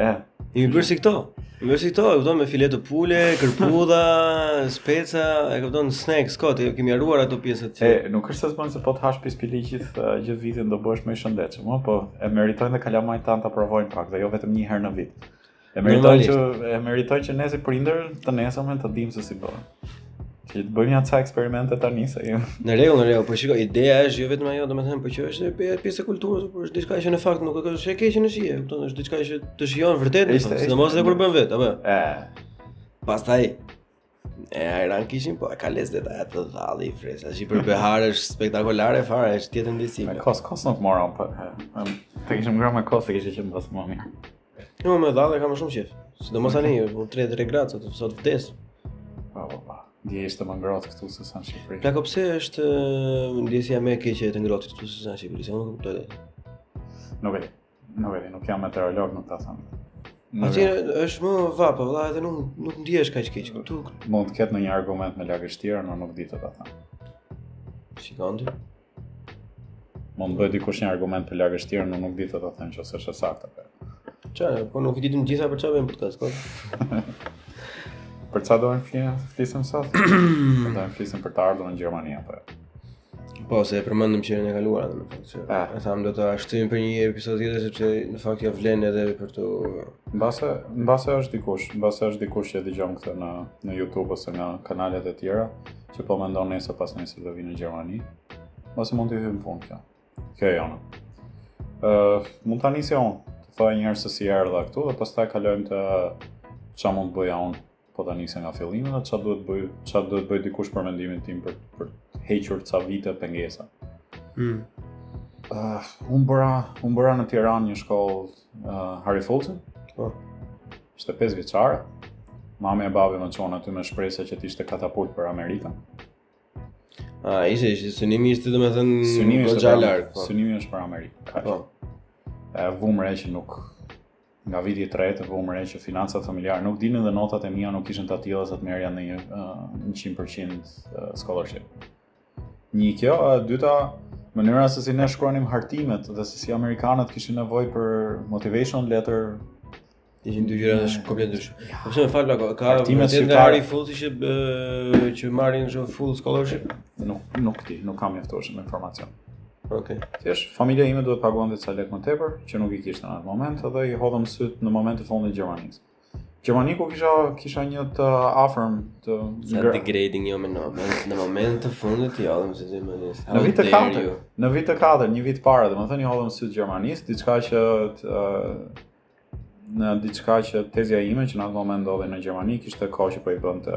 E, jemi bërë si këto. Jemi bërë si këto, e kupton me fileto pule, kërpudha, speca, e kupton snacks, kot, i kemi harruar ato pjesët që... E, nuk është se s'bën se po të hash pispili gjithë gjithë vitin do bëhesh më i shëndetshëm, po e meritojnë dhe kalamajtë tanë ta provojnë pak dhe jo vetëm një herë në vit. E meritojnë që, e meritojnë që ne si prindër të nesërm të dimë se si bëhen. Ti të bëjmë ca eksperimente tani se jo. Në rregull, në rregull, po shikoj, ideja është jo vetëm ajo, domethënë po që është edhe pjesë e kulturës, por është diçka që në fakt nuk është e keqe në shije, kupton, është diçka që të shijon vërtet, sidomos edhe kur bën vet, apo. Ëh. Pastaj e ajran kishin po e ka lezet ai dhalli i freskët që për behar është spektakolare fare është tjetër ndjesi me kos kos nuk mora po të kishim ngrënë me kos do kishte qenë pak më mirë Jo, më dha dhe ka më shumë qef. Sidomos tani, po 33 gradë sot, sot vdes. Pa, pa, pa. Dje ishte më ngrohtë këtu se sa në Shqipëri. Plako pse është ndjesia më e keqe e të ngrohtë këtu se sa në Shqipëri? Se unë nuk kuptoj dot. Nuk e di. Nuk e di, nuk jam meteorolog, nuk ta them. Atje është më vapë, vëlla, edhe nuk nuk ndihesh kaq keq. Këtu mund të ketë ndonjë argument me lagështirën, por nuk di të ta them. Shikon ti? Mund të bëjë dikush një argument për lagështirën, unë nuk di të të them që është e saktë apo. Ç'a, po nuk i ditëm të gjitha për çfarë bëjmë podcast, po. për çfarë do të flisim, flisim sot? Do të flisim për të ardhur në Gjermani apo. Jo? Po, se e përmendëm që në të kaluarën në fakt. Që, ah. e thamë do ta shtyjmë për një episod tjetër sepse në fakt ia vlen edhe për të mbase mbase është dikush, mbase është dikush që dëgjon këtë në në YouTube ose në kanalet e tjera, që po mendon nesër pasnesër të vijë në Gjermani, mbase mund t'i hyjë në punë kjo. Kjo e jona. Uh, mund ta nisja unë, të thoja njëherë se si erdha këtu, dhe pastaj kalojmë te ça mund të bëja unë po ta nisja nga fillimi dhe ça duhet të bëjë, ça duhet të bëjë dikush për mendimin tim për, për të hequr ca vite pengesa. Mm. Uh, unë bëra, unë bëra në Tiranë një shkollë uh, Harry Fultz-in, po. Ishte 5 vjeçare. Mami e babi më çuan aty me shpresën që të ishte katapult për Amerikën. A, ishte, ishte, synimi ishte domethënë Synimi ishte për Amerikë, po. synimi ishte për Amerikë, ka po. E vumë re që nuk, nga viti i tretë, vumë re që financat familjare nuk dilnin dhe notat e mia nuk ishin të atilla sa të merrja një uh, 100% scholarship. Një kjo, e dyta, mënyra se si ne shkruanim hartimet dhe se si amerikanët kishin nevojë për motivation letter ishin dy gjëra komplet ndryshe. Po pse fal plako, ka të Harry Fultz që që marrin jo full scholarship? Nuk nuk di, nuk kam mjaftueshëm informacion. Okej. Okay. Thjesht familja ime duhet të paguante ca lekë më tepër që nuk i kishte në atë moment dhe i hodhëm sytë në moment të fundit Gjermanisë. Gjermani ku kisha kisha një të afërm të një degrading jo më në në moment të fundit i hodhëm sytë Gjermanisë në vit të katër në vit të katër një vit para domethënë i hodhëm sytë Gjermanisë diçka që të, në diçka që tezja ime që në atë moment ndodhej në Gjermani kishte kohë që po i bënte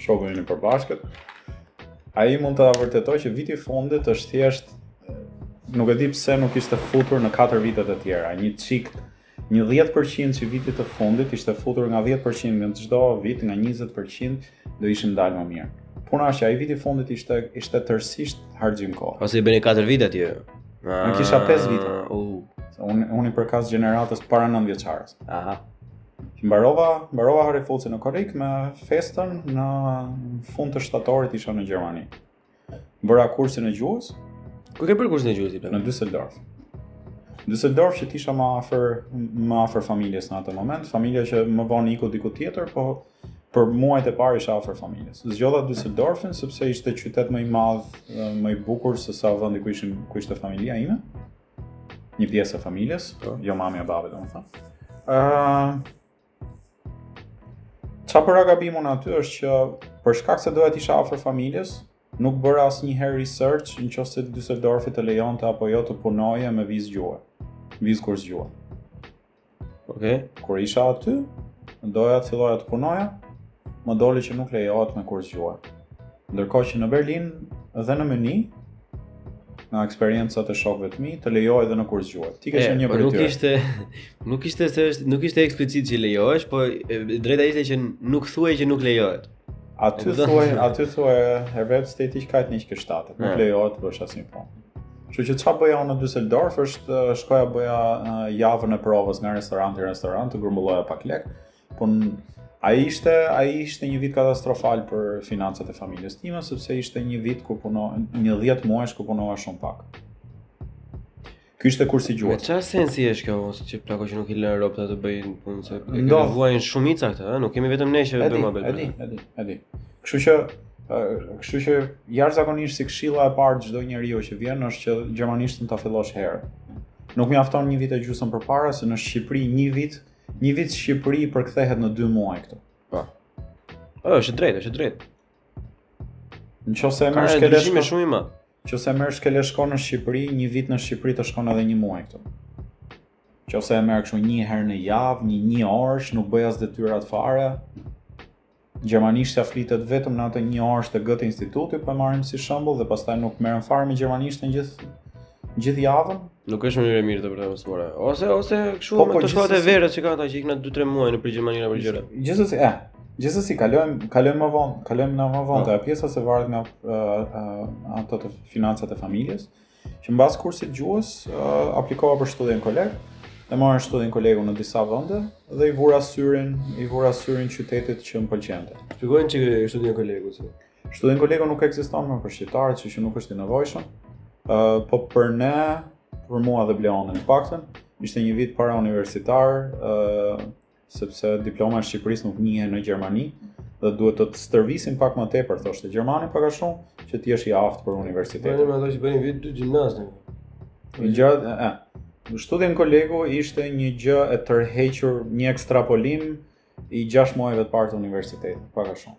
shoku ynë i përbashkët. Ai mund ta vërtetojë që viti i fundit është thjesht nuk e di pse nuk ishte futur në 4 vitet e tjera. Një çik një 10% e vitit të fundit t'ishte futur nga 10% në çdo vit nga 20% do ishim dalë më mirë. Puna është që ai viti i fundit ishte ishte tërësisht harxhim kohë. Pasi i bëni 4 vite atje. Unë kisha 5 vite. Ah, u. Uh. Unë unë i përkas gjeneratës para 9-vjeçares. Aha. Që mbarova, mbarova Harry Fultzin në korrik me festën në fund të shtatorit isha në Gjermani. Bëra kursin e gjuhës. Ku ke bërë kursin e gjuhës Në Düsseldorf. Düsseldorf që t'isha më afër më afër familjes në atë moment, familja që më vonë iku diku tjetër, po për muajt e parë isha afër familjes. Zgjodha Düsseldorfin sepse ishte qytet më i madh, më i bukur se sa vendi ku ishim, ku ishte familja ime. një pjesë e familjes, po. jo mami apo babi, domethënë. Uh, ça bëra gabim unë aty është që për shkak se doja t'isha afër familjes, nuk bëra asnjëherë research në qoftë se Düsseldorfi të lejonte apo jo të punoje me vizë gjuhe, vizë kurs gjuhe. Ok, kur isha aty, doja të filloja të punoja, më doli që nuk lejohet me kurs gjuhe. Ndërkohë që në Berlin dhe në Mynih, nga eksperiencat e shokëve të mi, të lejohet dhe në kurs gjuhe. Ti ke qenë një po prej Nuk ishte nuk ishte se është nuk ishte eksplicit që lejohesh, po e drejta ishte që nuk thuhej që nuk lejohet. Aty thuhej, aty thuhej Erwerbstätigkeit nicht gestattet, nuk lejohet të bësh asnjë punë. Kështu që çfarë bëja unë në Düsseldorf është shkoja bëja javën e provës nga restorant në restorant, të grumbulloja pak lekë. Po ai ishte, ai ishte një vit katastrofal për financat e familjes sime sepse ishte një vit ku puno një 10 muaj ku punova shumë pak. Ky ishte kursi gjuhës. Me ça sensi është kjo ose që plako që nuk i lën robt të bëjnë punë se e vuajnë shumica këtë, nuk jemi vetëm ne që bëjmë apo. E di, e di, e di. Kështu që kështu që jashtëzakonisht si këshilla e parë çdo njeriu që vjen është që gjermanishtin ta fillosh herët. Nuk mjafton një vit e gjysmë përpara se në Shqipëri një vit, një vit Shqipëri përkthehet në 2 muaj këtu. Po. Është drejt, është drejt. Në qoftë se e merr shkel e shko shumë shumë i madh. Qoftë se e merr shkel e shko në Shqipëri, një vit në Shqipëri të shkon edhe një muaj këtu. Në qoftë se e merr kështu një herë në javë, një një orësh, nuk bën as detyrat fare. Gjermanishtja flitet vetëm në atë një orësh te Gëte Instituti, po e marrim si shembull dhe pastaj nuk merrem fare me gjermanishten gjithë gjithë javën. Nuk është mënyrë e mirë për ta mësuar. Ose ose kështu po, me po, te shkollat e verës që kanë ata që ikin 2-3 muaj në Gjermani apo gjëra. Gjithsesi, eh, gjithsesi kalojmë kalojmë më vonë, kalojmë më vonë, po. te pjesa se varet nga ato te financat e familjes. Ëh, Që mbas kursit gjuhës, uh, aplikova për shtudjen koleg, e mora shtudjen kolegu në disa vende, dhe i vura syrin, i vura syrin qytetit që më pëlqente. Shpjegoje ç'është shtudjen kolegu, që? Shtudjen kolegu nuk ekziston më për shqiptarët, që që nuk është i nevojshëm, uh, po për ne, për mua dhe Bleonën, të paktën, ishte një vit para universitar, uh, sepse diploma e Shqipërisë nuk njihej në Gjermani dhe duhet të të stërvisim pak më tepër, thoshte gjermani pak a shumë, që të jesh i aftë për universitet. Bëjnë me ato që bëjnë vit dy gjimnazin. Në gjërë, e, shtudjen kolegu ishte një gjë e tërhequr një ekstrapolim i gjashtë muajve të parë të universitetit, pak a shumë.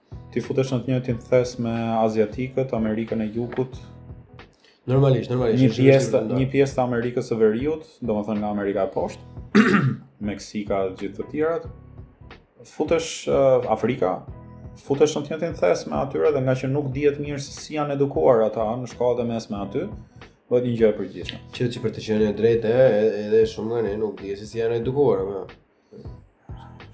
Ti futesh në të njëjtin thes me aziatikët, Amerikën e Jugut. Normalisht, normalisht. Një pjesë, një pjesë të Amerikës së Veriut, domethënë nga Amerika e poshtë, Meksika dhe gjithë të tjerat. Futesh uh, Afrika, futesh në të njëjtin thes me atyre dhe ngaqë nuk dihet mirë se si janë edukuar ata në shkollat e mesme aty, bëhet një gjë e përgjithshme. Që që për të qenë i drejtë, edhe shumë nga ne nuk dihet se si janë edukuar ata.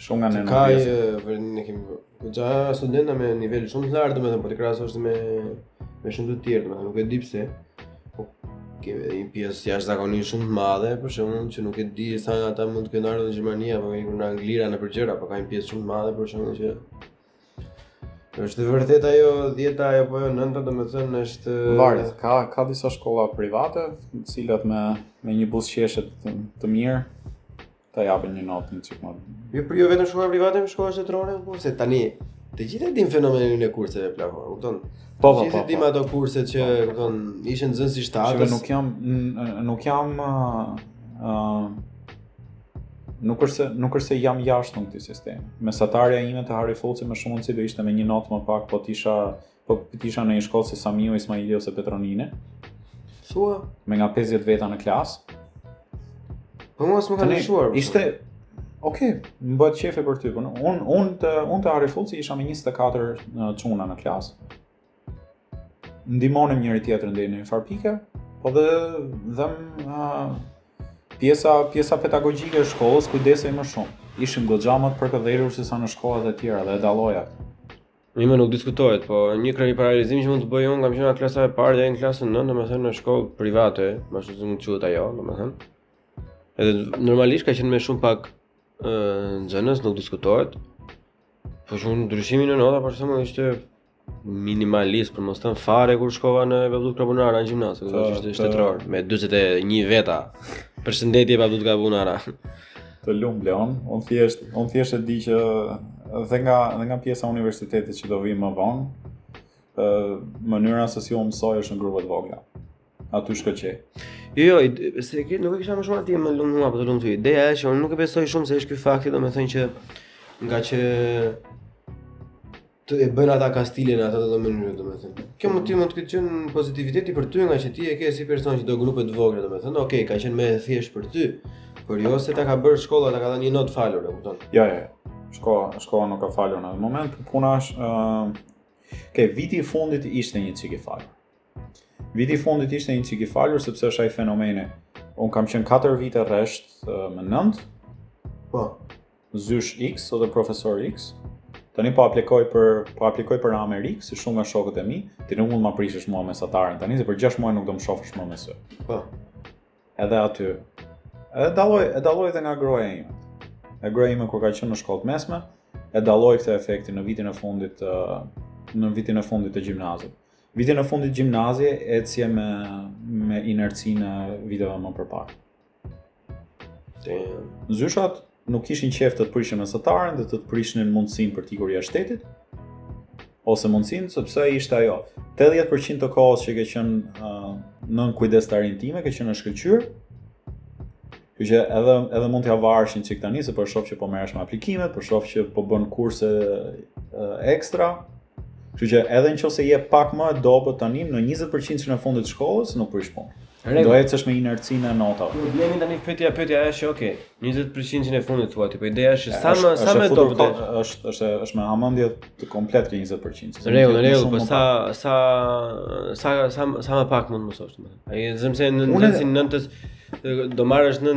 Shumë nga ne. Ka vërtet ne kemi bërë. Po ja studenta me nivel shumë të lartë, domethënë po të krahasosh me me shumë të tjerë, domethënë nuk e di pse. Po ke një pjesë jashtëzakonisht shumë të madhe, për shembull, që nuk e di sa nga ata mund të kenë ardhur në Gjermani apo ikur në Angli apo nëpër gjëra, po ka një pjesë shumë të madhe për shembull që Është vërtet ajo 10-a apo jo 9-a domethënë është varet. Ka ka disa shkolla private, të cilat me me një buzëqeshje të, të mirë ta japin një notë një çik më. Jo por jo vetëm shkolla private me shkolla shtetërore apo se tani të gjithë e dinë fenomenin e kurseve plako, kupton? Po, po, po. Të gjithë po. ato kurse që, kupton, ishin nxënës i shtatës. Unë nuk jam, nuk jam, uh, nuk është se nuk është se jam jashtë këtij sistemi. Mesatarja ime te Harry Fulci me shumë mundësi do ishte një notë më pak, po të isha Po t'isha në një shkollë si Samiu, Ismaili ose Petro Nini. Thua? Me nga 50 veta në klasë. Po mua s'më ka dëshuar. Ishte Ok, më bëhet qejfi për ty, po unë unë te, unë te Harry Fulci isha me 24 çuna në klasë, ndihmonim njëri-tjetrin deri në një farë pike, po dhe dhe më pjesa, pjesa pedagogike e shkollës kujdesej më shumë, ishim goxha më të përkëdhelur sesa në shkollat e tjera dhe e dalloja. Një, nuk diskutohet, po një krijoj paralelizëm që mund të bëjë unë, kam qenë nga klasa e parë deri në klasën nëntë, domethënë në shkollë private, më shumë të mund të quhet ajo, domethënë. Edhe normalisht ka qenë me shumë pak nxënës, nuk diskutohet, po që ndryshimi në nota, për shembull ishte minimalist, për mos thënë fare kur shkova në Babë Dudë Karbunara në gjimnaz, këtë po, ishte shtetëror, po, me 21 veta, përshëndetje Babë Dudë Karbunara. Të lumë Leon, unë thjesht, unë thjesht e di që dhe nga, dhe nga pjesa e universitetit që do vijë më vonë, mënyra se si unë mësoj është në grupe të vogla. Aty shkëlqej. Jo, jo, i, se ke, nuk e kisha më shumë atë më lumë mua, po të lumë ty. Ideja është që unë nuk e besoj shumë se është ky fakti, domethënë që nga që ta bën ata kastile në atë lloj mënyre domethënë. Kjo mund të mund të ketë qenë pozitiviteti për ty nga që ti e ke si person që do grupe të vogla domethënë. Okej, okay, ka qenë më e thjeshtë për ty, por jo se ta ka bërë shkolla ta ka dhënë një notë falur, e kupton? Jo, jo. Shkolla, shkolla nuk ka falur në atë moment, por puna është ë uh, Te viti i fundit ishte një çik i falur. Viti i fundit ishte një çik i falur sepse është ai fenomeni. Unë kam qenë 4 vite rresht uh, me nëntë. Po. Zyshë X ose profesor X, tani po aplikoj për po aplikoj për Amerikë, si shumë nga shokët e mi, ti nuk mund të ma prishësh mua mesataren tani, se për 6 muaj nuk do më shofësh më me sy. Po. Edhe aty. E dalloj, e dalloj edhe nga gruaja ime. E gruaja ime kur ka qenë në shkollë të mesme, e dalloj këtë efektin në vitin e fundit të në vitin e fundit të gjimnazit. Vitin e fundit të gjimnazit ecje me me inercinë e viteve më përpara. Zyshat nuk kishin qejf të të prishnin mesataren dhe të të prishnin mundësinë për t'ikur jashtë shtetit, ose mundësinë, sepse ishte ajo. 80% të kohës që ke qenë uh, nën kujdestarinë time, ke qenë e shkëlqyer, kështu që edhe, edhe mund t'ia varësh një çik tani, se po shof që po merresh me aplikimet, po shof që po bën kurse uh, ekstra, Kështu që edhe në qoftë se je pak më e dobët tani në 20%-shin e fundit të shkollës nuk prish punë. Do ecësh me inercinë e notave. Problemi tani pyetja pyetja është që okay, 20% e fundit thua ti, po ideja është sa më sa më dobët është është është me hamendje komplet ke 20%. Rregull, rregull, po sa sa sa sa sa më pak mund të mësosh ti. Ai zëm se në në në do marrësh në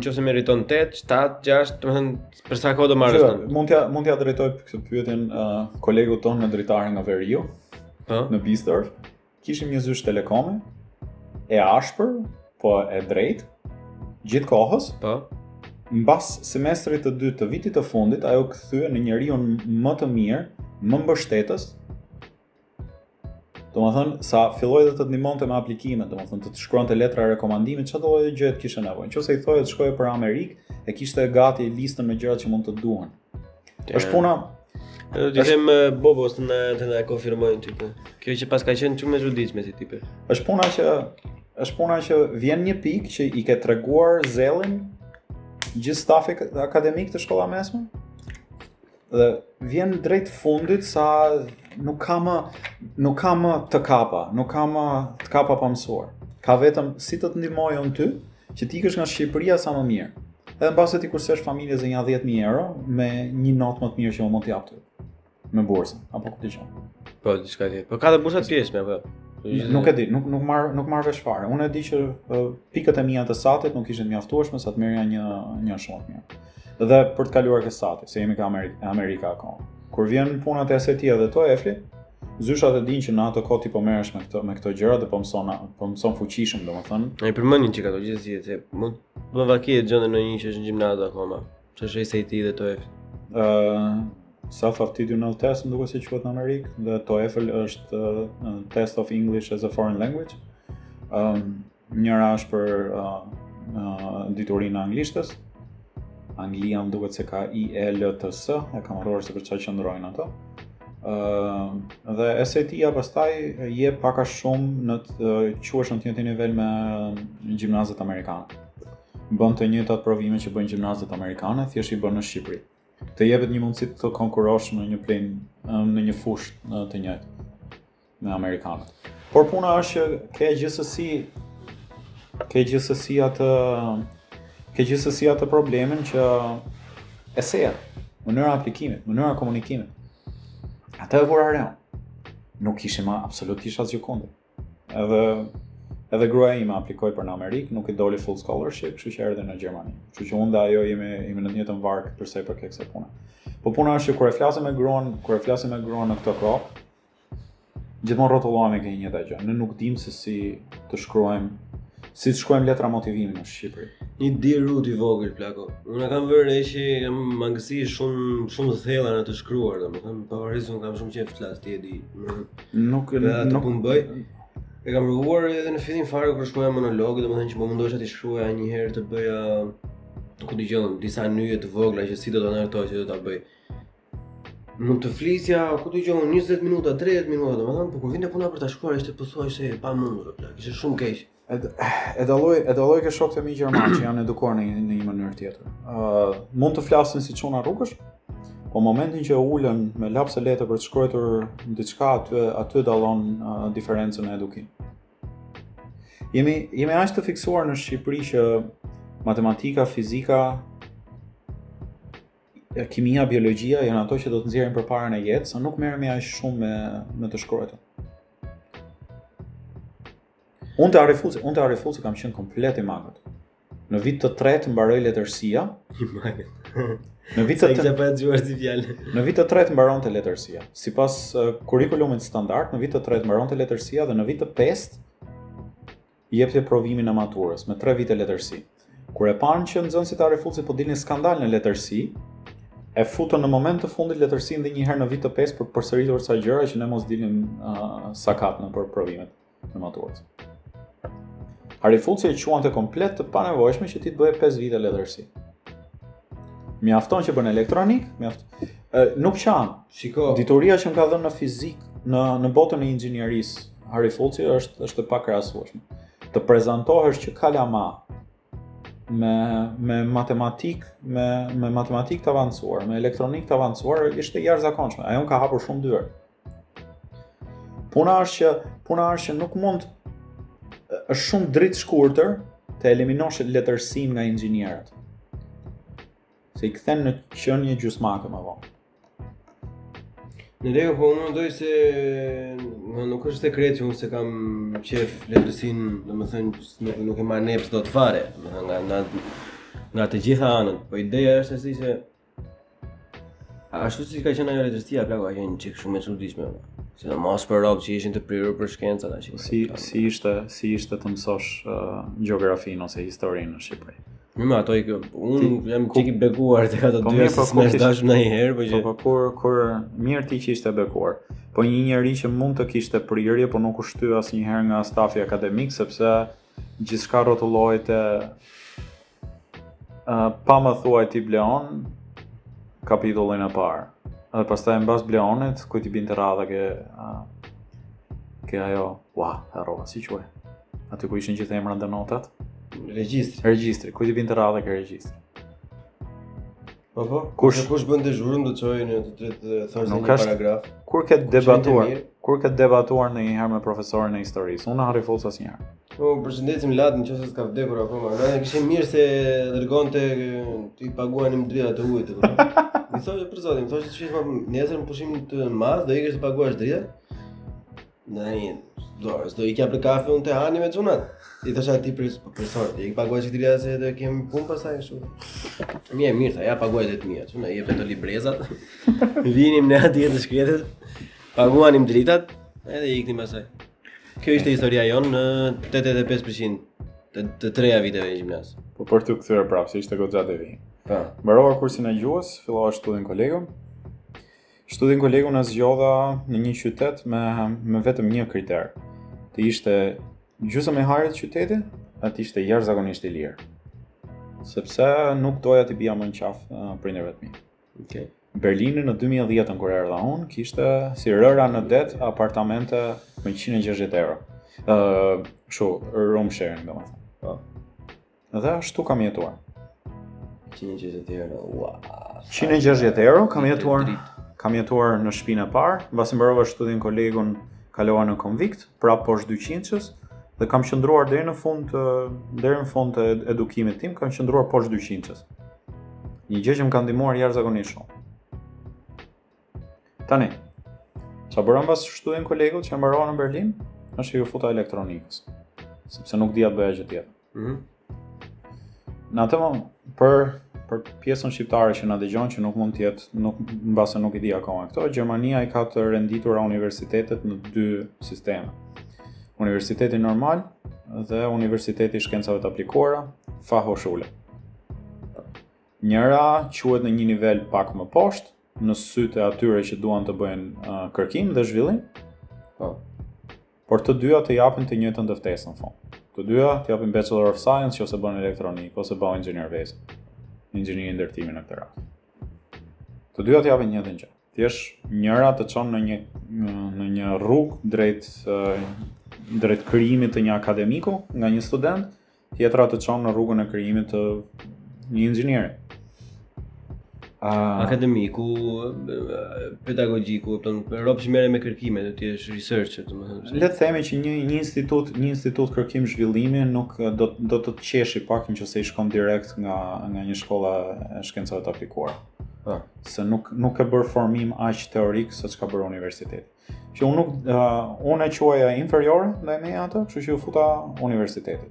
qoftë se meriton 8, 7, 6, domethënë Për sa kohë do marrësh? Ë, mund t'ia mund t'ia drejtoj këtë pyetjen uh, kolegut tonë në dritare nga Veriu, ha? në Bisdorf. Kishim një zyshë telekomi e ashpër, po e drejtë gjithë kohës. Po. Mbas semestrit të dytë të vitit të fundit, ajo kthehej në njeriun më të mirë, më mbështetës Domethënë, sa filloi dhe të të ndihmonte me aplikimet, domethënë, të të shkruante letra rekomandimi, çdo lloj gjëje të kishe nevojë. Në qoftë se i thoje do shkoj për Amerikë, e kishte gati listën me gjërat që mund të duhen. Yeah. është puna... Do të them bobos në të na konfirmojnë tipe. Po. Kjo që paska qenë shumë e çuditshme si tipe. Është puna që është puna që vjen një pikë që i ke treguar zellin gjithë stafit akademik te shkolla e mesme? Dhe vjen drejt fundit sa nuk ka më nuk ka më të ka pa, nuk ka më të ka pa pa mësuar. Ka vetëm si të të ndihmoj unë ty që të ikësh nga Shqipëria sa më mirë. Edhe mbase t'i kursesh familjes një 10.000 euro me një notë më të mirë që unë mund t'jap ty. Me bursën, apo këtë që. Po, diçka tjetër. Po, ka dhe bursat pjesshme, po. Nuk e di, nuk, nuk marr nuk marr vesh fare. Unë e di që uh, pikët e mia te SAT-it nuk ishin mjaftueshme sa të merrja një, një shumë mirë. Dhe për të kaluar ke SAT-i, se jemi ke Amerika, Amerika akoma. Kur vjen puna te SAT-i edhe TOEFL-i, zyshat e dinë që në ato kohë ti po merresh me këto me këto gjëra dhe po mëson po mëson fuqishëm domethënë. A i përmend një çikë çfarë janë se mund vaki të gjendet ndonjë që është në gjimnaz akoma. Ç'është SAT dhe TOEFL-i. Ëh, uh, Self Aptitudinal Test më duket se quhet në Amerikë, dhe TOEFL është uh, Test of English as a Foreign Language. Um, Njëra është për uh, uh, diturinë e anglishtes. Anglia më duket se ka I E L T S, e kam harruar se për çfarë qëndrojnë ato. Ë uh, dhe SAT-ja pastaj je pak a shumë në të quhesh në të njëjtin nivel me gjimnazet amerikane. Bën të njëjtat provime që bëjnë gjimnazet amerikane, thjesht i bën në Shqipëri. Të jepet një mundësi të konkurrosh në një plein në një fushë të njëjtë. me amerikanët. Por puna është që ke gjithsesi ke gjithsesi atë ke gjithsesi atë problemin që eseja, mënyra e aplikimit, mënyra e komunikimit. Atë e vura re. Nuk kishim absolutisht asgjë kundër. Edhe edhe gruaja ime aplikoi për në Amerikë, nuk i doli full scholarship, kështu që erdhi në Gjermani. Kështu që unë dhe ajo jemi jemi në të njëjtën varkë për sa i përket kësaj pune. Po puna është që kur e flasim me gruan, kur e flasim me gruan në këtë kohë, Gjithmonë rrotullohemi ke e njëjta gjë, ne nuk dimë se si të shkruajmë, si të shkruajmë letra motivimi në Shqipëri. Një detour i vogël, plako. Unë kam vënë re që kam mangësi shumë, shumë të thella në të shkruar, domethënë, pavarësisht unë kam shumë qejf të flas, ti e di. Nuk, nuk, nuk, nuk, nuk, E kam provuar edhe në fillim fare kur shkruaja monologë, domethënë që po mundohesha të shkruaja një herë të bëja ku dëgjon disa nyje të vogla që si do ta ndërtoj, ça do ta bëj. Mund të flisja, ku di gjë, 20 minuta, 30 minuta, domethënë, po kur vinte puna për ta shkruar, ishte pothuajse e pamundur, dhe ishte shumë keq. E dalloj, e dalloj ke shokët e mi gjermanë që janë edukuar në, në një mënyrë tjetër. Uh, mund të flasin si çuna rrugësh, po momentin që ulen me laps e letër për të shkruajtur diçka, aty, aty dallon uh, diferencën në edukim. Jemi, jemi aq të fiksuar në Shqipëri që matematika, fizika, kimia, biologjia janë ato që do të nxjerrin përpara në jetë, sa nuk merremi aq shumë me me të shkruajtur. Unë te Harry Fultzi, unë te Harry Fultzi kam qenë komplet i mangët. Në vit të tretë mbaronte letërsia. I mangët. Në vit të tretë s'e ke dëgjuar si fjalë. Në vit të tretë mbaronte letërsia. Sipas uh, kurikulumit standard, në vit të tretë mbaronte letërsia dhe në vit të pestë Jepje provimin e maturës, me tre vite letërsi. Kur e panë që nxënësit e Harry Fultzit po dilnin skandal në letërsi, e futën në moment të fundit letërsinë dhe njëherë në vit të pesë për të përsëritur ca gjëra që ne mos dilnim uh, sakat nëpër provimet e maturës. Harry Fultzi e quante komplet të panevojshme që ti të bëje 5 vite letërsi. Mjafton që bën elektronikë, mjaft. Nuk qahem. Shiko, dituria që më ka dhënë në fizikë, në në botën e inxhinierisë, Harry Fultzi është është e pakrahasueshme. Të prezantohesh që kalama me me matematikë, me me matematikë të avancuar, me elektronikë të avancuar ishte e jashtëzakonshme. Ajo ka hapur shumë dyer. Puna është që puna është që nuk mund është shumë dritëshkurtër të eliminosh letërsinë nga inxhinierët. Se i kthen në qenie gjysmake më vonë. Në rregull, po unë mendoj se nuk është sekret që unë s'e kam qejf letërsinë, domethënë, nuk, nuk e marr vesh dot fare, në nga, nga, nga të gjitha anët, po ideja është e si që ashtu siç ka qenë ajo letërsia, plako, ka qenë çikë shumë e çuditshme, sidomos për robë që ishin të prirur për shkenca, da që... Si, si, ishte, si ishte të mësosh uh, gjeografinë ose historinë në Shqipëri? Mirë, ato i unë jam ku... çik i bekuar tek ato të dyja se s'më është dashur ndonjëherë, po që po, po kur kur mirë ti që ishe i bekuar. Po një njeri që mund të kishte prirje, po nuk u shty asnjëherë nga stafi akademik sepse gjithçka rrotullohej te uh, pa më thuaj ti Bleon kapitullin e parë. Dhe pastaj mbas Bleonit ku t'i binte radha ke uh, ke ajo Ua, harrova si quhej. Aty ku ishin gjithë emrat dhe notat. Regjistri. Regjistri, ku të binte radha ke regjistri. Po po. Kush kush bën dezhurën do të çohej në të tretë të thoshte një paragraf. Kur ke debatuar, kur ke debatuar ndonjëherë me profesorin e historisë, unë a rri flas asnjëherë. Po e përshëndesim Ladin, nëse s'ka vdekur akoma. Na e kishim mirë se na dërgonte t'i paguanim dritat ujët. Më thoshte për zotin, thoshte se çfarë nesër në pushim të madh do ikësh të paguash dritat. Në një, do, do ikja për kafe unë te Hani me cunat. I thosha ti profesor, i ke paguar ato dritat se do kem punë pastaj shumë. Mirë e mirë, tha, ja paguaj dhe të miat, që na i jepte librezat. Vinim ne atje të shkretët, paguanim dritat, edhe iknim pastaj. Kjo ishte historia jonë në 85% të, të tre viteve në gjimnaz. Po për t'u kthyer prapë, se ishte kaq gjatë e vijë. Pa. Po. Mbarova kursin e gjuhës, fillova Studienkollegun. Studienkollegun e zgjodha në një qytet me, me vetëm një kriter. Të ishte gjysmë i hajrit qyteti, të ishte jashtëzakonisht i lirë. Sepse nuk doja t'i bija më në qafë prindërve të mi. Okay. Berlini në 2010 kur erdha unë, kishte si rëra në det apartamente me 160 euro. Ë, uh, kështu, room sharing domethënë. Po. Dhe ashtu kam jetuar. 160 euro. Ua. 160 euro kam jetuar. Kam jetuar në shpinë e parë, mbasi mbarova Studienkollegun kalova në konvikt, prapë poshtë 200-s dhe kam qëndruar deri në fund deri në fund të edukimit tim, kam qëndruar poshtë 200-s. Një gjë që më ka ndihmuar jashtëzakonisht shumë. Tani, ça bëra mbas Studienkollegut që mbarova në Berlin, është që iu futa elektronikës, sepse nuk dija të bëja gjë tjetër. Mhm. Në atë moment për për pjesën shqiptare që na dëgjon që nuk mund të jetë, nuk mbase nuk i di akoma këto, Gjermania i ka të renditura universitetet në dy sisteme. Universiteti normal dhe Universiteti i Shkencave të Aplikuara, Fachhochschule. Njëra quhet në një nivel pak më poshtë, në sytë e atyre që duan të bëjnë uh, kërkim dhe zhvillim. Po. Por të dyja të japin të njëjtën dëftesë në fund. Të dyja të japin Bachelor of Science që ose bën elektronik, ose bën Ingenieurwesen, inxhinier ndërtimi në këtë rast. Të dyja të japin të njëjtën gjë. Thjesht njëra të çon në një në një rrugë drejt drejt krijimit të një akademiku nga një student, Tjetra të çon në rrugën e krijimit të një inxhinieri. A akademiku, pedagogjiku, do të merresh me kërkime, do të jesh researcher, domethënë. Le të themi që një një institut, një institut kërkim zhvillimi nuk do do të të qeshë pak në qoftë se i shkon direkt nga nga një shkolla e shkencave të aplikuara. Po. Se nuk nuk ke bërë formim aq teorik sa ç'ka bërë universiteti. Që unë nuk uh, unë e quaja inferiore ndaj meje atë, kështu që u futa universitetit.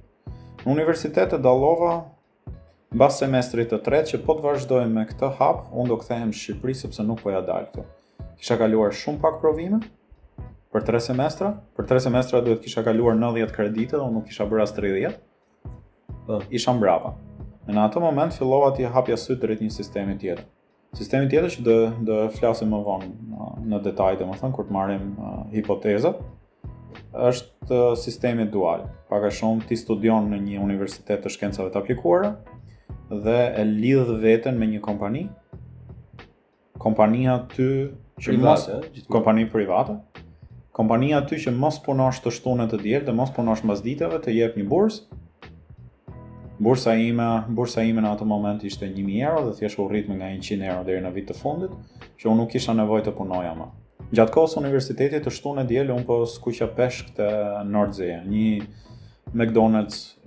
Në universitet e dallova mbas semestrit të tretë që po të vazhdoj me këtë hap, unë do kthehem në Shqipëri sepse nuk po ia dal këtu. Kisha kaluar shumë pak provime për 3 semestra, për 3 semestra duhet t'kisha kaluar 90 kredite dhe unë nuk kisha bërë as 30. Isha mbrapa. Në atë moment fillova të hapja sytë drejt një sistemi tjetër. Sistemi tjetër që do do flasim më vonë në, në detaj, domethënë kur të marrim uh, hipotezat, është uh, sistemi dual. Pak a shumë ti studion në një universitet të shkencave të aplikuara dhe e lidh veten me një kompani. Kompania ty që mos kompani private. Kompania ty që mos punosh të shtunën të diel dhe mos punosh mbasditeve të jep një bursë Bursa ime, bursa ime në atë moment ishte 1000 euro dhe thjesht u rrit me nga 100 euro deri në vit të fundit, që unë nuk kisha nevojë të punoja më. Gjatë kohës së universitetit të shtunë e dielë unë po skuqja peshk te Nordsee, një McDonald's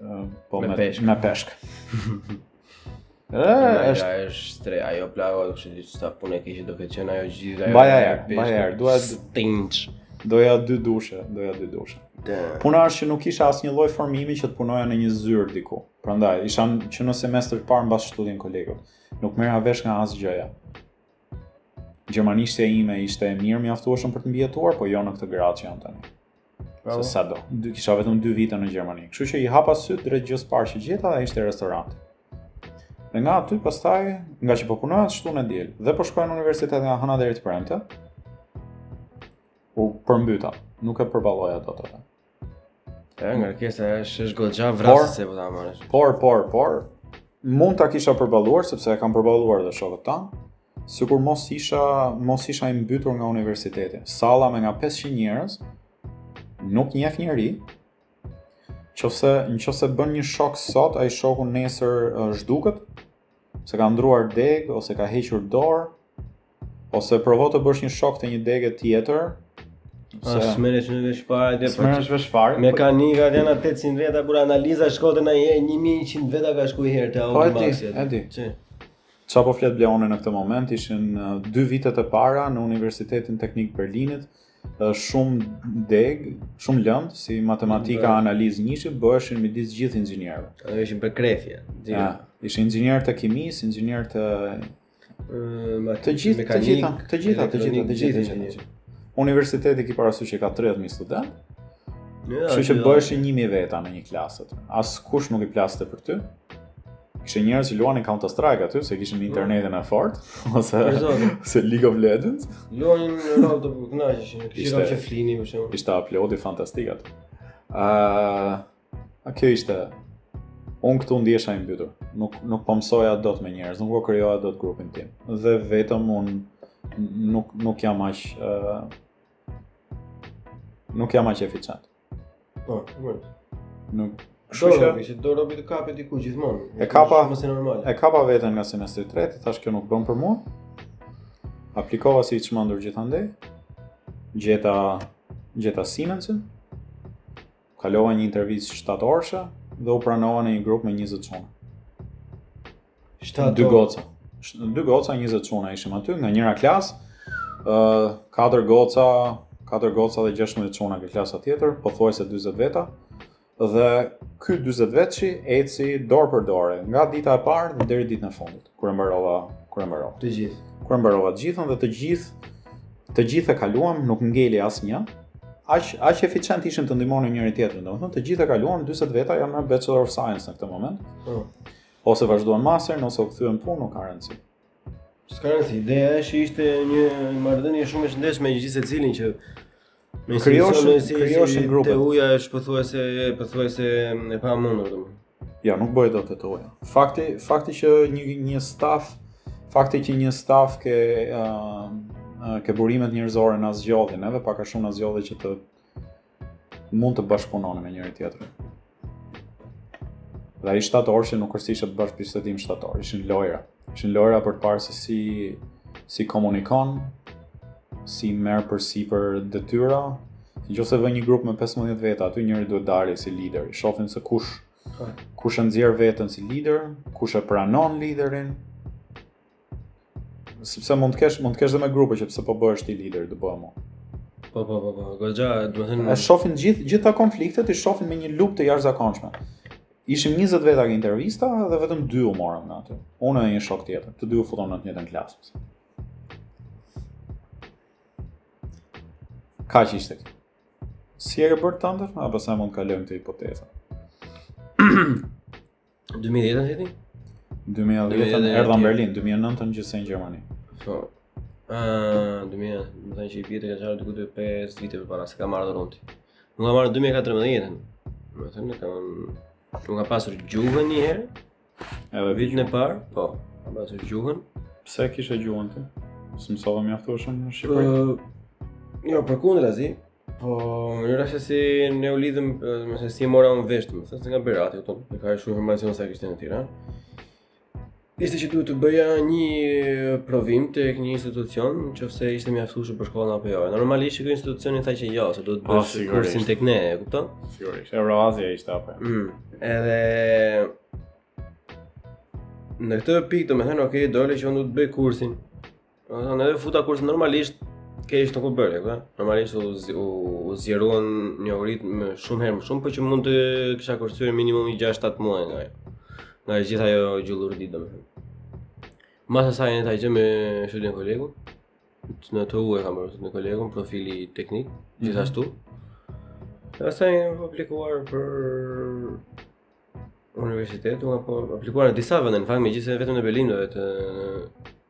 po me, me peshk. Me peshk. Ëh, është është tre, ajo plako do të thotë sa punë kishte do të qenë ajo gjithë ajo. Baja, baja, dua stinç. Doja dy dushe, doja dy dushe. Puna është që nuk kisha asnjë lloj formimi që të punoja në një zyrë diku. Prandaj isha që në semestër të parë mbas Studienkollegut. Nuk merra vesh nga asgjëja. Gjermanishtja ime ishte e mirë mjaftueshëm për të mbijetuar, po jo në këtë gradë që jam tani. Bravo. Se sa do. Dy kisha vetëm 2 vite në Gjermani. Kështu që i hapa sytë drejt gjësë parë që gjeta dhe ishte restorant. Dhe nga aty pastaj, ngaqë po punoja të shtunë diel dhe po shkoja në universitet nga hëna deri të premte, u përmbyta, nuk e përballoja dot atë. Ja, ngarkesa është është goxha vrasëse po ta marrësh. Por, por, por, mund ta kisha përballuar sepse e kanë përballuar dhe shokët tanë. Sikur mos isha, mos isha i mbytur nga universiteti. Salla me nga 500 njerëz, nuk njef njeri, nëse, në qofse bën një shok sot, ai shoku nesër zhduket, se ka ndërruar degë, ose ka hequr dorë, ose provo të bësh një shok te një degë tjetër, Se është më rëndë vesh para dhe për çfarë vesh para? Mekanika ka nja 800 veta kur analiza shkonte në 1100 veta ka shkuar herë te po, Audi Max. Po, e di. Ça po flet Bleoni në këtë moment, ishin dy vitet e para në Universitetin Teknik Berlinit, shumë degë, shumë lëndë, si matematika, analizë njëshi, bëheshin midis gjithë inxhinierëve. Dhe ishin për krehje. Ja, ishin inxhinierë të kimisë, inxhinierë të... Të gjithë, të gjitha, të gjitha, të gjitha, të gjitha, të gjitha. Universiteti ki parasysh që ka 30.000 studentë, Kështu që bëheshin 1000 veta në një klasë. Askush nuk i plaste për ty. Kishte njerëz që luanin Counter Strike aty, se kishin internetin e fortë, ose se League of Legends. Luanin në rol të kënaqeshin, kishte që flini për shembull. Ishte uploadi fantastik aty. Ëh, uh, a kjo ishte Unë këtu ndjesha i mbytur. Nuk nuk po mësoja dot me njerëz, nuk po krijoja dot grupin tim. Dhe vetëm unë nuk nuk jam aq ëh uh, nuk jam aq eficient. Po, po. Nuk Kështu që që do robi të kapë diku gjithmonë. E kapa mos e normal. E kapa veten nga semestri i tretë, thashë kjo nuk bën për mua. Aplikova si i çmendur gjithandej. Gjeta gjeta Siemensin. Kalova një intervistë 7 orëshe dhe u pranova në një grup me 20 çuna. Shtatë dy goca. Dy goca, 20 çuna ishim aty nga njëra klasë. ë uh, katër goca, katër goca dhe 16 çuna në klasa tjetër, pothuajse 40 veta. Dhe ky 40 vetëshi eci dorë për dore nga dita e parë deri ditën e fundit, kur e mbarova, kur e mbarova. Të gjithë. Kur e mbarova të gjithën dhe të gjithë të gjithë e kaluam, nuk ngeli asnjë. Aq aq eficient ishim të ndihmonin njëri tjetrin, domethënë të gjithë e kaluam 40 veta janë në Bachelor of Science në këtë moment. Oh. Ose vazhduan master, ose u kthyen punë, nuk ka rëndësi. S'ka rëndësi, ideja është që ishte një marrëdhënie shumë e shëndetshme me gjithsecilin që me krijoshin si krijoshin grupe. Te uja është pothuajse pothuajse e pamundur domun. Jo, ja, nuk bëhet dot te uja. Fakti fakti që një një staf fakti që një staf ke uh, ke burimet njerëzore na zgjodhën, edhe pak a shumë na zgjodhën që të mund të bashkëpunoni me njëri tjetrin. Dhe ai 7 orë që nuk është ishte bashkëbisedim 7 orë, ishin lojra. Ishin lojra për të parë se si si komunikon, si merr përsipër detyra. Nëse vë një grup me 15 veta, aty njëri duhet dalë si lider. I shofin se kush po. kush e nxjerr veten si lider, kush e pranon liderin. Sepse mund të kesh, mund të kesh dhe me grupe që pse po bëhesh ti lider, të bëhem unë. Po po po po, goxha, do të thënë. E shohin gjithë gjitha ato konfliktet, i shohin me një lupë të jashtëzakonshme. Ishim 20 veta në intervista dhe vetëm dy u morëm në atë. Unë e një shok tjetër, të dy u futëm në të njëjtën klasë. Kaq ishte kjo. Si e ke bërë të ndër? A pastaj mund kalojmë te hipoteza? 2010-ën e ti? 2010-ën erdha në Berlin, 2009-ën që se në Gjermani. Po. Ah, 2000, më thënë që i vjetë ka çarë diku 5 vite përpara se ka marrë dhëronti. Nuk ka marrë 2014-ën. Më thënë ne kam nuk ka pasur gjuhën një herë. Edhe vitin e parë, po. Ka pasur gjuhën. Pse kishe gjuhën ti? S'mësove mjaftueshëm shumë në Shqipëri. Uh, jo, përkundrazi, Po, në njëra që si ne u lidhëm, se si mora unë vesh, domethënë se nga Berati, këtu, s'ka shumë informacion sa kështu të tjera. Ishte që duhet të bëja një provim te një institucion, qoftë se ishte mjaftueshëm për shkollën apo jo. Normalisht që ky institucioni tha që jo, se duhet të bësh oh, kursin të këne, e kupto? Sigurisht, Euroazia ishte apo jo. Mm. Edhe... Në këtë pikë domethënë, okej, okay, doli që unë duhet të bëj kursin, Domethënë edhe u futa kursin normalisht keq s'kam bërë, po. Normalisht u u, u zgjeruan njohuritë më shumë herë më shumë, por që mund të kisha kursyer minimum 6-7 muaj nga ajo. Nga e gjitha ajo gjullurdi domethënë. Mbas asaj u futa në Studienkolleg-un. Në TU e kam bërë Studienkolleg-un profili teknik, mhm. gjithashtu. Mm -hmm. Mbas asaj kam aplikuar për universitet, unë pata aplikuar në disa vende, në fakt megjithëse vetëm në Berlin do të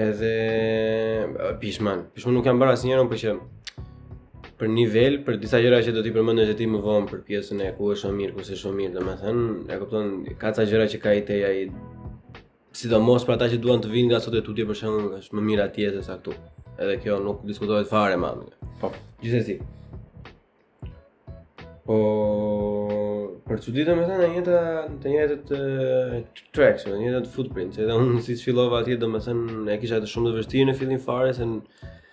Edhe pishman, pishman nuk jam bërë asnjëherë por që për nivel, për disa gjëra që do t'i përmendesh ti më vonë për pjesën e ku është më mirë, ku është më mirë, domethënë, e kupton, ka ca gjëra që ka ideja sidomos për ata që duan të vijnë nga sot e tutje për shembull, është më mirë atje se sa këtu. Edhe kjo nuk diskutohet fare domethënë. Po, gjithsesi. Po për çudi domethënë janë të njëjtët tracks, të njëjtët footprints, edhe unë siç fillova atje domethënë e kisha shumë të vështirë në fillim fare se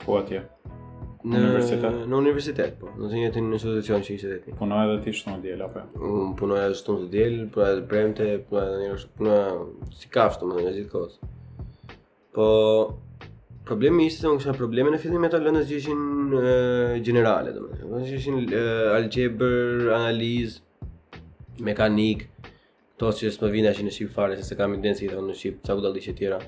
po atje. Në universitet. Në universitet, po. Në të njëjtin institucion që ishe ti. Punoje edhe ti shtunë diel apo? Unë punoja edhe shtunë diel, po edhe premte, po edhe njëlloj puna si kafshë domethënë gjithë kohës. Po problemi ishte se unë kisha probleme në fillim me ato lëndët që ishin gjenerale, domethënë. Ato që ishin algebër, analizë, mekanikë, këto që s'më vijnë as në shqip fare se s'e kam idenë si i thonë në shqip ca budalliqe të tjera.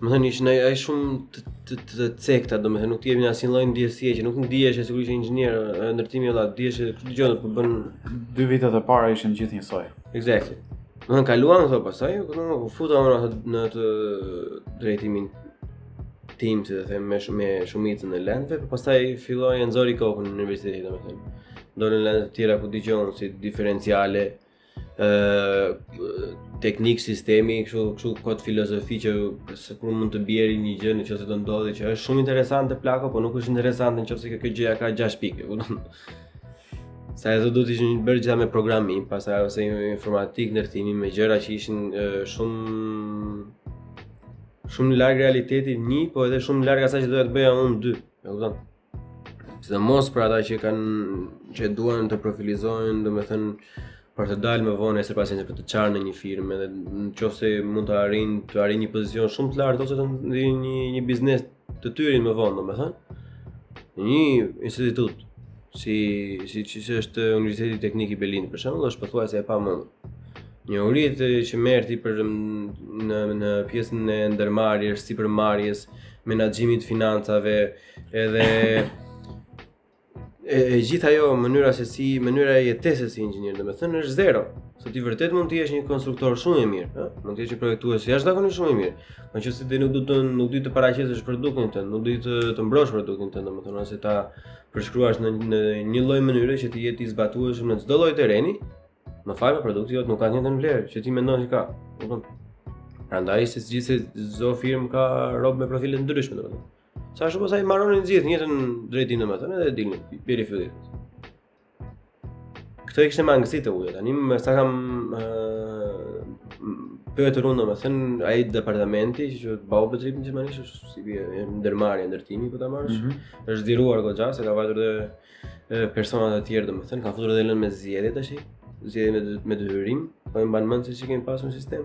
Domethënë ishin aq shumë të të të, të cekta, domethënë nuk të jepnin asnjë lloj ndjesie që nuk ndiheshe sikur ishe inxhinier ndërtimi vallaj ndiheshe se çdo gjë po bën po dy vitet e para ishin gjithë njësoj. Exactly. Domethënë kaluan këto pastaj, domethënë u futa më në drejtimin tim si të them më shumë me shumicën e lëndëve, por pastaj filloi e nxori kokën universiteti, domethënë. Dolën lëndë të tjera ku dëgjon si diferenciale, ë teknikë sistemi, kështu kështu kot filozofi që se kur mund të bjerë një gjë në qoftë se do ndodhi që është shumë interesante plako, por nuk është interesante në qoftë se kjo gjëja ka 6 pikë, kupton? Sa ajo duhet të ishin bërë të gjitha me programim, pastaj ose informatikë ndërtimi me gjëra që ishin e, shumë shumë larg realitetit një, po edhe shumë larg asaj që doja të bëja unë dy, e kupton? Sidomos për ata që kanë që duan të profilizohen, domethënë, për të dalë më vonë ose pastaj që për të çarë në një firmë, edhe në qofë se mund të arrijnë, të arrijnë një pozicion shumë të lartë, ose të një, një biznes të hyrit më vonë, domethënë, në një institut si si si, si është Universiteti Teknik i Berlinit për shembull, është pothuajse e pamundur. Njohuritë që merr ti për në në pjesën e ndërmarrjes, sipërmarrjes, menaxhimit të financave, edhe e, e gjithë ajo mënyra se si mënyra e jetesës si inxhinier, domethënë është zero. Se ti vërtet mund të jesh një konstruktor shumë i mirë, ëh, mund të jesh një projektues jashtëzakonisht shumë i mirë. Por nëse ti nuk do të nuk di të paraqesësh produktin tënd, nuk di të të mbrosh produktin tënd, domethënë ose ta përshkruash në në një lloj mënyre që të jetë i zbatueshëm në çdo lloj terreni, më fal, produkti jot nuk ka të njëjtën vlerë që ti mendon se ka. Kupton? Prandaj se gjithsesi çdo firmë ka rob me profile të ndryshme, domethënë. Sa shumë sa i marronin gjithë të njëjtin drejtim domethënë edhe dilni, pjeri fëdhjet. Këto i kishte mangësitë TU-ja. Tani me sa kam për e të rundë, domethënë, ai departamenti që që të bau për tripin që më nishë, është si bje, inxhinieri ndërtimi për po ta marrësh, mm -hmm. është ziruar këtë gjasë, e ka vajtur dhe persona të tjerë, domethënë, ka futur dhe lëndë me zgjedhje tashi, zgjedhje me, me detyrim, pa po e mban mend se ç'kemi pasur në sistem,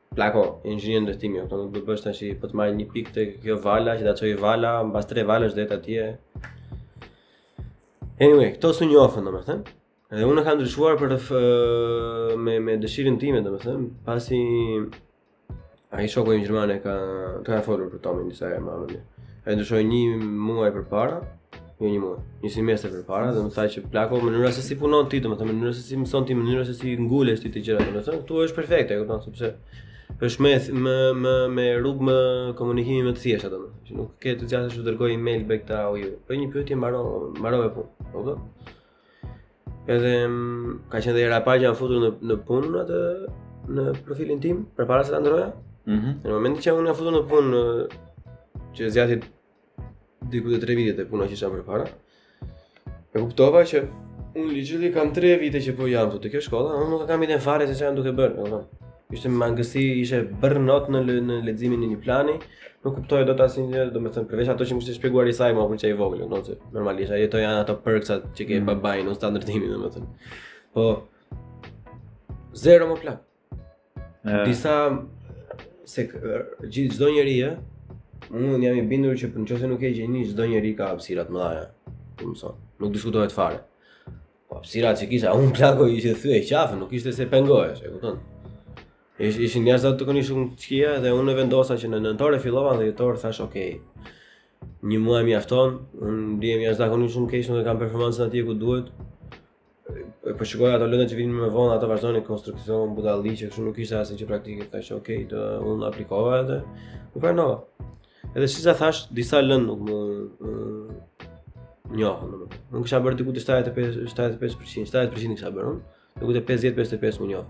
Plako, inxhinier ndërtimi, apo nuk do të bësh thashë po të marr një pikë tek kjo vala që ta çojë vala, mbas tre valësh do jetë atje. Anyway, këto s'u njohën domethënë. Edhe unë kam ndryshuar për të me me dëshirën time domethënë, pasi ai shoku im gjerman që të kam folur për Tomin disa herë më vonë. Ai ndryshoi një muaj përpara, Jo një muaj, një semestër përpara, dhe më tha që plako mënyra se si punon ti, domethënë mënyra se si mëson ti, mënyra se si ngulesh ti te gjërat, domethënë, këtu është perfekte, e sepse është me, me, me, me rrugë komunikimi më të thjeshtë, domethënë që nuk ke të gjatë që dërgoj e-mail back të au ju, për një pyetje mbaro, mbarove punë, po dhe? Edhe, mm, ka qenë dhe hera parë që jam futur në, në punë në atë, në profilin tim, përpara se ta ndërroja, mm -hmm. në momentin që unë jam futur në punë, që zgjati diku te tre vite te puna që isha përpara, e kuptova që unë ligjëri kam tre vite që po jam te kjo shkolla, unë nuk kam ide fare se ça jam duke bërë, domethënë. Isha me mangësi, ishe bërë not në, në leximin e një plani, nuk kuptoja dot asnjë, domethënë, përveç ato që më kishte shpjeguar im atë, ma për që i vogël, domethënë, normalisht, ato janë ato perksat që ke mm. babain në ndërtim, domethënë. Po, zero më plan, Di ça, se gjithë çdo njeri ë unë jam i bindur që nëse nuk je gjeni çdo njeri ka hapësira të mëdha. Domethënë, nuk diskutohet fare. Po hapësira që kisha unë plako ishte që thyje qafën, nuk ishte se pengohesh, e kupton? Ish, ishin njerëz ato të koni shumë të këqija dhe unë vendosa që në nëntor e fillova dhjetor thashë ok. Një muaj mjafton, unë ndihem jashtëzakonisht shumë keq, nuk e kam performancën atje ku duhet. po shikoj ato lëndë që vinin më vonë, ato vazhdonin konstruksion budallallëqe kështu nuk ishte asnjë gjë praktike, thashë ok, do unë aplikova edhe u pranova. Edhe siç e thashë, disa lëndë nuk më njohën domethënë. Nuk kisha bërë diku të 75 75%, 70% kisha bërë unë, diku të 50 55 më njohën.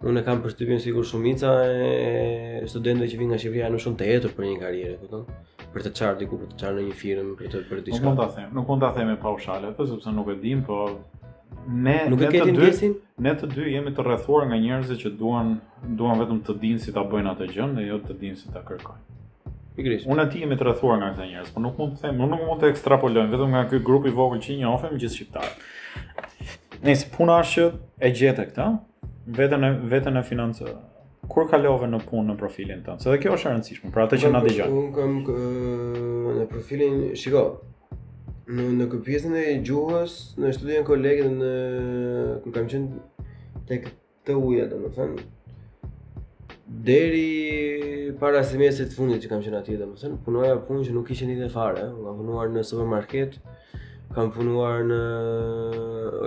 Unë e kam përshtypjen sikur shumica e studentëve që vijnë nga Shqipëria janë shumë të etur për një karrierë, kupton? Për të çarë diku, për të çarë në një firmë, për të për diçka. Nuk mund ta them, nuk mund ta them me paushale, po sepse nuk e dim, po ne nuk e kemi ndjesinë. Ne të dy jemi të rrethuar nga njerëz që duan duan vetëm të dinë si ta bëjnë atë gjë dhe jo të dinë si ta kërkojnë. Pikërisht. Ne të dy jemi të rrethuar nga këta njerëz, por nuk mund të them, unë nuk mund të ekstrapolojmë vetëm nga ky grup i vogël që i njohim gjithë shqiptarët. Nëse puna është që e gjete këtë, veten e veten e financon. Kur kalove në punë në profilin tënd? Se dhe kjo është e rëndësishme, për atë që na dëgjon. Unë kam në profilin, shiko. Në në këtë pjesën e gjuhës, në Studienkolleg në kur kam qenë tek TU-ja domethënë deri para semestrit të fundit që kam qenë atje domethënë punoja punë që nuk kishte lidhje fare, kam punuar në supermarket, kam punuar në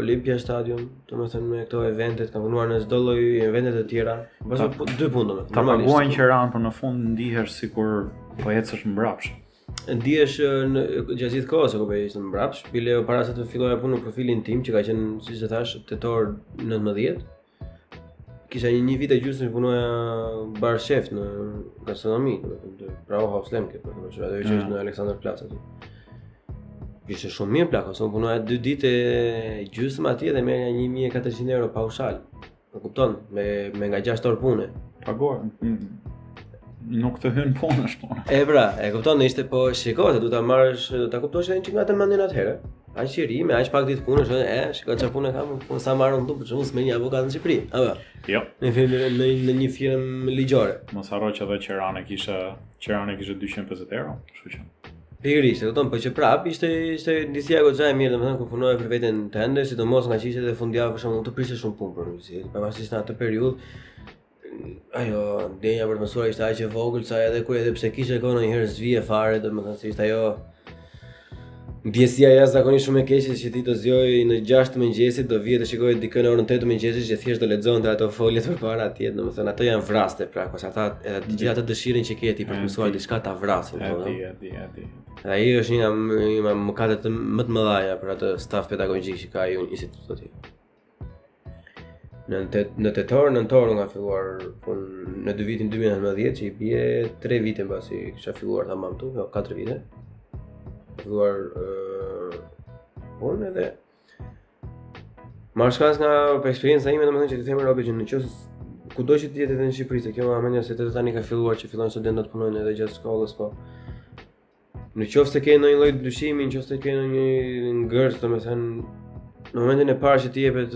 Olympia Stadium, domethënë me këto eventet, kam punuar në çdo lloj evente të tjera, bashkë po dy punë domethënë. Ta paguanin qiranë por në fund ndihesh sikur po ecësh mbrapsht. Ndihesh gjatë gjithë kohës që po ecën mbrapsht, bile para se të filloja punë në profilin tim që ka qenë, siç e thashë, tetor 19. Kisha një, një vit e gjysmë që punoja bar shef në gastronomi, domethënë Brauhaus Lemke këtu, domethënë që ajo që është në Alexanderplatz aty. Ishte shumë mirë plako, se unë punoja 2 ditë e gjysmë atje dhe merrja 1400 euro paushal. Më kupton, me me nga 6 orë pune. Paguar. Nuk të hyn punë është puna. E pra, e kupton, ne ishte po shikoj, do ta marrësh, do ta kuptosh edhe çka të mendin atëherë. Ai që ri me aq pak ditë punë, është e, shikoj çfarë punë kam, po sa marrë unë për shkakun se me një avokat në Çipri. A vë. Jo. Në fillim në në një firmë ligjore. Mos harro që edhe qiranë e kisha, qiranë e kisha 250 euro, kështu që. Pikërisht, e kupton, po që prapë ishte ishte ndjesia goxha e mirë, domethënë kur punoje për veten tënde, sidomos ngaqë ishte edhe fundjavë për shembull, të prishte shumë punë për ndjesi, pavarësisht në atë periudhë. Ajo ndjenja për të mësuar ishte aq e vogël sa edhe kur edhe pse kishe kohë ndonjëherë s'vije fare, domethënë se ishte ajo ndjesia jashtëzakonisht shumë e keqe që ti do zgjoheshe në 6 të mëngjesit, do vije të shikoje dikë në orën 8 të mëngjesit që thjesht do lexonte ato foliet para atje, domethënë ato janë vraste pra, kështu ata edhe të gjithë atë dëshirën që ke ti për të mësuar diçka ta vras E di, e di, e di. Dhe ai është një nga mëkatet më të mëdha për atë staf pedagogjik që ka ai institut aty. Në të në tetor, në tetor kam filluar punë dy vitin 2019 që i bie 3 vite mbasi kisha filluar tamam TU, jo 4 vite. Filluar ë uh, edhe Marrë shkas nga eksperienca ime, domethënë që të themi robi që në qoftë ku do që të jetë edhe në Shqipëri, se kjo ma ha mendja se të tani ka filluar që fillojnë studentët të punojnë edhe gjatë shkollës, po. Në qoftë se ke ndonjë lloj dyshimi, në qoftë se ke ndonjë ngërç, domethënë në momentin e parë që të jepet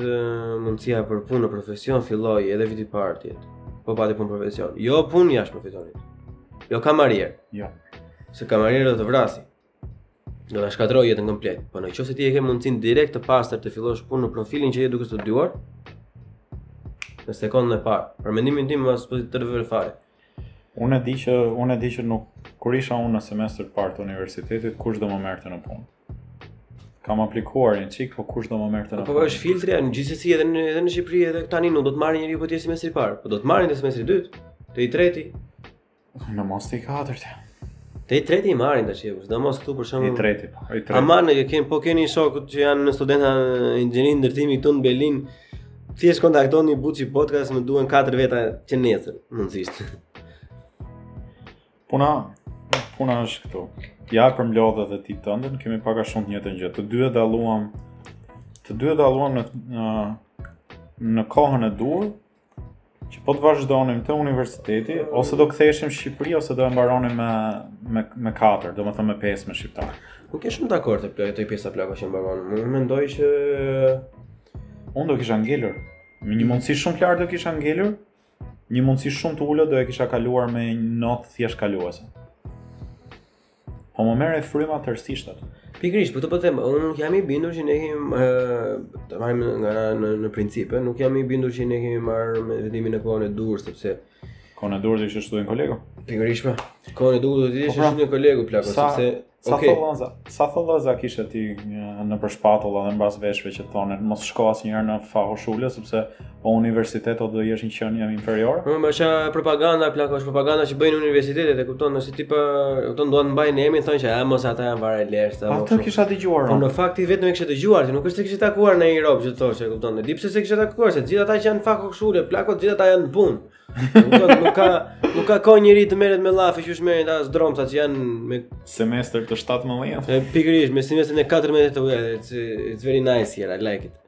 mundësia për punë në profesion, filloje edhe viti i parë ti. Po pati punë profesion. Jo punë jashtë profesionit. Jo kamarier. Jo. Se kamarier do të të vrasi. Do ta shkatërrojë jetën komplet. Po në qoftë se ti e ke mundësin direkt të pastër të fillosh punë në profilin që je duke studiuar, në sekondën e parë. Për mendimin tim mos e mendo fare. Unë e di që unë e di që nuk kur isha unë në semestër të parë të universitetit, kush do më merrte në punë. Kam aplikuar një çik, po kush do më merrte në po, po, punë. Po është filtri, gjithsesi edhe në edhe në Shqipëri edhe tani nuk do të marrë njeriu po t'je semestri i parë, po do të marrin në semestrin e dytë, te i treti. Në mos te i katërti. Te i treti i marrin të gjithë, sidomos këtu për shembull... I treti, po, i treti. Aman ne kemi, po keni shokë që janë studenta inxhinieri ndërtimi këtu në Berlin, thjesht kontaktoni Buçi Podcast më duhen 4 veta që nesër, mundësisht. Puna, puna është këtu. Ja e përmblodhe dhe ti tëndën, kemi pak a shumë të njëjtën gjë. Të dy e dalluam, të dy e dalluam në, në, në kohën e duhur, që po të vazhdonim te universiteti, ose do ktheheshim Shqipëri, ose do e mbaronim me, me, me 4, domethënë me 5 me Shqiptarë. Nuk jam shumë dakord te, te kjo pjesa plako që mbaron, unë mendoj që... Unë do kisha ngelur, me një mundësi shumë të lartë do kisha ngelur, një mundësi shumë të ulët do e kisha kaluar me një notë thjesht kaluese. Po më merr frymën tërësisht. Pikërisht, po të po them, unë nuk jam i bindur që ne kemi të marrim nga në në principe, nuk jam i bindur që ne kemi marrë vendimin në kohën e duhur sepse koha e duhur do të shtuajë një kolegu. Pikërisht, po. Koha e duhur do të ishte po, pra, një kolegu plako sa, sepse Sa okay. thotë Laza? Sa thotë Laza kishe ti një, nëpër shpatulla dhe mbas veshëve që thonë mos shko asnjëherë në Fachhochschule sepse po universitet do jesh një qenie inferiore. Po më është propaganda plako, është propaganda që bëjnë universitetet, e kupton, nëse ti po kupton, duan të mbajnë emrin, thonë që a mos ata janë varë lehtë. Po atë kisha dëgjuar. Po në fakt ti vetëm e kishe dëgjuar, ti nuk është se kishe takuar në Europë, që thoshë, e kupton, e di pse s'e kishe takuar, se gjithë ata që janë Fachhochschule, plako të gjithë ata janë punë. nuk ka nuk ka kohë njeri të merret me llafe që të merret as me dromca që janë me semestër të 17. Pikërisht, me semestrin e 14 të vjetë, it's, it's very nice here, I like it.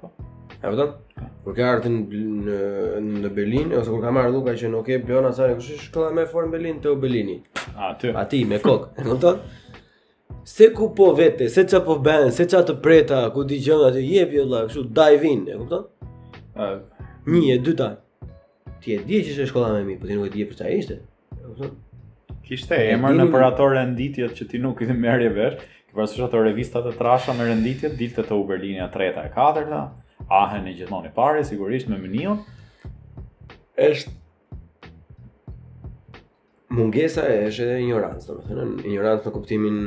Po. E vërtetë? Po. Kur ke ardhur në në Berlin ose kur ka marrë Luka që nuk e bën asaj kush është shkolla më e fortë në Berlin TU Berlini. Aty. Aty me kokë. E kupton? Se ku po vete, se ça po bën, se ça të pret, ku dëgjon aty, jepi jalla, kështu dive in, e kupton? Ëh, dhe e dyta. Ti e di që është shkolla më e mirë, po ti nuk e di për çfarë ishte. Kishte emër nëpër ato renditjet që ti nuk i merrje vesh, ke parasysh ato revistat e trasha me renditjet, dilte TU Berlini e 3-ta e 4-ta, Aachen gjithmonë i pari, sigurisht me Mynihun, është mungesa e është edhe injorancë, domethënë, injorancë në kuptimin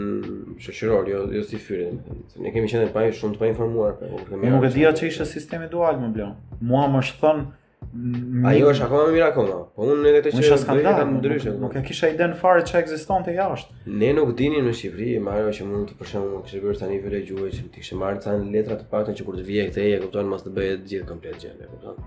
shoqëror, jo jo si fyerje, domethënë. Se ne kemi qenë pra shumë të painformuar për këtë. Unë nuk e dija ç'ishte sistemi dual më plako. Mua më është thënë Ajo është akoma më mirë akoma. Po unë edhe këtë qesh, e kam ndryshe. Nuk, nuk e kisha idenë fare çfarë ekzistonte jashtë. Ne nuk dinim në Shqipëri, më ajo që mund të për shembull kishe bërë ndonjë kurs gjuhe që të kishe marrë ca letra të paktën që kur të vije këtej e kupton mos të bëhet gjithë komplet gjë, e kupton.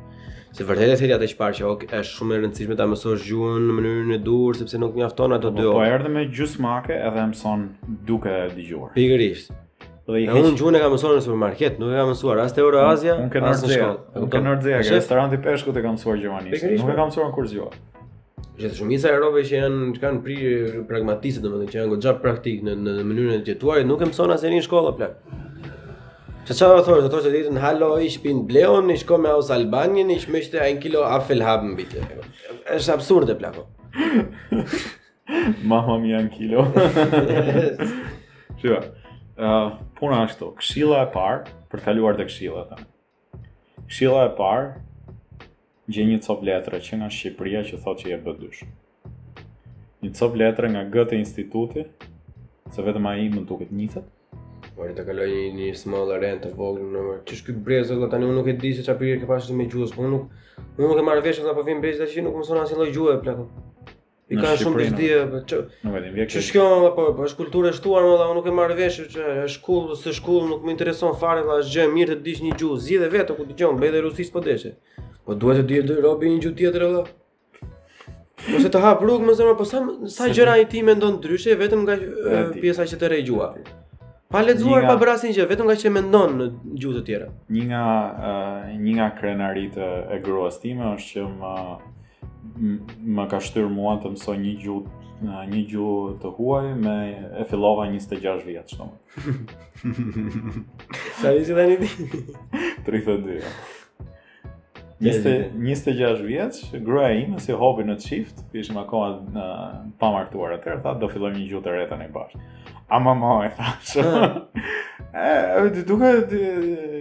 Se vërtet e the ti atë më parë që ok, është shumë e rëndësishme ta mësosh gjuhën në mënyrën e duhur sepse nuk mjafton ato po, dy po, orë. Po erdhe me gjysmake edhe mëson duke dëgjuar. Pikërisht. Dhe unë gjuhën e kam mësuar në supermarket, nuk e kam mësuar as te Euroazia, as në shkollë. Unë te Nordsee, në restorant peshku e kam mësuar gjermanisht. Nuk e kam mësuar në kurs gjuhe. Gjithë shumica e robve që janë që kanë pri pragmatistë domethënë që janë goxha praktikë në në mënyrën e të jetuarit, nuk e mëson asnjë në shkollë plako. Që ça do thoje, do thoje që ditën, hallo, ich bin Bleon, ich komme aus Albanien, ich möchte ein Kilo Äpfel haben bitte. Është absurde, plako. Ama, më jep një kilo. Shiko, uh, puna është te, këshilla e parë, për të kaluar te këshillat. Këshilla e parë, gjej një copë letër që nga Shqipëria që thotë që je B dysh. Një copë letër nga Goethe instituti, se vetëm ai më duket njihet, Po të kaloj një një small rant të vogël vënë re. Ç'është ky brez, plako tani unë nuk e di se çfarë ke pasur me gjuhët, po unë nuk unë nuk e marr vesh apo po vjen brez që nuk mëson asnjë lloj gjuhe plako. I ka shumë të s'di, po, nuk e di, ç'është kjo, po, po, është kulturë e shtuar, mo, dhe unë nuk e marr vesh që shkollë s'shkollë, nuk më intereson fare, dhe është gjë mirë të dish një gjuhë, zgjidhe vetë, ku dëgjon, bëj dhe rusisht po deshe. Po duhet të dijë dhe robi një gjuhë tjetër, vëlla. Po se të hap rrugë, mo zemër, po sa, sa gjëra ti i mendon ndryshe, vetëm nga pjesa që të rri gjuha. Pa lexuar pa bërë asnjë gjë, vetëm nga që mendon në gjuhë të tjera. Një nga uh, një nga krenaritë e gruas time është që më më ka shtyrë mua të mësoj një gjuhë një gjuhë të huaj dhe e fillova 26 vjeç domethënë. Sa je tani? 32. 26 vjeç, gruaja ime si hobi në çift, ishim akoma të pamartuar atëherë, tha do fillojmë një gjuhë të re tani bashkë. Aman, i thashë. Ëh, duke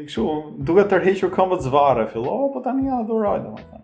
kështu, duke tërhequr këmbët zvarrë e fillova, po tani e adhuroj domethënë.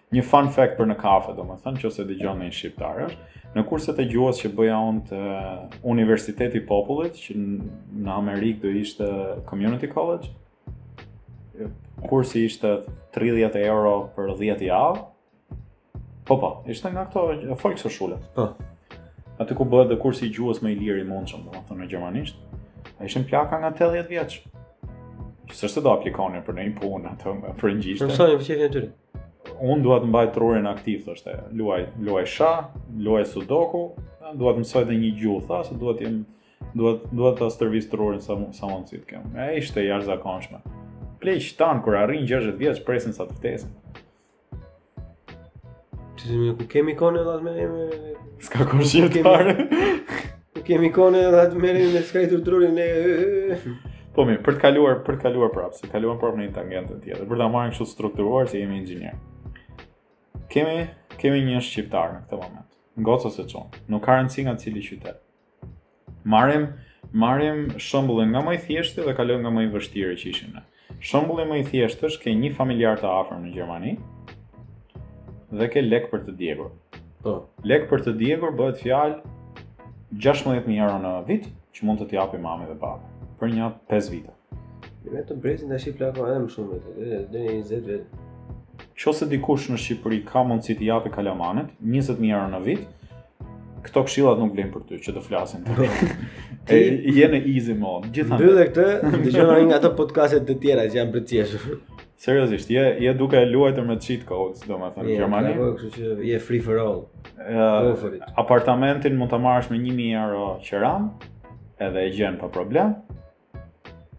Një fun fact për në kafe, domethënë, qoftë se dëgjon ndonjë shqiptar, është, në kurset e gjuhës që bëja unë te Universiteti i Popullit, që në Amerikë do ishte Community College, kursi ishte 30 euro për 10 javë, po po, ishte nga këto Volkshochschule. Po. Aty ku bëhet dhe kursi i gjuhës më i lirë i mundshëm, domethënë, në gjermanisht, a ishin plaka nga 80 vjeçe. S'është se do aplikonin për ndonjë punë, ato për anglisht. E mësonin për qejfin e tyre. Unë duhet të mbaj trurin aktiv, thoshte. Luaj, luaj shah, luaj sudoku, duhet të mësoj dhe një gjuhë, tha se duhet të duhet duhet ta stërvis trurin sa sa mundësi të kem. E, ishte e jashtëzakonshme. Pleqtë tanë kur arrijnë 60 vjeç presin sa të vdesin. Ti më ku kemi konë vallë me me ska kurrë jetë parë. Kemi kone dhe atë merin me skaj të trurin e... Po mi, për të kaluar, për të kaluar prapë, se kaluam prapë në një tangente tjetër, për ta marrim kështu të strukturuar se jemi inxhinierë. Kemi, kemi një shqiptar në këtë moment, një gocë ose çun, nuk ka rëndësi nga cili qytet. Marrim, marrim shembullin nga më i thjeshti dhe kalojmë nga më i vështiri që ishim ne. Shembulli më i thjeshtë është ke një familjar të afërm në Gjermani dhe ke lek për të djegur. Po. Lek për të djegur bëhet fjalë 16000 euro në vit që mund të t'i japë mami dhe babi për nja 5 vite. Dhe vetëm brezi tash i plakon edhe më shumë vetë, edhe deri në 20 mijë. Qoftë se dikush në Shqipëri ka mundësi t'i japë kalamanit 20000 euro në vit, Këto këshillat nuk vlejnë për ty që po flasim. Ti je në easy mode. Gjithandaj. Mbylle këtë, dëgjo ndonjë nga ato podcastet e tjera që janë përcjellshëm. Seriozisht, je je duke e luajtur me cheat codes, domethënë në Gjermani. Po, kështu që je free for all. Uh, apartamentin mund ta marrësh me 1000 euro qeranë, edhe e gjen pa problem.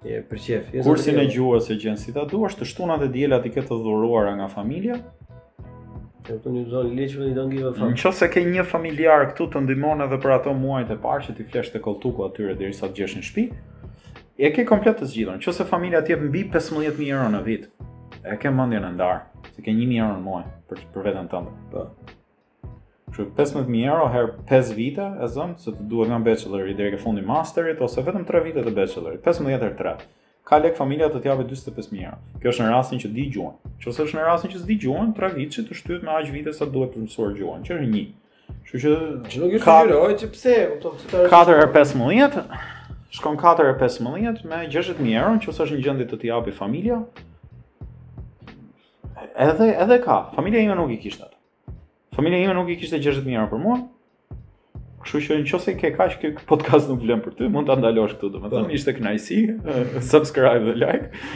Je për qejf. Kursin e gjuhës e gjen si ta duash, të shtunat e diellat i ke të dhuruara nga familja. Je te një zonë legit don't give a fuck. Në qoftë se ke një familjar këtu të ndihmon edhe për ato muajt e parë që ti flesh te kolltuku i atyre derisa të gjesh një shpi, e ke komplet të zgjidhun. Qoftë se familja të jep mbi 15.000 euro në vit, e ke mendjen e ndarë, se ke 1.000 euro në muaj për, për veten tënde. Po. Kështu 15000 euro herë 5 vite e zëm se të duhet nga bachelor deri ke fundi i masterit ose vetëm 3 vite të bachelorit, 15 herë 3. Ka lek familja të të japë 45000 euro. Kjo është në rastin që e di gjuhën. Qoftë se është në rastin që s'e di gjuhën, 3 vite të shtyhet me aq vite sa duhet të mësosh gjuhën, që është 1. Kështu që që nuk është gjë, oj që pse, kupton, pse të 4 herë 15 shkon 4 herë 15 me 60000 euro, nëse është në gjendje të t'i japë familja. Edhe edhe ka, familja ime nuk i kishte ato. Familja ime nuk i kishte gjithë të mirat për mua. Kështu që nëse ke kaq ky podcast nuk vlen për ty, mund ta ndalosh këtu, domethënë po. ishte kënaqësi, subscribe dhe like.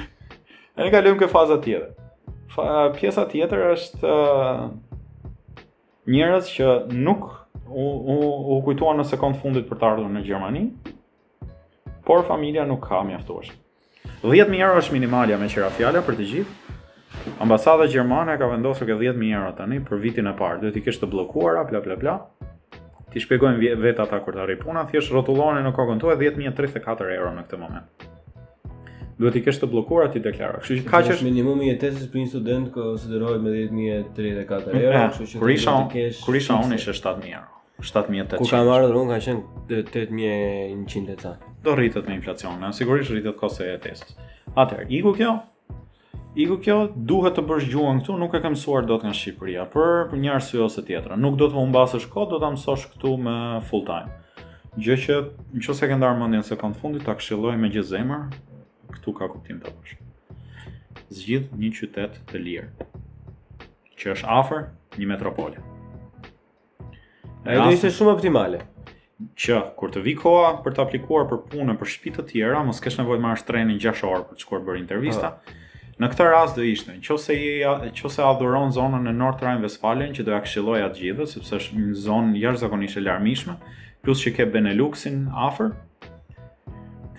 Ne kalojmë ke faza tjetër. Fa, pjesa tjetër është uh, njerëz që nuk u u, u kujtuan në sekond të fundit për të ardhur në Gjermani. Por familja nuk ka mjaftueshëm. 10000 euro është minimalja meqë ra fjala për të gjithë. Ambasada gjermane ka vendosur ke 10000 euro tani për vitin e parë, duhet t'i kesh të bllokuara, bla bla bla. T'i shpjegojnë vetë ata kur të arrijë puna, thjesht rrotulloni në kokën tuaj 10034 euro në këtë moment. Duhet t'i kesh të bllokuara t'i deklarosh. Kështu që kaq është minimumi i jetesës për një student që konsiderohet me 10034 euro, kështu që kur isha unë, kur isha unë ishte 7000 euro. 7800. Kur kam ardhur unë ka qenë 8100 e ca. Do rritet me inflacionin, a sigurisht rritet kosto e jetesës. Atëherë, iku kjo? Iku kjo, duhet të bësh gjuhën këtu, nuk e kam mësuar dot nga Shqipëria, por për një arsye ose tjetër. Nuk do të humbasësh kohë, do ta mësosh këtu me full time. Gjë që nëse ke ndarë mendjen sekondën e fundit ta këshilloj me gjithë zemër, këtu ka kuptim ta bësh. Zgjidh një qytet të lirë që është afër një metropole. Ajo do ishte shumë optimale. Që kur të vijë koha për të aplikuar për punë për shtëpi të tjera, mos kesh nevojë të marrësh trenin 6 orë për të shkuar bërë intervista. Ha. Në këtë rast do ishte, nëse je nëse adhuron zonën e North Rhine-Westfalen që do ia këshilloja të gjithëve, sepse është një zonë jashtëzakonisht e larmishme, plus që ke Beneluxin afër.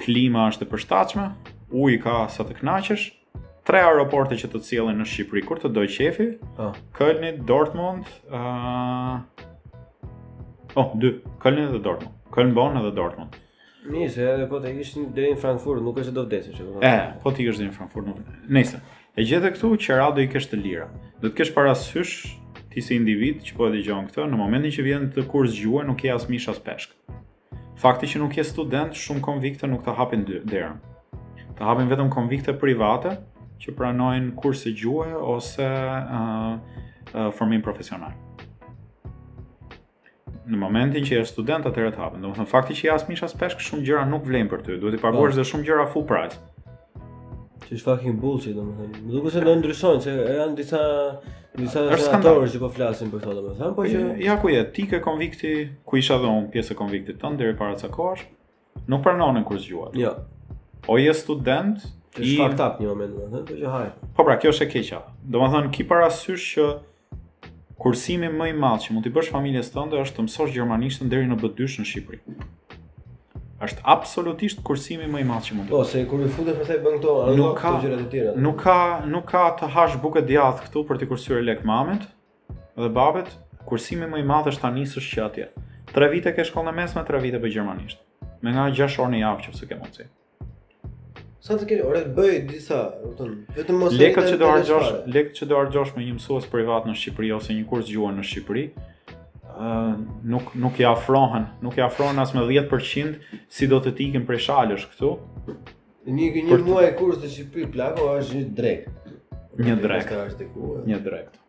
Klima është e përshtatshme, ujë ka sa të kënaqesh, tre aeroporte që të sjellin në Shqipëri kur të dojë qejfi, oh. Ah. Kölni, Dortmund, uh... oh, dy, Kölni dhe Dortmund, Köln Bonn dhe Dortmund. Mirë, se edhe po të ikish deri në Frankfurt, nuk është se do vdesësh, apo. E, po të ikish deri në Frankfurt, nuk. Nëse e gjetë këtu qiratë do t'i kesh të lira. Do të kesh parasysh ti si individ që po e dëgjon këtë, në momentin që vjen te kurs gjuhë, nuk je as mish as peshk. Fakti që nuk je student shumë konvikte nuk ta hapin derën. Ta hapin vetëm konvikte private që pranojnë kurse gjuhe ose uh, uh, formim profesional. Në momentin që je student atëherë të hapen. Domethënë fakti që je as mish as peshk shumë gjëra nuk vlejnë për ty, duhet t'i paguash po. dhe shumë gjëra full price. Që është fucking bullshit domethënë. Më duket se do ndryshojnë se janë disa disa senatorë që po flasin për këto domethënë, po që ja ku je, ti ke, konvikti ku isha dhe unë pjesë e konviktit tënd deri para ca kohësh. Nuk pranonin kurs gjuhe. Jo. O je student, ti je fucked up një moment domethënë, po që haj. Po pra, kjo është e keqja. Domethënë ki parasysh që Kursimi më i madh që mund t'i bësh familjes tënde është të mësosh gjermanishtin deri në B2 në Shqipëri. Është absolutisht kursimi më i madh që mund të. Po, se kur i futesh pastaj bën këto nuk ka gjëra të tjera. Nuk ka, nuk ka të hash bukë e djathë këtu për të kursyer lek mamit dhe babit. Kursimi më i madh është ta nisësh që atje. 3 vite ke shkollën e mesme, 3 vite bëj gjermanisht. Me nga 6 orë në javë po pse ke mundsi. Sa të kesh orë, bëj disa, kupton. Vetëm mos lekët që do harxhosh, lekët që do harxhosh me një mësues privat në Shqipëri ose një kurs gjuhë në Shqipëri, ë uh, nuk nuk i afrohen, nuk i afrohen as me 10% si do të të ikin prej shalësh këtu. Një një muaj kurs në Shqipëri plako është një drekë. Një drekë. Një drekë.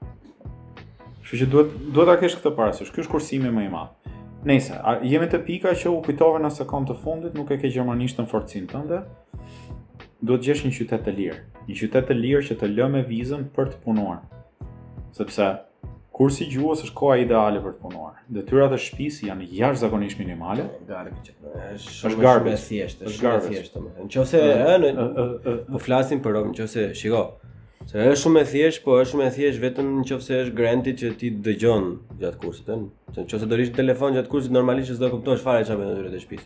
Kështu që duhet duhet ta kesh këtë parasysh. Ky është kursimi më i madh. Nëse jemi te pika që u kujtove në sekond të fundit, nuk e ke gjermanishtën forcën tënde, duhet të gjesh një qytet të lirë, një qytet të lirë që të lë me vizën për të punuar. Sepse kursi i gjuhës është koha ideale për të punuar. Detyrat e shtëpisë janë jashtëzakonisht minimale. Garbage. Është garbage. Është garbage. Është garbage. Nëse ëh, po flasim për nëse shiko, Se është shumë e thjeshtë, po është shumë e thjeshtë vetëm në qoftë se është garanti që ti dëgjon gjatë kursit, ëh. Se në qoftë se do rrish në telefon gjatë kursit normalisht që s'do kuptosh fare çfarë bën në shtëpi.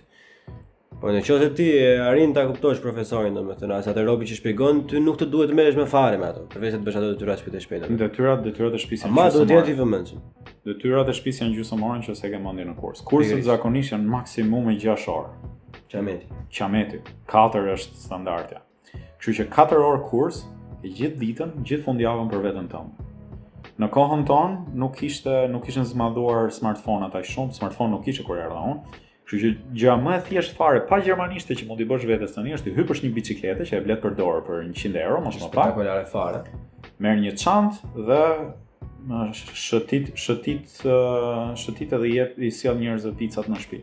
Po në qoftë se ti e arrin ta kuptosh profesorin, domethënë as atë robi që shpjegon, ty nuk të duhet të merresh me fare me ato. Përveç të bësh ato detyra shpejt e shpejt. Detyrat, detyrat e shtëpisë. Po do të jetë i vëmendshëm. Detyrat e shtëpisë janë gjysmë ore qoftë se ke mendin në kurs. Kurset zakonisht janë maksimumi 6 orë. Qameti. Qameti. 4 është standardja. Kështu që 4 orë kurs gjithë ditën, gjithë fundjavën për veten tënde. Në kohën tonë nuk kishte nuk kishin zmadhuar smartphone-at aq shumë, smartphone nuk kishte kur erdha unë. Kështu që gjëja më e thjeshtë fare pa gjermanishte që mund t'i bësh vetes tani është të hypësh një biçikletë që e blet përdorur për 100 euro, mos më pak. Spektakolare fare. Merr një çantë dhe shëtit shëtit shëtit edhe jep i sjell njerëzve picat në shtëpi.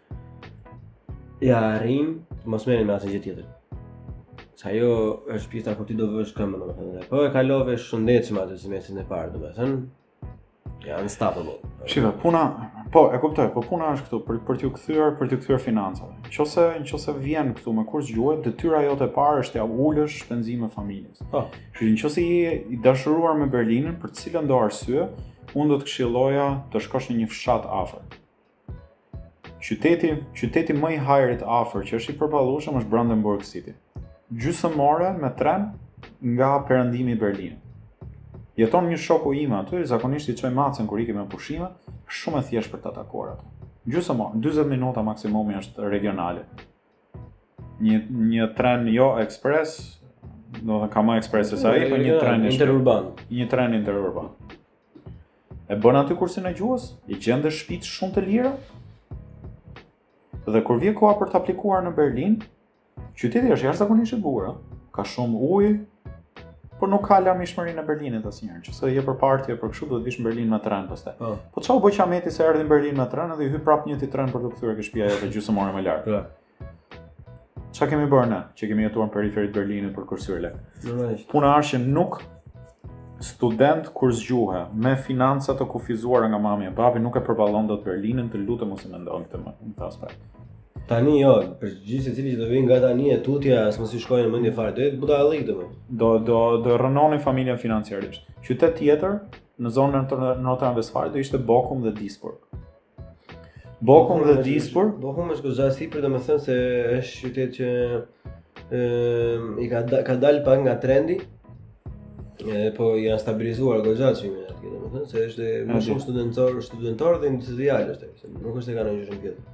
Ja, rrim, mos merrem me asnjë gjë tjetër. Se ajo është pjesa ku ti do vësh këmbën, domethënë. Po e kalove shëndetshëm atë semestrin e parë, domethënë. Je unstoppable. Shiko, puna, po e kuptoj, po puna është këtu për për t'iu kthyer, për t'iu kthyer financave. Nëse nëse vjen këtu me kurs gjuhë, detyra jote e parë është t'ia ulësh shpenzimet familjes. Po. Kështu që nëse je i dashuruar me Berlinin për cilëndo arsye, unë do të këshilloja të shkosh në një fshat afër. Qyteti, qyteti më i hajrit afër që është i përballueshëm është Brandenburg City. Gjysmë ore me tren nga perëndimi i Berlinit. Jeton një shoku im aty, zakonisht i çoj macën kur ikim me pushime, shumë e thjeshtë për ta takuar atë. Gjysmë ore, 40 minuta maksimumi është regionale. një një tren jo ekspres, domethënë ka më ekspres se sa ai, po një tren interurban, një tren interurban. E bën aty kursin e gjuhës, i gjen dhe shtëpitë shumë të lira. Dhe kur vjen koha për të aplikuar në Berlin, qyteti është jashtëzakonisht i bukur, ka shumë ujë, Por nuk ka larmishmërinë e Berlinit asnjëherë, që se je për parti për kështu do të vish në Berlin me tren pastaj. Po, po ça u bë qameti se erdhi në Berlin me tren dhe i hyn prap një tren për t'u kthyer ke shtëpia jote gjysmë orë më larg. Po. Çka kemi bërë ne, që kemi jetuar në periferi të Berlinit për kursyer lek. Normalisht. Puna është që një student kurs gjuhe me financa të kufizuara nga mami e babi nuk e përballon dot Berlinin të lutem mos e mendo këtë më pas pak. Tani jo, për gjithsecilin që do vijë nga tani e tutja, as mos i shkojë mendja fare do jetë budallallik do. Do do do rrënonin familjen financiarisht. Qytet tjetër në zonën e Nordrhein-Westfalen do ishte Bokum dhe Duisburg. Bokum dhe Duisburg, Bokum është goxha sipër, domethënë se është qytet që ë i ka da, ka dalë pak nga trendi. E, po janë stabilizuar goxha çmimet atje, domethënë se është më shumë studentor, studentor dhe industrial është, nuk është se kanë gjë shumë tjetër.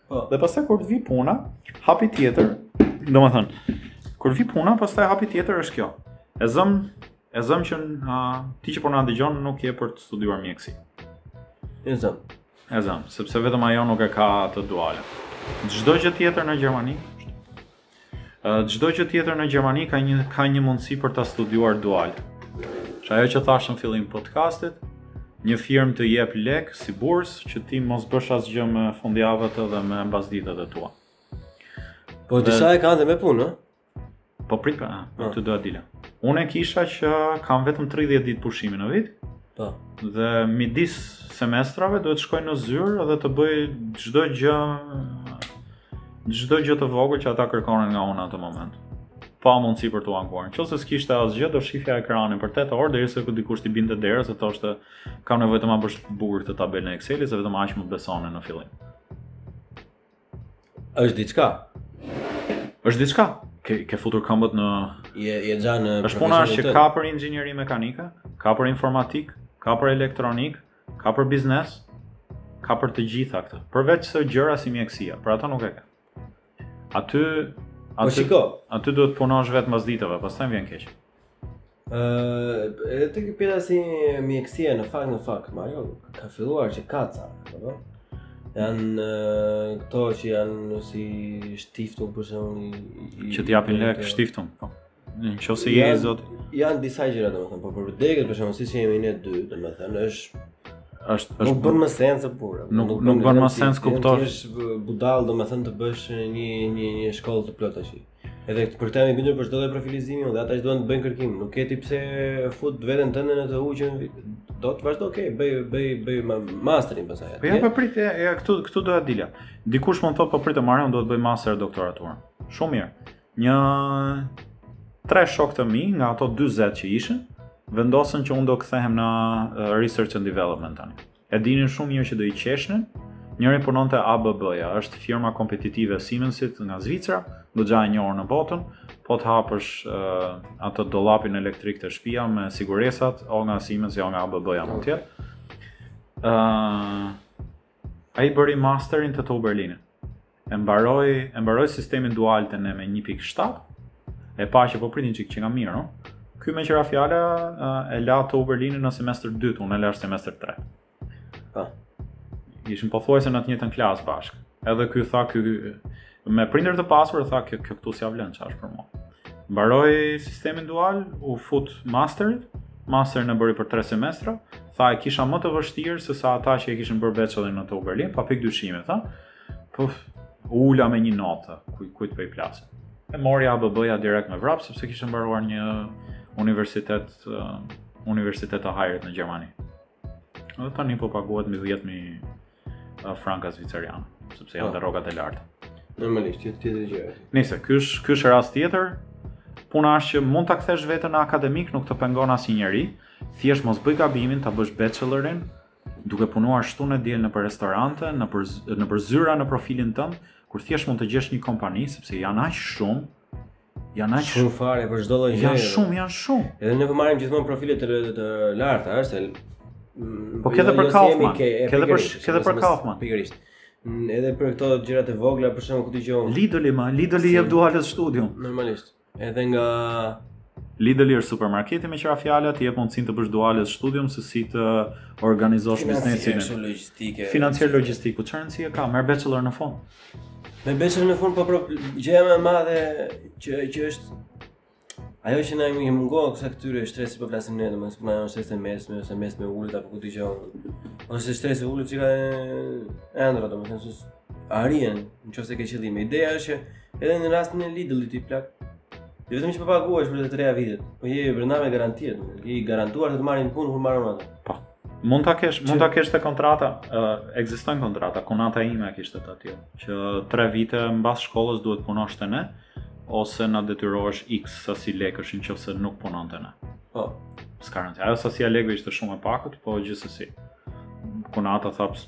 Po. Dhe pastaj kur të vi puna, hapi tjetër, domethënë, kur vi puna, pastaj hapi tjetër është kjo. E zëm, e zëm që ë, ti që po na dëgjon nuk je për të studiuar mjeksi. E zëm. E zëm, sepse vetëm ajo nuk e ka atë duale. Çdo gjë tjetër në Gjermani Çdo gjë tjetër në Gjermani ka një ka një mundësi për ta studiuar dual. Që ajo që thashë në fillim podcastit, një firmë të jep lek si burs që ti mos bësh asgjë me fundjavët dhe me mbasditët e tua. Po dhe... disa e kanë dhe me punë, ë? Po prit, pra, po ah. te ajo do dilja. Unë e kisha që kam vetëm 30 ditë pushimi në vit, Po. Dhe midis semestrave duhet të shkoj në zyrë dhe të bëj çdo gjë çdo gjë të vogël që ata kërkonin nga unë atë moment. Pa mundësi për t'u ankuar. Nëse s'kishte asgjë, do shifja ekranin për 8 orë derisa ku dikush t'i binte derës dhe thoshte kam nevojë të ma bësh bukur këtë tabelën e Excel-it se vetëm aq më besonin në fillim. Është diçka. Është diçka. Ke ke futur këmbët në je je xhan në Është puna është që ka për inxhinieri mekanike, ka për informatik, ka për elektronik, ka për biznes, ka për të gjitha këto. Përveç se gjëra si mjekësia, për ato nuk e ka. Aty po aty po shiko, aty duhet të punosh vetëm pasditeve, pastaj më vjen keq. Ëh, ti ke pika si mjekësia në fakt në fakt, ma jo, ka filluar që ka ca, apo? Jan këto që janë si Stiftung për shembull që të japin lek Stiftung, po. Në qoftë se je i zoti, janë disa gjëra domethënë, por për degët për shembull, që jemi ne dy, domethënë është është është nuk bën më sens e burrë. Nuk nuk bën më sens kuptosh. Ti je budalla domethënë të bësh një një një shkollë të plotë tash. Edhe për këtë jam i bindur për çdo lloj profilizimi, dhe ata që duan të bëjnë kërkim, nuk ke ti pse fut veten tënde në të huqën. Do të vazhdo, okay, bëj bëj bëj masterin pastaj. Po ja pa prit, ja, ja këtu këtu do të dilja. Dikush mund të thotë po prit more, do të bëj master doktoraturë. Shumë mirë. Një tre shokë të mi nga ato 40 që ishin, vendosën që unë do kthehem në research and development tani. E dinin shumë mirë që do i qeshnin. Njëri punonte ABB-ja, është firma kompetitive e Siemens-it nga Zvicra, goxha e njohur në botë. Po të hapësh uh, atë dollapin elektrik te shtëpia me siguresat, o nga Siemensi, o nga ABB-ja mund të jetë. Uh, ai bëri masterin te TU Berlini. E mbaroi, e mbaroi sistemin dual te ne me 1.7. E pa që po i prit çik që nga mirë, Ky me që ra fjala e la TU Berlinin në semestër 2, unë e la semestër 3. Po. Ishim pothuajse në të njëjtën klasë bashkë. Edhe ky tha ky me prindër të pasur tha kjo kjo këtu s'ia vlen çash për mua. Mbaroi sistemin dual, u fut masterit, masterin e bëri për 3 semestra, tha e kisha më të vështirë se sa ata që e kishin bërë bachelor në TU Berlin, pa pikë dyshimi, tha. Puf, u ula me një notë, kuj, kujt po i plas. E mori ABB-ja direkt me vrap, sepse kishte mbaruar një universitet, uh, universitet të hajrit në Gjermani. Dhe tani po paguhet mbi 10.000 uh, franka zviceriane, sepse janë dhe po. rrogat e lartë. Normalisht, është tjetër gjë. Nejse, ky është, ky është rast tjetër, puna është që mund ta kthesh veten në akademik, nuk të pengon asnjë njeri, thjesht mos bëj gabimin ta bësh bachelorin duke punuar shtunë e diel nëpër restorante, nëpër nëpër zyra në profilin tënd, kur thjesht mund të gjesh një kompani sepse janë aq shumë, janë aq shumë fare për çdo lloj gjëje. Janë shumë, janë shumë. Edhe ne po marrim gjithmonë profile të, të larta, ëh, se mm, Po këtë jo, për jo Kaufmann, këtë për këtë për Kaufmann. Pikërisht. Mm, edhe për këto gjëra të vogla, për shembull, ku di unë. Lidl-i më, Lidl-i jep duales Studium. Normalisht. Edhe nga Lidl është supermarketi me që ra fjala të jep mundësinë të bësh duales studium se si të organizosh biznesin. Financier logjistike. Financier logjistik, po çfarë rëndësie ka? Merr bachelor në fund. Merr bachelor në fund po prap gjëja më e madhe që që është Ajo që na i mungon kësaj këtyre shtresës po flasim ne domethënë, po na është shtresë mesme ose mesme e ulët apo ku di unë. Ose shtresë e ulët që ka ëndrra domethënë, nëse Arjen, në qoftë se ke qëllime, ideja është që edhe në rastin e Lidl-it i plak, dhe jo vetëm që je i paguar po për të treja vitet, po je brënda me garanti, je i garantuar të të marrin punë kur mbaron atë. Po, mund ta kesh, mund ta kesh te kontrata, ekzistojnë uh, kontrata, kunata ime e kishte të aty, që tre vite mbas shkollës duhet punosh te ne, ose na detyrohesh x sasi lekësh në qoftë se nuk punon te ne. Po. S'ka rëndësi ajo sasia e lekëve ishte shumë e pakët, po gjithsesi. Kontrata prapë,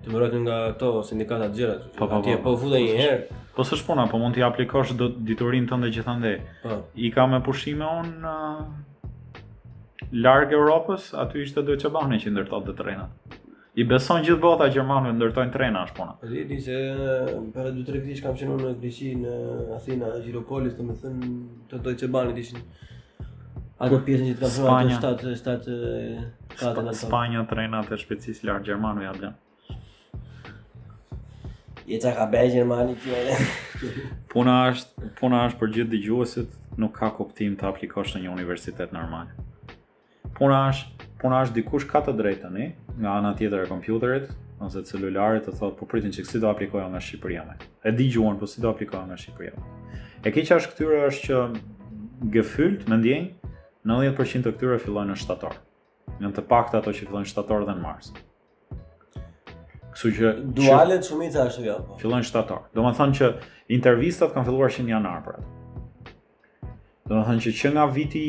Të mbrojnë nga ato sindikata të gjitha. Po, po, po. Po vuta një herë. Po s'është puna, po mund t'i aplikosh dot diturinë tënde gjithandej. Po. Ika me pushime unë larg Europës, aty ishte Deutsche Bahn që i ndërtonte trenat. I beson gjithë bota gjermanëve ndërtojnë trena s'është puna. Po di se para 2-3 vitesh kam qenë në Greqi në Athina, Akropolis, domethënë të Deutsche Bahn ishin Ato pjesën e trenave ato shtat shtat katër ato. Spanja trenat e shpejtësisë lartë gjermanëve ja blen. Je ta ka bërë Gjermani ti. Puna është, puna është për gjithë dëgjuesit, nuk ka kuptim të aplikosh në një universitet normal. Puna është, puna është dikush ka të drejtë tani, nga ana tjetër e kompjuterit ose celularit të thotë po prit një çik si do aplikoj nga Shqipëria më. E di gjuhën, po si do aplikoj nga Shqipëria. E keqja e këtyre është që gefühlt me ndjenjë, 90% të këtyre fillojnë në shtator. Janë të pakta ato që fillojnë shtator dhe në mars. Kështu që duale shumica është kjo. Po. Fillojnë shtator. Domethënë që intervistat kanë filluar që në janar pra. Domethënë që që nga viti,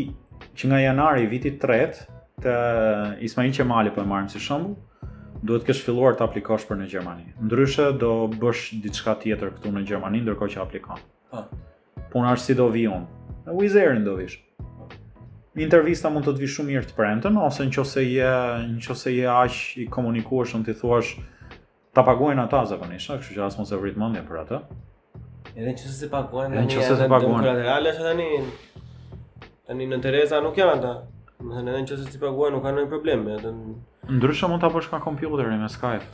që nga janari i vitit tretë, te Ismail Qemali po e marrim si shembull, duhet të kesh filluar të aplikosh për në Gjermani. Ndryshe do bësh diçka tjetër këtu në Gjermani ndërkohë që aplikon. Po. Puna është si do vij unë. Me Wizz Air-in do vish. Intervista mund të të vijë shumë mirë të premten ose në qoftë se je në qoftë se je aq i komunikueshëm t'i thuash Ta paguajnë ata zakonisht, kështu që as mos e vrit mendjen për atë. Edhe nëse s'e paguajnë, edhe nëse s'e paguajnë. Në reale është tani. Tani Nënë Tereza nuk janë ata. Domethënë nëse s'e paguajnë nuk ka ndonjë problem, edhe ndryshe mund ta bësh nga kompjuteri, me Skype.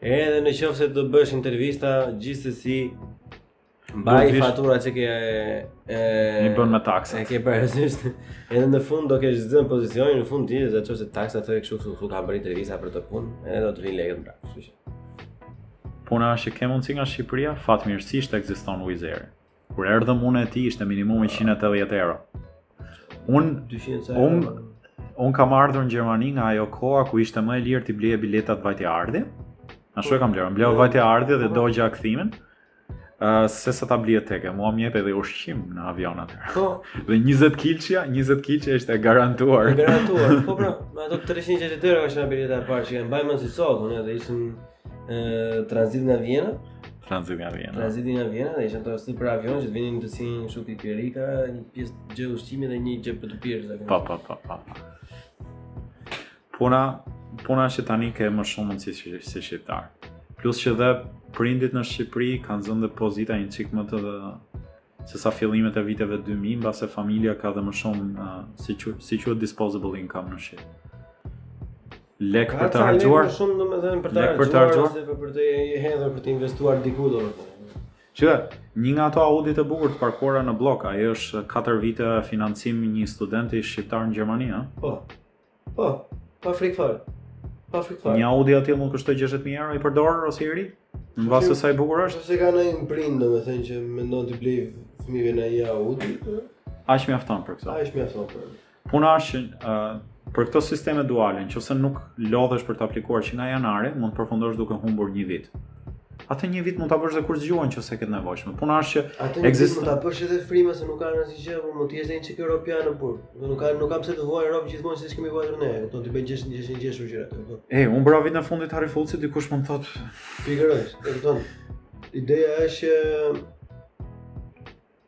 Edhe në qoftë se do bësh intervista gjithsesi Mbaj vish... faturat që ke e i bën me taksat. E ke parësisht. Edhe në fund do kesh zënë pozicionin në fund ti dhe çoje te taksat thuaj kështu kështu kam bërë intervista për këtë punë, edhe do të vijnë lekët mbrapa. Kështu që. Puna është që ke mundësi nga Shqipëria, fatmirësisht ekziston Wizz Air-i. Kur erdhëm unë e ti ishte minimumi 180 euro. Un 200 euro. Un un kam ardhur në Gjermani nga ajo koha ku ishte më e lirë të bleje biletat vajtje ardhje. Ashtu e kam blerë, bleva vajtje ardhje dhe dogja kthimin. Uh, se sa ta blije te ke, mua mjete dhe ushqim në avion atë. Po. dhe 20 kilshja, 20 kilshja ishte e garantuar. E garantuar. Po pra, me ato 362 euro që në biletat e para që mbaj mend si sot, unë edhe ishin tranzit nga Vjena. Tranzit nga Vjena. Tranzit nga Vjena dhe ishin tranzit për avion që vinin të sin kështu pikërika, një pjesë gjë ushqimi dhe një gjë për të pirë zakonisht. Po, po, po, po. Puna, puna që tani ke më shumë mundësi si, si shqiptar. Plus që dhe prindërit në Shqipëri kanë zënë dhe pozita një çikë më të mëdha sesa fillimet e viteve 2000, mbase familja ka dhe më shumë uh, si, që, si që disposable income në Shqipëri. Lek për të harxhuar? Ka shumë domethënë për të harxhuar, për të harxhuar? Për, për të hedhur, për të investuar diku domethënë. Që një nga ato Audit e bukur të parkuara në blok, ajo është 4 vite financim një studenti shqiptar në Gjermani, Po. Po, pa frikë fare. Pa frikë fare. Një Audi aty mund të kushtojë 60000 euro i përdorur ose i ri? Në bazë sa i bukur është. Nëse ka një prind, domethënë që mendon t'i blejë fëmijëve një Audi, aq mjafton për këtë. Aq mjafton për. Puna është që për këto sisteme duale, në qoftë se nuk lodhesh për të aplikuar që nga janari, mund të përfundosh duke humbur një vit. Atë një vit mund ta bësh dhe kurs gjuhe në qoftë se e ke të nevojshme. Puna është që atë një vit mund ta bësh edhe frima se nuk ka asnjë gjë, por mund të jesh një çik europian në burg. Do nuk ka nuk ka pse të vuajë robi gjithmonë siç kemi vuajtur ne. Do të bëj gjesh një gjesh një gjesh gjëra ato. E, unë bëra vitin e fundit Harry Fultz dikush më thotë pikërisht. Domethënë ideja është që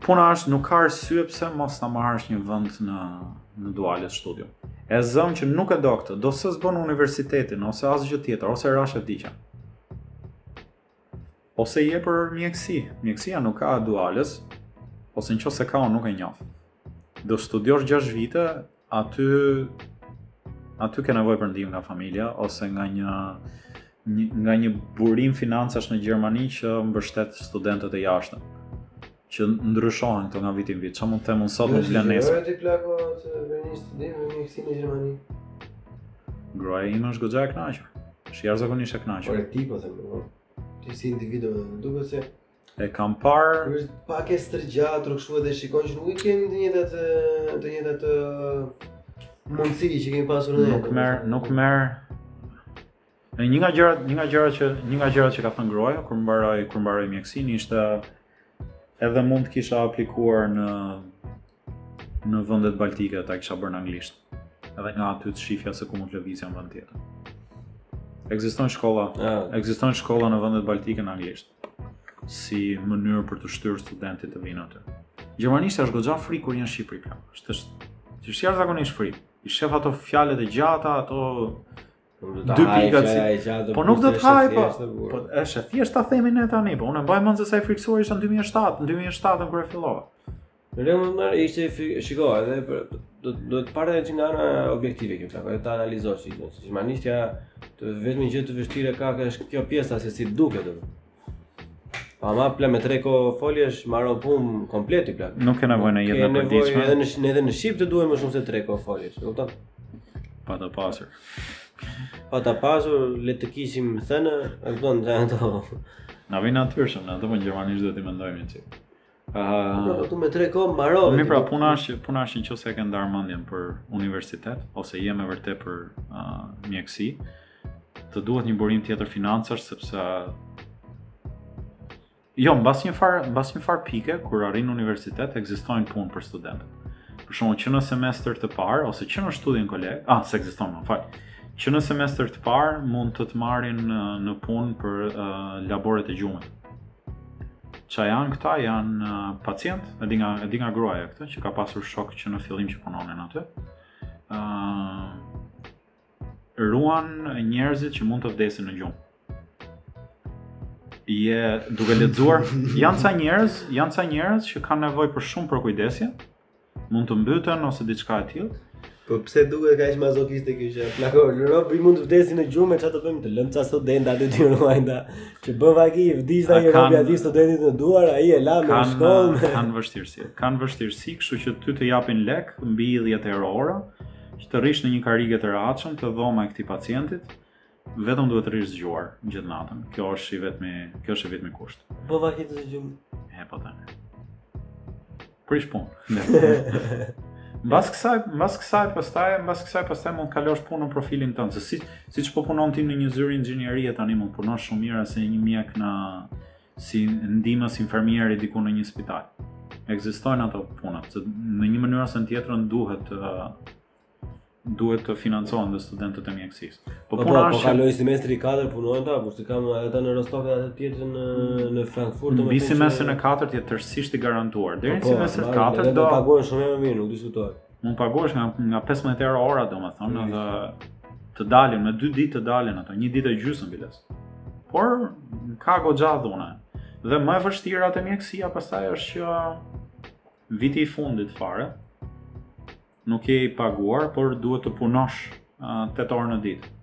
Puna është nuk ka arsye pse mos ta marrësh një vend në në duales studium. E zëmë që nuk e do këtë, do se s'bën universitetin, ose asnjë gjë tjetër, ose rashë e diçka. Ose je për mjekësi, mjekësia nuk ka duales, ose në qoftë se ka unë nuk e njof. Do studiosh 6 vite, Aty aty ke nevojë për ndihmë nga familja ose nga një nga një burim financash në Gjermani që mbështet studentët e jashtëm që ndryshohen këto nga viti në vit. Çfarë mund të them unë sot nuk vlen nesër? Është ti plako të vjen studim në një kthim në Gjermani. Gruaja ime është goxha e kënaqur. Është jashtëzakonisht e kënaqur. Por ti po them, po. Ti si individ do të duket se E kam parë. Është pak e stërgjatur kështu edhe shikoj që nuk i kemi të njëjtat të njëjtat mundësi që kemi pasur ne. Nuk merr, nuk merr. Në një nga gjërat, një nga gjërat që një nga gjërat që ka thënë gruaja kur mbaroi kur mbaroi mjekësinë ishte edhe mund të kisha aplikuar në në vendet baltike, ta kisha bërë në anglisht. Edhe nga aty të shifja se ku mund të lëvizja në vend tjetër. Ekzistojnë shkolla, ekzistojnë shkolla në vendet baltike në anglisht. si mënyrë për të shtyrë studentit të vinë aty. Gjermanishtja është goxha frikë kur je në Shqipëri pra. Është është që është jashtë zakonisht frikë. I shef ato fjalët e gjata, ato dy pikat që po nuk do të haj po. Po është e thjeshtë ta themi ne tani, po unë mbaj mend se sa i friksuar isha në 2007, në 2007 kur e fillova. Rrëmë më marrë, ishte i frikë, shiko, edhe për, do, do ta parë edhe nga ana objektive kjo plako, edhe ta analizosh si gjë, gjermanishtja, të vetmen gjë të vështirë ka ka është kjo pjesa se si duket. Po ma ple me tre kohë folje është mbaruar puna komplet, plako. Nuk ke nevojë në jetën e përditshme. Edhe në, edhe në shqip të duhen më shumë se tre kohë folje, e kupton? Pata pasur. Pata pasur, le të kishim thënë, e kupton, këto janë të... Na vinë natyrshëm, në atë në gjermanisht duhet t'i mendojmë një çikë. Pra po ti me tre kohë mbarove. Mi pra puna është që puna është nëse e ke ndar mendjen për universitet ose je me vërtetë për uh, mjekësi, të duhet një burim tjetër financash sepse jo, mbas njëfarë mbas njëfarë pike kur arrin universitet ekzistojnë punë për studentët. Për shembull, që në semestër të parë ose që në Studienkolleg, ah, se ekziston më fal. Që në semestër të parë mund të të marrin në punë për uh, laboret e gjumit Ça janë këta, janë uh, pacientë, e di nga, e di nga gruaja këtë, që ka pasur shokë që në fillim që punonin aty. Uh, ruan njerëzit që mund të vdesin në gjumë. Je duke lexuar, janë ca njerëz, janë ca njerëz që kanë nevojë për shumë përkujdesje, Mund të mbyten ose diçka e tillë. Po pse duhet kaq mazokiste kjo gjë? Plako, një rob mund të vdesi në gjumë, çfarë të bëjmë të lëmë ca studenta aty t'i ruajnë. Të bën vaki, vdes ai robi aty studentit në duar, ai e la shkollën. Kanë kanë vështirësi. Kanë vështirësi, kështu që ty të japin lek mbi 10 euro ora, që të rrish në një karige të rehatshme te dhoma e këtij pacientit. Vetëm duhet të rrish zgjuar gjithë natën. Kjo është i vetmi, kjo është i vetmi kusht. Po vajte në gjumë. E po tani. Prish punë. Mbas kësaj, mbas kësaj pastaj, mbas kësaj pastaj mund të kalosh punën në profilin tënd, se si siç po punon ti në një zyrë inxhinierie tani mund punosh shumë mirë si një mjek si ndihmës infermieri diku në një spital. Ekzistojnë ato punët, se në një mënyrë ose në tjetrën duhet uh, duhet të financohen dhe studentët e mjekësisë. Po, po puna po, është po kaloi semestri i katërt punojnë ata, po se kam atë në Rostock edhe tjetrin në mm. në Frankfurt domethënë. Mbi semestrin e katërt je tërësisht i garantuar. Deri në po, po, semestrin e katërt do paguhen shumë më mirë, nuk diskutohet. Mund paguhesh nga nga 15 euro ora domethënë mm. dhe të dalin me 2 ditë të dalin ato, një ditë e gjysmë biles. Por ka goxha dhuna. Dhe më e vështira te mjekësia pastaj është që viti i fundit fare, Nuk je i paguar, por duhet të punosh 8 orë në ditë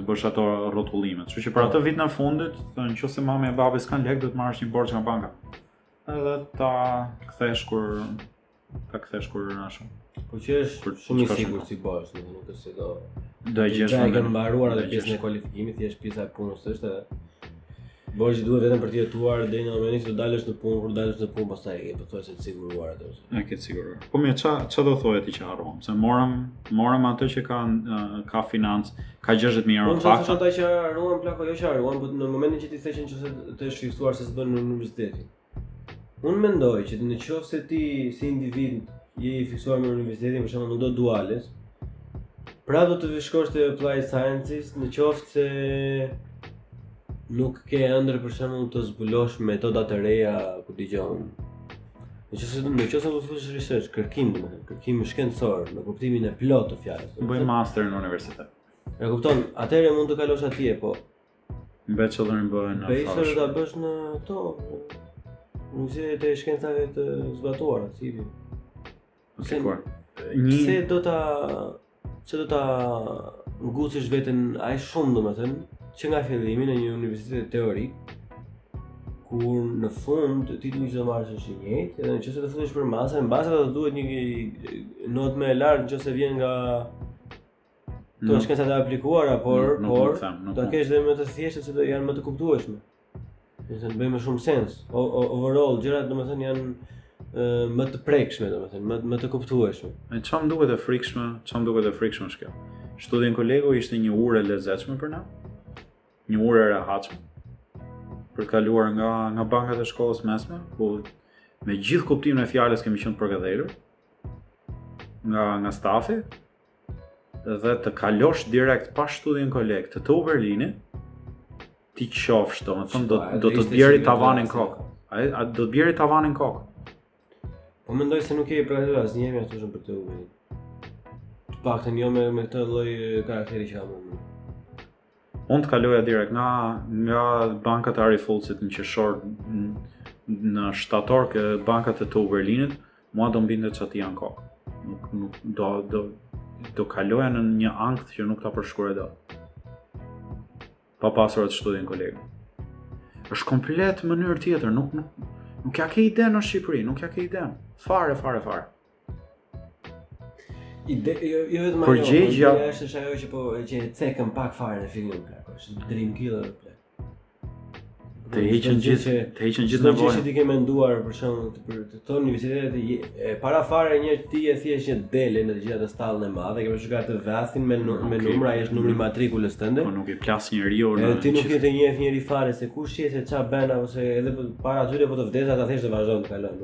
të bësh ato rrotullimet. Kështu që për po. atë vit të fundit, në qoftë se mami e babi s'kan lek, do të marrësh një borxh nga banka. Edhe ta kthesh kur ta kthesh kur na shum. Po që është shumë i sigurt si borxh, nuk është se do do e gjesh me mbaruar atë pjesën e kualifikimit, thjesht pjesa e punës është edhe Borxhi duhet vetëm për të jetuar deri në momentin që të dalësh në punë, kur dalësh në punë pastaj e ke pothuajse të siguruar atë. E ke të siguruar. Po mirë, ça ça do thoje ti që harruam? Se morëm morëm atë që ka ka financë, ka 60000 euro faktë. Po çfarë thotë që harruam plako, jo që harruam, por në momentin që ti the që të është fiksuar se s'bën universitetin. Unë mendoj që në qoftë se ti si individ je i fiksuar me universitetin, për shembull nuk do duales, pra do të vish, shkosh te applied sciences në qoftë se nuk ke ëndërr për shembull të zbulosh metoda të reja ku di unë. Në qoftë se do në qoftë se do të futesh research, kërkim domethënë, kërkim shkencor, në kuptimin e plotë të fjalës. Bëj master në universitet. E kupton, atëherë mund të kalosh atje, po Po bachelorin bëje në Fach. Bachelor ta bësh në këto, muzej të shkencave të zbatuara, si di. Si kur? Një... Pse do ta... Pse do ta ngucësh veten aq shumë, domethënë, që nga fillimi në një universitet teorik, kur në fund titulli që do marrësh është i njëjtë, edhe nëse të futesh për master, mbase do të duhet një notë më e lartë nëse vjen nga Këto shkencat e aplikuara, por nuk, por nuk, do ta kesh dhe më të thjeshtë se do janë më të kuptueshme. Do të bëjë më shumë sens. O, o, overall gjërat domethënë janë ë më të prekshme domethënë, më më të kuptueshme. Ajo ça më duket e frikshme, ça më duket e frikshme është kjo. Studienkollegu ishte një urë e lezetshme për ne. Një urë e rehatshme. Për të kaluar nga nga bankat e shkollës së mesme, ku me gjithë kuptimin e fjalës kemi qenë të përkëdhelur nga nga stafi, dhe të kalosh direkt pa Studienkolleg te TU Berlini, ti qofsh, domethënë, do, do të bjeri tavanin kokë. A, a do të bjeri tavanin kokë? Po mendoj se nuk e i prajrë asë njemi ashtu shumë për TU Berlini. Paktën me, me këtë lloj karakteri që kam Unë të kaloja direkt nga nga bankat e Harry Fultzit në qershor në shtator te bankat e TU Berlinit, mua do më binte çatia në kokë. Nuk nuk do do do kaloja në një ankth që nuk ta përshkruaj dot. Pa pasur atë Studienkolleg. Është komplet mënyrë tjetër, nuk nuk nuk ia ke idenë në Shqipëri, nuk ia ke idenë. Fare, fare, fare. Ide, jo, jo vetëm ajo, përgjigjja po, është ajo që po që e ceke pak fare në fillim plak, është dream killer plak. Të heqin gjithë, të heqin gjithë nevojën që ti ke menduar për shembull të për të thonë universitetet e para fare që ti je thjesht një dele në gjithë atë stallën e madhe, ke për shkuar të thërrasin me nuk, me numra, ai është numri mm. i matrikulës tënde. Po nuk i plas njeriu. Ti nuk të njeh njeri fare se kush je se ça bën apo se edhe po para atyre po të vdes ata thjesht do vazhdojnë të kalojnë.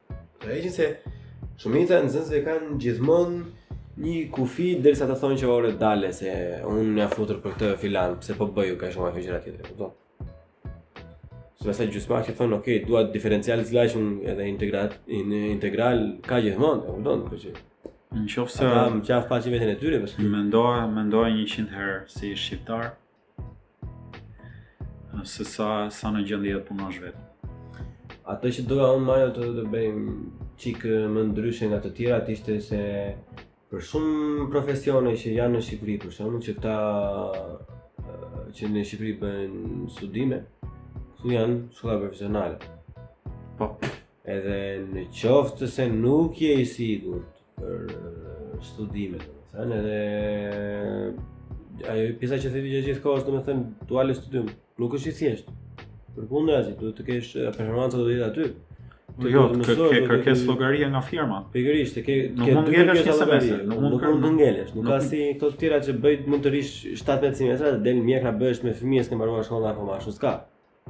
Dhe e di që shumita e nxënësve kanë gjithmonë një kufi derisa të thonë që ore dale se unë jam futur për këtë filan, pse po bëj unë kaq shumë gjëra të tjera, kupton. Se pastaj gjysma që thonë, okej, okay, dua diferencial të lashën edhe integral, in, integral, ka gjithmonë, e ullon, për që. Në qoftë se... Ata më qafë pa që veten e tyre, për shembull. Mendoj, mendoj një qindë herë si shqiptar, se sa sa në gjendje je të punosh vetë. Ato që doja unë Mario të të bëjmë një çik më ndryshe nga të tjerat ishte se për shumë profesione që janë në Shqipëri për shembull që këta që në Shqipëri bëjnë studime, këtu janë shkolla profesionale. Po. Edhe në qoftë se nuk je i sigurt për studimet, domethënë edhe ajo pjesa që the ti gjithë kohës, domethënë duales Studium, nuk është i thjeshtë. Përkundrazi, duhet të kesh performanca do të jetë aty. Të jo, të mësoj, ke kërkesë të... llogaria nga firma. Pikërisht, ke nuk mund të ngelesh një semestër, nuk mund të ngelesh. Nuk ka si këto të tjerat që bëhet, mund të rrish 17 semestra të del mjekra bëhesh me fëmijë s'ke mbaruar shkollën akoma, ashtu s'ka.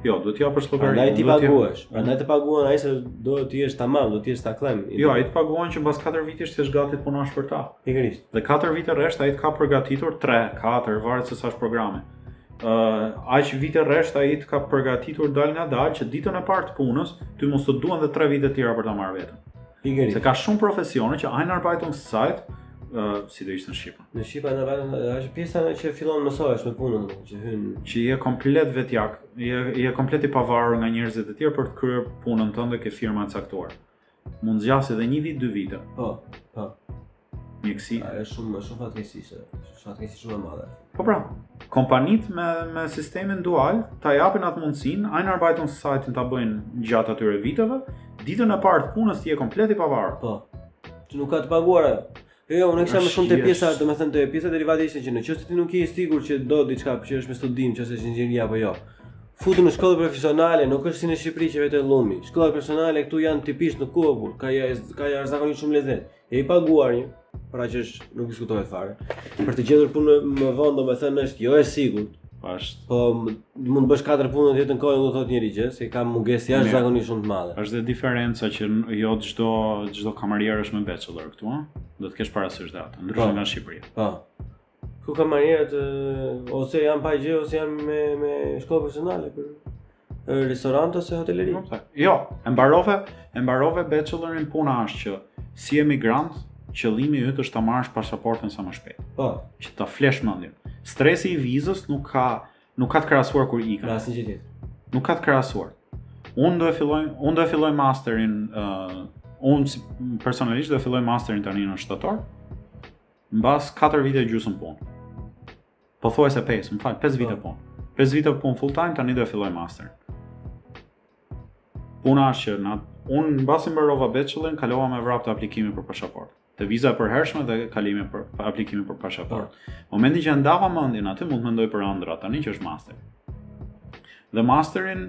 Jo, duhet të japësh llogari. Prandaj ti paguhesh. Prandaj të paguan ai se do të jesh tamam, do të jesh ta klem. Jo, ai të paguan që mbas 4 vitesh të jesh gati të punosh për ta. Pikërisht. Dhe 4 vite rresht ai të ka përgatitur 3, 4, varet se sa është programi. Ë, uh, aq vite rresht ai të ka përgatitur dalëngadalë që ditën e parë të punës ty mos të duhen dhe 3 vite të tjera për ta marrë veten. Pikërisht. Se ka shumë profesione që Einarbeitungszeit, ë, uh, si do ishte në shqip. Në shqip pra, është pjesa që fillon më saj, është me punën, që hyn... Që je komplet vetjak, je, je komplet i pavarur nga njerëzit e tjerë për të kryer punën tënde ke firma e caktuar. Mund zgjasë edhe një vit, dy vite. Po, po. Mjekësi. A, është shumë, shumë fatkeqësi, se shumë fatkeqësi shumë e madhe. Po pra, kompanitë me, me sistemin dual, ta japin atë mundësinë, Einarbeitungszeit-in ta bëjnë gjatë atyre viteve, ditën e parë të punës ti je komplet i pavarur. Po, që nuk ka të paguar Jo, jo, unë e kisha më shumë te pjesa, domethënë te pjesa derivate ishte që në qoftë se ti nuk je i sigurt që do diçka që është me studim, siç është inxhinieria apo jo. Futu në shkollë profesionale, nuk është si në Shqipëri që vete llumi. Shkollat profesionale këtu janë tipisht në kohë, por kanë, kanë zakonisht shumë lezet. Je i paguar një, pra që është nuk diskutohet fare. Për të gjetur punë më vonë, domethënë është jo e sigurt. Është. Po mund të bësh katër punë në njëjtën kohë, do thotë njëra gjë, se ka mungesë jashtëzakonisht shumë të madhe. Është dhe diferenca që jo çdo çdo kamarier është me bachelor këtu, ha? Duhet të kesh parasysh dhe atë, ndryshe po. nga Shqipëria. Po. Ku kamarierët ose janë pa gjë ose janë me me shkollë profesionale për restorant ose hoteleri. Nuk thak. Jo, e mbarove, e mbarove bachelorin puna është që si emigrant, qëllimi yt është ta marrësh pasaportën sa më shpejt. Po, që ta flesh mendjen. Stresi i vizës nuk ka nuk ka të krahasuar kur ikën. Me asnjë gjë tjetër. Nuk ka të krahasuar. Unë do e filloj, unë do e filloj masterin, ë uh, unë si personalisht do e filloj masterin tani në shtator. Mbas 4 vite gjysmë punë. Pothuajse 5, më fal, 5 vite po. punë. 5 vite punë full time tani do e filloj master. Puna është që unë mbasi mbarova bachelor-in, kalova me vrap te aplikimi për pasaport. Te viza e përhershme dhe kalimi për aplikimi për pasaport. Po. Momentin që ndava mendjen aty mund të mendoj për ëndrra tani që është master. Dhe masterin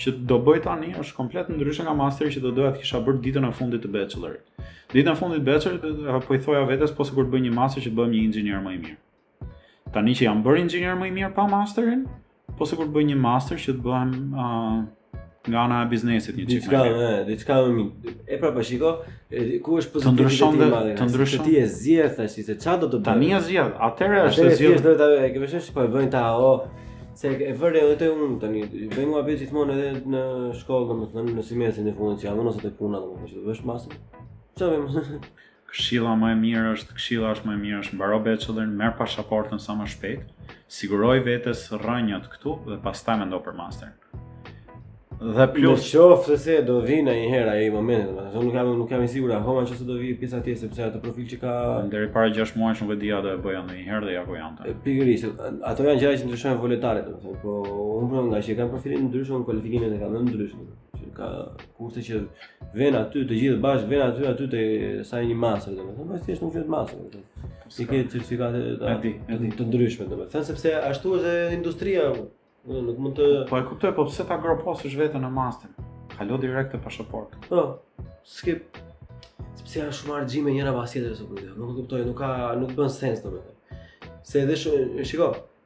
që do bëj tani është komplet ndryshe nga masteri që do doja të kisha bërë ditën e fundit të bachelorit. Ditën e fundit të bachelorit po i thoja vetes po sikur të bëj një master që të bëhem një inxhinier më i mirë. Tani që jam bërë inxhinier më i mirë pa masterin, po sikur të bëj një master që të bëhem uh, nga ana e biznesit një çik. Diçka, e, diçka më mirë. E pra po shiko, ku është pozitiviteti ndryshon dhe të ndryshon. Ti e zgjedh tash si se çfarë do të bëj. Tani e zgjedh. Atëherë është e zgjedh. Atëherë do të e ke vështirë po e vënë ta o se e vëre edhe te unë tani. Bëj mua bëj gjithmonë edhe në shkollë, domethënë në semestrin e fundit që jam ose te puna domethënë që të bësh master. Çfarë më? Këshilla më e mirë është, këshilla është më e mirë është mbaro bachelorin, merr pashaportën sa më shpejt, siguroji vetes rrënjat këtu dhe pastaj mendo për masterin. Dhe plus në qoftë se do vi në një herë ai momentin, më thonë nuk jam nuk jam i sigurt akoma që se do vi pjesa tjetër sepse ato profil që ka deri para 6 muajsh nuk e di a do e bëja ndonjëherë dhe ja ku jam tani. Pikërisht, ato janë gjëra që ndryshojnë voletaret, domethënë, po unë po nga që kam profilin ndryshon kualifikimin e kam ndryshon. Që ka kurse që vjen aty të gjithë bashkë, vjen aty aty te sa një master, domethënë, po thjesht nuk është master, domethënë. Si ke certifikate të, të ndryshme, domethënë, sepse ashtu është industria. Unë nuk mund të Po e kuptoj, po pse ta groposësh veten në master? Kalo direkt te pasaportë. Po. Ske sepse janë shumë harxhime njëra pas tjetrës apo jo. Nuk e kuptoj, nuk ka nuk bën sens domethënë. Se edhe shiko,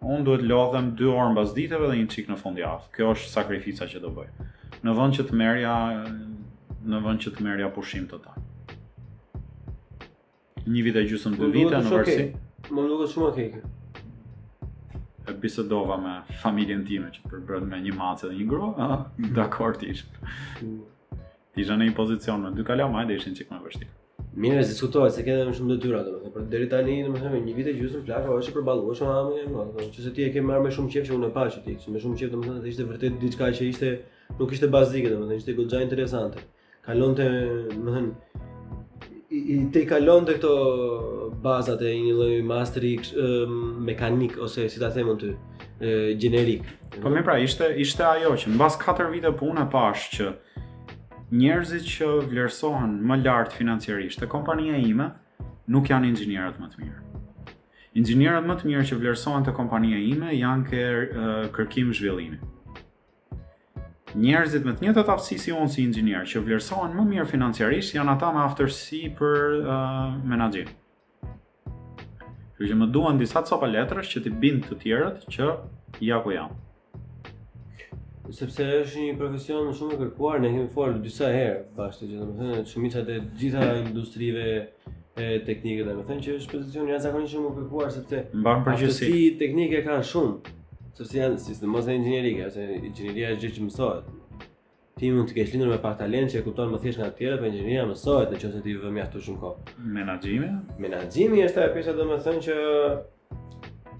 Unë duhet lodhem 2 orë mbasditeve dhe një çik në fundjavë. Kjo është sakrifica që do bëj. Në vend që të merrja në vend që të merrja pushim total. Një vit e gjysmë dy vite në varësi. Më duket shumë okej. E bisedova me familjen time që përbëhet nga një mace dhe një grua, dakord ishte. Të jem në një pozicion me dy kalamaj do ishte një çik më vështirë. Mirë, s'diskutohet, se ke më shumë detyra, do të thotë, deri tani, do të thotë, një vit e gjysmë plak, po është i përballueshëm amë domethënë. Se ti e ke marrë me shumë qejf se unë e pashë që ti, me shumë qejf, do të thotë, se ishte vërtet diçka që ishte nuk ishte bazike, do të thotë, ishte goxha interesante. Kalonte, do të thotë, i, i tejkalonte këto bazat e një lloj masteri mekanik ose si ta them unë ty, gjenerik. Po më pra, ishte ishte ajo që mbas 4 vite punë pashë që Njerëzit që vlerësohen më lart financiarisht te kompania ime nuk janë inxhinierët më të mirë. Inxhinierët më të mirë që vlerësohen te kompania ime janë ke kërkim zhvillimi. Njerëzit me të njëjtat aftësi si unë si inxhinier që vlerësohen më mirë financiarisht janë ata me aftësi për uh, menaxhim. Kjo që më duan disa copa letrash që t'i bind të tjerët që ja ku jam. Sepse është një profesion shumë i kërkuar, ne kemi folur disa herë, bashkë, domethënë shumica e të gjitha industrive teknike domethënë që është pozicion jashtëzakonisht shumë i kërkuar sepse mban përgjithësi teknike kanë shumë sepse janë sisteme ose inxhinierie, ose inxhinieria është gjë që mësohet. Ti mund të kesh lindur me pak talent që e kupton më thjesht nga të tjerët, por inxhinieria mësohet në qoftë se ti vë mjaftueshëm kohë. Menaxhimi? Menaxhimi është ajo pjesa domethënë që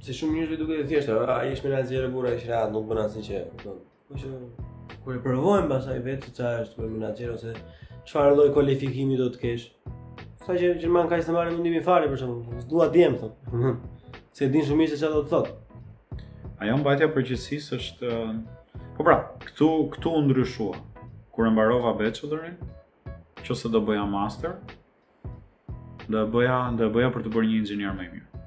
për shumë njerëz duket e thjeshtë, ai është menaxher o burrë, ai është rehat, nuk bën asnjë gjë, kupton. Po që kur e provojmë pastaj vetë se çfarë është për menaxher ose çfarë lloj kualifikimi duhet të kesh. Saqë gjermani s'ka të marrë mundimin fare për shembull, s'dua të jem thotë. se e di shumë mirë se çfarë do të thotë. Ajo mbajtja e përgjegjësisë është Po pra, këtu këtu u ndryshua. Kur e mbarova bachelorin, qoftë se do bëja master, do e bëja, do e bëja për t'u bërë një inxhinier më i mirë.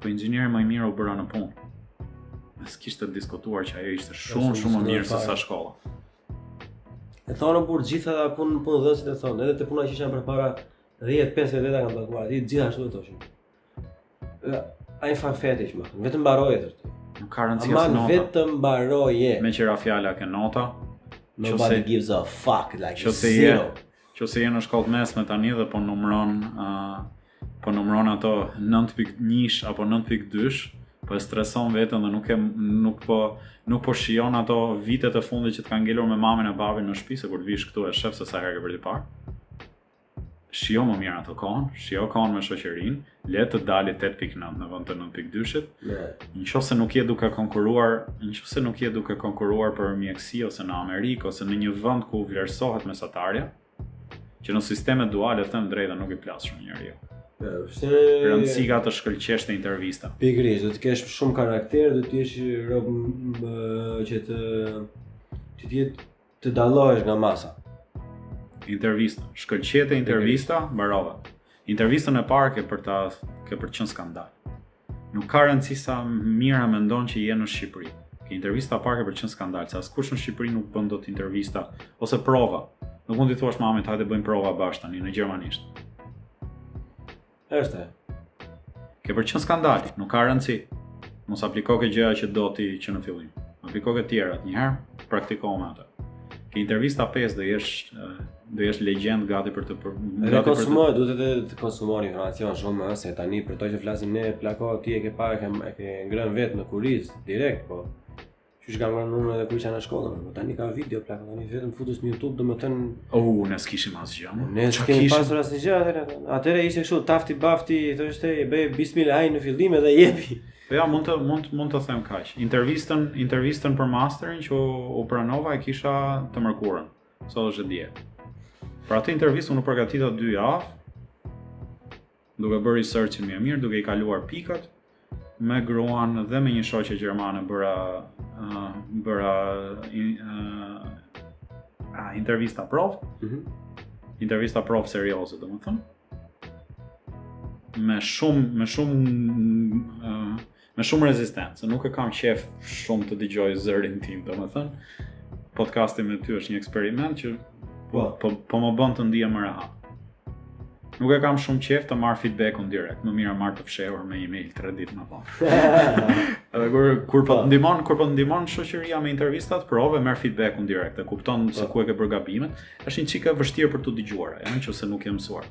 Po inxhinier më i mirë u bëra në punë. E s'kishte të diskutuar që ajo ishte shumë shumë më mirë se sa shkolla. E thonë po gjithë ata punë në punëdhënësit e thonë, edhe te puna që janë përpara 10-15 vite kanë mbaruar, të gjithë ashtu e thoshin. Ai fan fetish më. Vetëm mbaroje të rëtë. Nuk ka rëndësi as nota. vetëm mbaroje. Meqë ra fjala ke nota. Nobody, qoftë se, gives a fuck like, qoftë se, zero. Je, qoftë se je në shkollë mesme tani dhe po numëron, uh, po numëron ato 9.1 apo 9.2 po e streson veten dhe nuk e nuk po nuk po shijon ato vitet e fundit që të kanë ngelur me mamën e babin në shtëpi se kur të vish këtu e shef se sa herë ke për t'i parë. shijo më mirë atë kohën, shijo kohën me shoqërinë, le të dali 8.9 në vënd të 9.2-shit, në qoftë se nuk je duke konkuruar, në qoftë se nuk je duke konkuruar për mjekësi ose në Amerikë ose në një vënd ku vlerësohet mesatarja, që në sistemet duale të them të drejtën nuk i plas shumë njeriu jo. Se... Rëndësi ka të shkëlqesh te intervista. Pikërisht, do të kesh shumë karakter, do të jesh rob që të që të jetë Të dallohesh nga masa. Intervista. Shkëlqete intervista, mbarova. Intervistën e parë ke për ta ke për të qenë skandal. Nuk ka rëndësi sa mirë mendon që je në Shqipëri. Ke intervista e parë ke për të qenë skandal, se askush në Shqipëri nuk bën dot intervista ose prova. Nuk mund t'i thuash mamit, hajde bëjmë prova bashkë tani në gjermanisht. Është. Ke për të qenë skandal, nuk ka rëndësi. Mos apliko ke gjëra që do ti që në fillim. Apliko ke të tjerat, njëherë, praktiko me ato. Ke intervista 5 do jesh, do jesh legjendë gati për të për... Dhe konsumo, duhet të të konsumosh informacion shumë më se tani për to që flasim ne plako, ti e ke parë, e ke, e ke ngrën vetë në kurriz, direkt, po. Qysh ka marrë numrin dhe Kryqja në shkollë, po tani ka video plak, tani vetëm futesh në YouTube, domethën O, oh, ne s'kishim asgjë. mo. ne Çka s'kemi kishim? pasur asnjë gjë atëherë. Atëherë ishte kështu tafti bafti, thoshte e bëj bismilahin në fillim edhe jepi. Po ja, mund të mund mund të them kaq. Intervistën, intervistën për masterin që u, u pranova e kisha të mërkurën. Sot është e diel. Për atë intervistë unë u përgatita 2 javë. duke bërë researchin mirë e mirë, duke i kaluar pikat me gruan dhe me një shoqe gjermane bëra uh, bëra uh, uh, intervista provë. Mm -hmm. Intervista provë serioze, domethënë. Me shumë me shumë uh, Me shumë rezistencë, nuk e kam qejf shumë të dëgjoj zërin tim, domethënë, podcasti me ty është një eksperiment që po, po, po më bën të ndihem më rahat. Nuk e kam shumë qejf të marr feedback-un direkt, më mirë ta marr të fshehur me e-mail tre ditë më vonë. Edhe kur, kur po, po. ndimon, kur po ndihmon shoqëria me intervistat provë, merr feedback-un direkt, e kupton se po. ku i ke bërë gabimet, është një çikë e vështirë për t'u dëgjuar, nëse nuk je mësuar.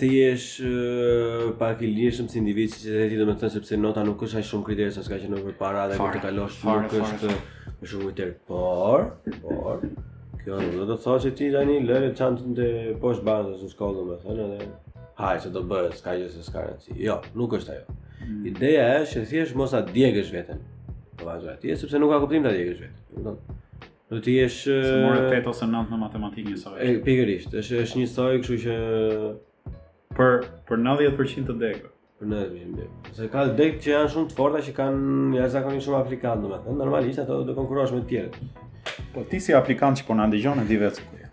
të jesh pak i lirshëm si individ si edhe ti domethënë sepse nota nuk është aq shumë kriter sa ç'ka qenë më parë dhe kur të kalosh nuk është më shumë kriter por por s'do të thotë se ti tani lëre çantën te poshtë bazës në shkollë domethënë edhe haj se do bëhet s'ka gjë se s'ka rëndësi jo nuk është ajo mm. ideja është që thjesht mos ta djegësh veten po vazhdo atje sepse nuk ka kuptim ta djegësh veten Do të jesh se more 8 ose 9 në matematikë njësoj. Pikërisht, është është njësoj, kështu që për për 90% të degëve. Për 90%. Se ka degë që janë shumë të forta që kanë jashtëzakonisht shumë aplikantë, domethënë normalisht ato do të konkurrosh me të tjerët. Po ti si aplikant që po na dëgjon e di vetë ku je.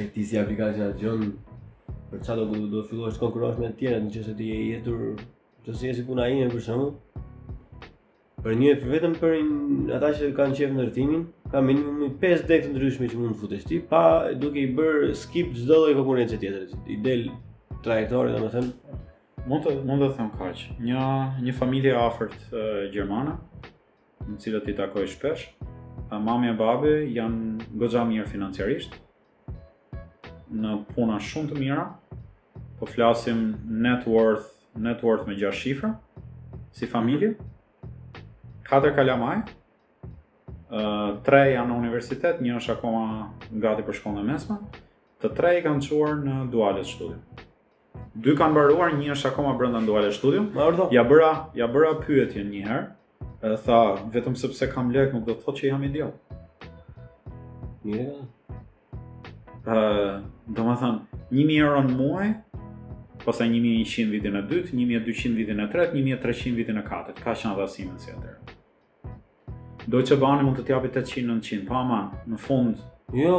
E ti si aplikant që na dëgjon për çfarë do do fillosh të konkurrosh me të tjerët, nëse ti je i vjetër, nëse je si puna ime për shembull, Për një vetëm për një, ata që kanë qejf ndërtimin, ka minimumi 5 degë të ndryshme që mund të futesh ti pa duke i bërë skip çdo lloj konkurrence tjetër. I del trajektori, domethënë, mund të mund të them kaq. Një një familje e afërt gjermane, të cilët i takoj shpesh, ë mami e babi janë goxha mirë financiarisht, në puna shumë të mira. Po flasim net worth, net worth me 6 shifra si familje. 4 kalamaj. Ë uh, tre janë në universitet, një është akoma gati për shkollën e mesme. Të tre i kanë çuar në Duales Studium. Dy kanë mbaruar, një është akoma brenda në Duales Studium. Ia bëra, ia bëra pyetjen një herë. E tha, vetëm sepse kam lek, nuk do të thotë që jam idiot. Mire, da. Uh, domethënë, 1.000 euro në muaj, pastaj 1.100 vitin e dytë, 1.200 vitin e tretë, 1.300 vitin e katërt, ka që në dhasimin si atërë. Deutsche Bahni mund të të japi 800-900, po ama, në fund... Jo,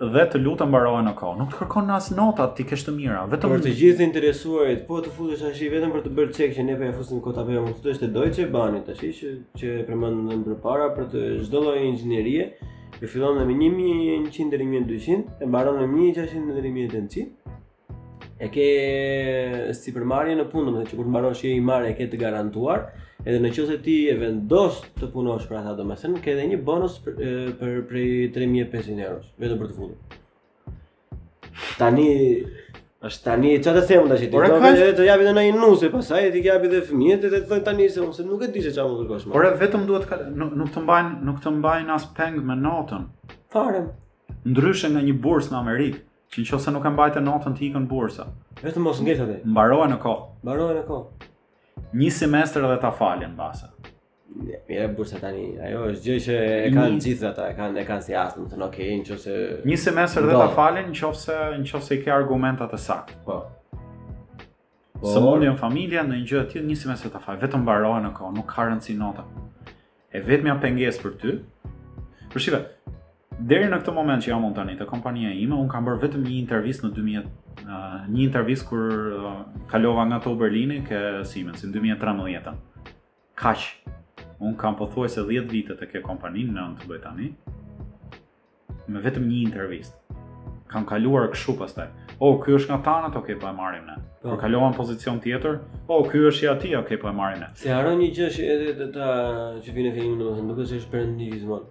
dhe të lutem mbaroje në kohë. Nuk të kërkon as nota t'i kesh të mira, vetëm për të gjithë të interesuarit, po të futesh tash vetëm për të bërë çek që ne po ia fusim kot apo jo, mund të futesh te Deutsche Bahn tash që që e përmendëm më përpara për të çdo lloj inxhinierie, që fillon me 1100 deri në 1200, e mbaron me 1600 deri në 1800. e ke sipërmarrje në punë, domethënë që kur të mbarosh je i marrë e ke të garantuar, edhe në qoftë se ti e vendos të punosh për ata domethënë ke edhe një bonus për, për prej 3500 euro vetëm për të futur. Tani është tani çfarë të them tash ti? Do të të japë edhe një nuse, pastaj të japë edhe fëmijët dhe të thonë tani se unë nuk e di se çfarë mund të kërkosh më. Por vetëm duhet ka, nuk, nuk të mbajnë nuk të mbajnë as peng me notën. Fare. Ndryshe nga një bursë në Amerikë, Në qoftë se nuk e mbajte notën të ikën bursa. Vetëm mos ngec atë. Mbaroje në kohë. Mbaroje në kohë. Një semestër edhe ta falin mbase. Ja bursa tani, ajo është gjë që e kanë një... gjithë ata, e kanë e kanë si asnjë, thonë ok, në qoftë se një semestër edhe ta falin, në qoftë se në qoftë se i ke argumentat të sakta. Po. Po. Sëmundje në familje, ndonjë gjë e tillë, një semestër ta fal, vetëm mbaroje në kohë, nuk ka rëndësi nota. E vetëmja pengesë për ty, përshembull, deri në këtë moment që jam unë tani, te kompania ime, unë kam bërë vetëm një intervistë në 2000, uh, një intervistë kur uh, kalova nga TU Berlini, ke Siemens, në 2013. Kaq. Unë kam pothuajse 10 vite te kjo kompani, nëntë bëj tani. Me vetëm një intervistë. Kam kaluar kështu pastaj. O, oh, ky është nga tanët, oke, okay, po e marrim ne. Po. Kur kalova në pozicion tjetër, o, oh, ky është i ati, oke, okay, po e marrim ne. Se harrova një gjë që edhe të ta që në fillim, domethënë, nuk është është brand një vizmonë.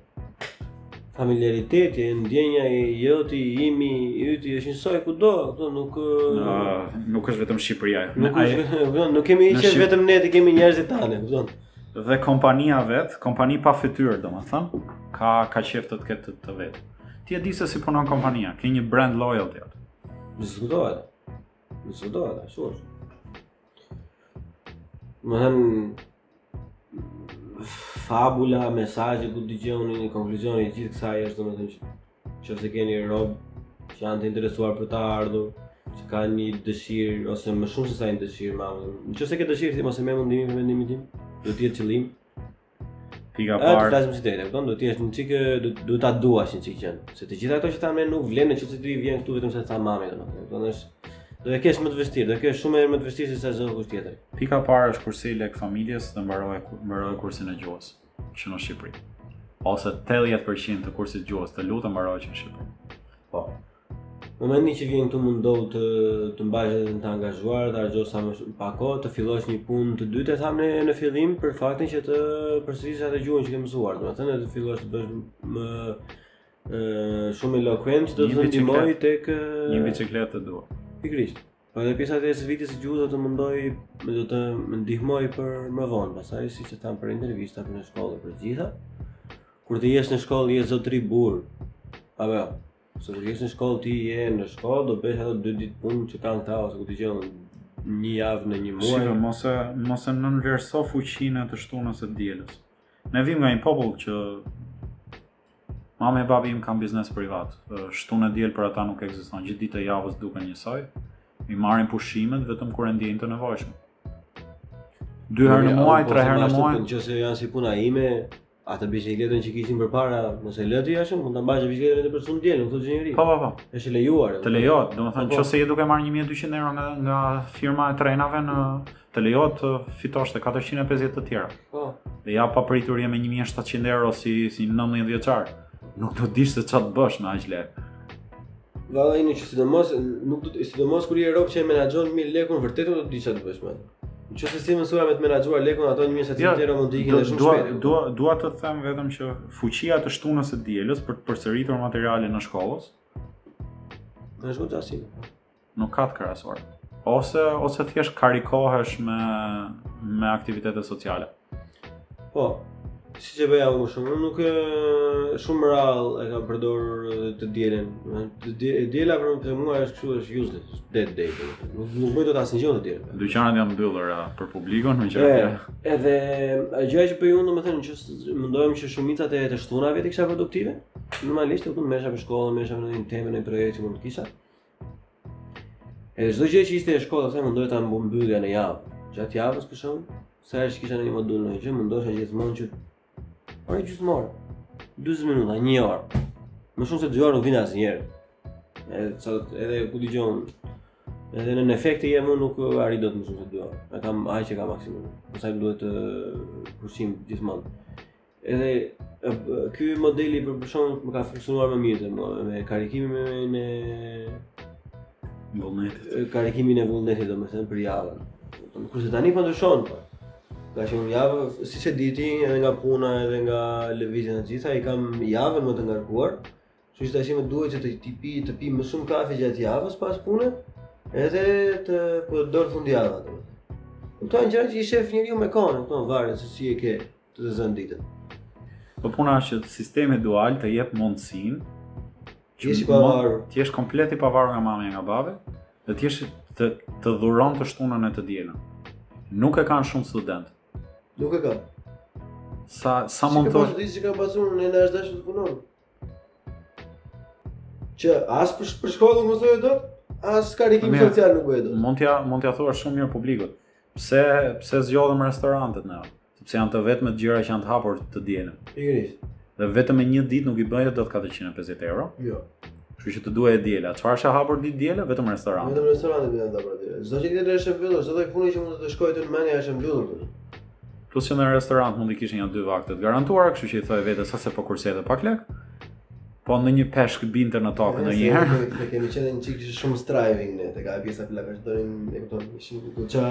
Familiariteti, ndjenja i joti, imi, yti, është njësoj kudo, do nuk... Uh, nuk është vetëm Shqipëria. Nuk, ai, është, do, nuk kemi që Shqip... vetëm ne të kemi njerëzit tanë, do. Dhe kompania vetë, kompani pa fytyrë, domethënë, ka, ka qejf të të ketë të vetin. Ti e di se si punon kompania, ke një brand loyalty atë. Në zgudohet, në zgudohet, ashtu është. Domethënë, fabula, mesazhi ku të çojnë, një konkluzion i gjithë kësaj është domethënë që nëse keni rob që janë të interesuar për të ardhur, që kanë një dëshirë ose më shumë se sa një dëshirë madje. Nëse ke dëshirë ti mos e merr mundimin për mendimin tim, duhet të jetë qëllim. Pika e parë. Atë flasim si deri, do të jesh një çikë du duhet ta duash një çikë qen. Se të gjitha ato që thamë nuk vlejnë nëse ti vjen këtu vetëm se tha mami domethënë. Do të thonë është Do e kesh më të vështirë, do e kesh shumë më të vështirë se sa çdo kush tjetër. Pika e parë është kurseji lekë familjes dhe mbaroje mbaroje kursin e gjuhës që në Shqipëri. Ose 80% të kursit të gjuhës të lutem mbaroje që në Shqipëri. Po. Në momentin që vjen këtu mundohu të të mbash veten të angazhuar, të harxhosh sa më shumë pak kohë, të fillosh një punë të dytë e thamë në, në fillim për faktin që të përsërisësh atë gjuhën që ke mësuar, domethënë të fillosh të bësh më shumë elokuent që do të të ndihmojë tek një biçikletë të duhur. Pikërisht. Po edhe pjesa e vitit të gjuhës do të mundoj do të të ndihmojë për më vonë, pastaj siç e thamë për intervista për në shkollë për të gjitha. Kur të jesh në shkollë je zotni burrë. Apo jo. Se kur je në shkollë ti je në shkollë do bësh ato 2 ditë punë që kanë ata ose ku di unë një javë në një muaj. Shiko, mos e mos e nënvlerëso fuqinë e të shtunës së dielës. Ne vim nga një popull që Mami e babi im kanë biznes privat. Shtunë e diel për ata nuk ekziston. Gjithë ditët e javës duken njësoj. I marrin pushimet vetëm kur e ndjejnë të nevojshme. Dy herë në muaj, tre herë në muaj. Nëse janë si puna ime, atë biçikletën që kishim përpara, mos e lër jashtë, mund ta mbash biçikletën edhe për shtunë diel, nuk thotë gjë njeri. Po, po, po. Është e lejuar. Të lejohet, domethënë po, po. nëse je duke marr 1200 euro nga nga firma e trenave në të lejohet të fitosh dhe 450 të tjera. Po. Dhe ja papritur je me 1700 euro si si 19 vjeçar. Nuk do të dish se çfarë të bësh me aq lekë. Vallahi në qoftë sidomos nuk do të sidomos kur je rob që e menaxhon mirë lekun vërtet do të dish çfarë të bësh më. Në qoftë se s'je mësuar me të menaxhuar lekun ato 1700 ja, euro mund të ikin shumë dua, shpejt. Dua dua të them vetëm që fuqia e të shtunës së dielës për të përsëritur materialin e shkollës. Në shkollë Nuk ka të krahasuar. Ose ose thjesht karikohesh me me aktivitete sociale. Po, siç bëja më shumë, nuk e shumë rrallë e kam përdor të dielën. E diela për mua është kështu është useless, dead day. Nuk nuk bëj dot asnjë gjë të dielën. Dyqanet janë mbyllur për publikun, meqenë. Edhe, edhe gjëja që bëj unë, domethënë që mendoj që shumicën e të shtunave t'i kisha produktive. Normalisht unë merresha për shkollën, merresha me një temë, me një projekt që mund të kisha. Edhe çdo gjë që ishte e shkolla, u mundoja ta mbyllja në javë. Gjatë javës për shkak se e kisha një modul një gjë, mundohesha gjithmonë që ora gjysmore, 40 minuta, 1 orë. Më shumë se 2 orë nuk vija asnjëherë. Edhe sa edhe kur dëgjon edhe në efekt, unë nuk arrij dot më shumë se 2 orë. E kam aq që kam maksimum. Pastaj duhet të pushoj gjithmonë. Edhe ky modeli për shembull më ka funksionuar më mirë më me karikimin e vullnetit. Karikimin e vullnetit domethënë për javën. Kurse tani po ndryshon. Po. Nga që në javë, siç e di ti, edhe nga puna, edhe nga lëvizja të gjitha, i kam javën më të ngarkuar, Kështu që tashmë duhet që të pi të pi më shumë kafe gjatë javës pas pune, edhe të përdor fundjavën. Këto janë gjëra që i shef njeriu me kohën, këto varet se si e ke të të zënë ditën. Po puna është që sistemi dual të jep mundësinë që të jesh i pavarur, të jesh komplet i pavarur nga mami nga babi, dhe tjetra të dhuron të shtunën e të dielën. Nuk e kanë shumë studentë. Nuk e kanë. Sa sa mund të thoshe? Ti që kanë pasur, ndaj të punojnë. Që as për, për shkollë nuk mësoje dot, as karikim Mirë, social nuk bëje dot. Mund t'ia mund t'ia thuash shumë mirë publikut. Pse pse zgjodhëm restorantet ne? Sepse janë të vetmet gjëra që janë të hapur të dielën. Pikërisht. Dhe vetëm me një ditë nuk i bëje dot 450 euro. Jo. Kështu që të duhej e diela. Çfarë është hapur ditë të diele vetëm restorant. Vetëm restorantet janë hapur. Çdo gjë tjetër është e mbyllur, çdo lloj pune që mund të të shkojë ty mendja është e mbyllur. Plus që në restorant mund të kishe nja dy vakte të garantuara, kështu që i thoja vetes sa se po kurseje edhe pak lek. Po ndonjë peshk binte në tokë ndonjëherë. Ne kemi qenë një çik shumë striving ne, tek ajo pjesa plakësh doin e kupton, ishin ku ça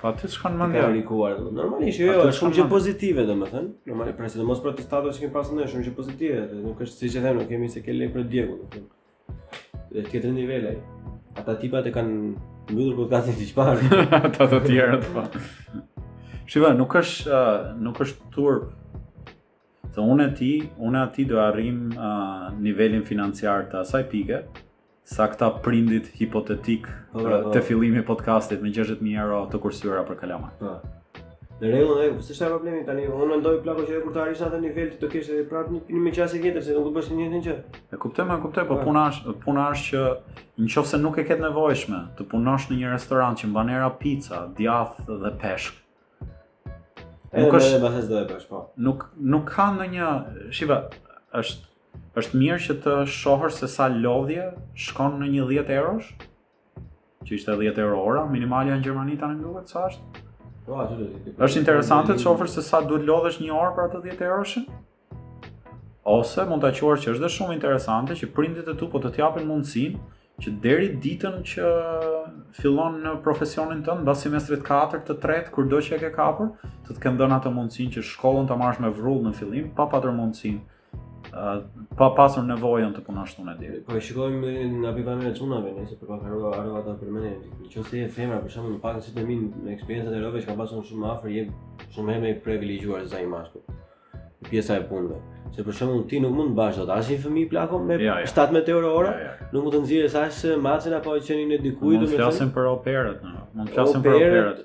Po aty s'kam ndërlikuar, normalisht, jo, jo, është shumë gjë pozitive, domethënë, normalisht, pra sidomos për statusin që kemi pasë ne, shumë gjë pozitive, dhe nuk është siç themë, nuk kemi s'e ke lekë për djegur, Dhe tjetër një velaj. Ata tipat e kanë mbyllur për të kanë të qparë. Ata të tjera të fa. Shif, nuk është, uh, nuk është turp. Se unë e ti, unë e ti do arrijmë uh, nivelin financiar të asaj pike, sa këta prindit hipotetik po, po, po. te fillimi i podcastit me 60.000 euro të kursyra për kalamaj. Po. Në rregull, ai pse është problemi tani? Unë mendoj plako që kur të arrish atë nivel të kesh edhe prapë një punë me qasje tjetër se nuk do bësh njëjtën gjë. E kuptoj, e kuptoj, po, po puna është, puna është që nëse nuk e ke nevojshme të punosh në një restorant që mban era pica, djath dhe peshk. Nuk është me thënë do e bësh, po. Nuk nuk ka ndonjë, shiva, është është mirë që të shohësh se sa lodhje shkon në një 10 eurosh. që ishte 10 euro ora, minimalja në Gjermani tani nuk e di sa është. Po, aty do të. Është interesante të shohësh se sa duhet lodhesh një orë për atë 10 euroshin. Ose mund ta quash që është dhe shumë interesante që prindët e tu po të të japin mundësinë që deri ditën që fillon në profesionin tënd, mbas semestrit 4 të 3 kurdo që e ke kapur, të të kenë dhënë atë mundësinë që shkollën ta marrësh me vrull në fillim, pa patur mundësinë pa pasur nevojën të punosh tonë e deri. Po e shikojmë nga pikëpamja e çunave, nëse për pak harrova harrova ta përmend. Në qoftë se je femër, për shembull, në pak si të min me eksperiencat e robve që kam pasur shumë afër, je shumë më i privilegjuar se sa një mashkull. Pjesa e punëve. Se për shembull ti nuk mund të mbash dot as një fëmijë plako me ja, ja. 17 euro ora, ja, ja. nuk mund të nxjerrësh as macën apo qenin e dikujt, domethënë. Mund të flasim për operët, mund të flasim për operët.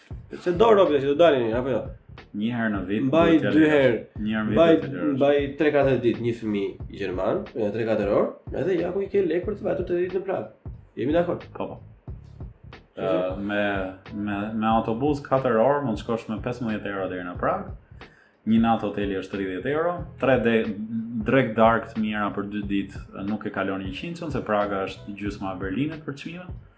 Se do robi që do dalin, apo jo? Një herë në vit. Mbaj dy herë. Një herë në vit. Mbaj mbaj 3-4 ditë një fëmijë gjerman, nga 3-4 orë, edhe ja ku i ke lekët për të vajtur dy ditë në Pragë. Jemi dakord. Po po. Uh, me me me autobus 4 orë mund të shkosh me 15 euro deri në Pragë. Një natë hoteli është 30 euro, 3 de drekë darkë të mira për 2 ditë nuk e kalon 100, se Praga është gjysma e Berlinit për çmime.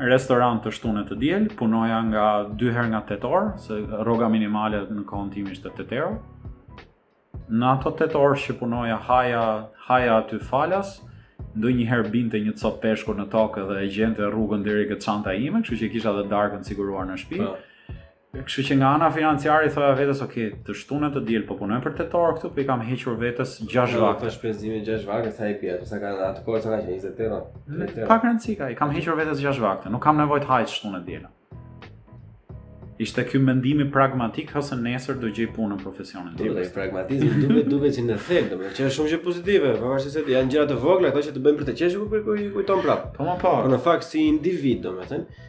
restorant të shtunë të diel, punoja nga dy herë nga 8 orë, se rroga minimale në kohën time ishte 8 euro. Në ato 8 orë që punoja haja, haja aty falas, ndonjëherë binte një copë peshku në tokë dhe e gjente rrugën deri ke çanta ime, kështu që kisha edhe darkën siguruar në shtëpi. Po. Kështu që nga ana financiare i thoja vetes, ok, të shtunë të diel po punoj për 8 orë këtu, po i kam hequr vetes 6 vakte. Është shpenzimi 6 vakte sa i bie, sa ka në atë kohë sa ka qenë 20 euro. Pak rëndësi ka, i kam hequr vetes 6 vakte, nuk kam nevojë të ha të shtunë e të diel. Ishte ky mendimi pragmatik ose nesër do gjej punë në profesionin tim. Duhet pragmatizmi, duhet duhet që në thel, domethënë që është shumë gjë pozitive, pavarësisht se janë gjëra të vogla ato që të bëjnë për të qeshur kur i kujton prap. Po mo po. Në fakt si individ domethënë,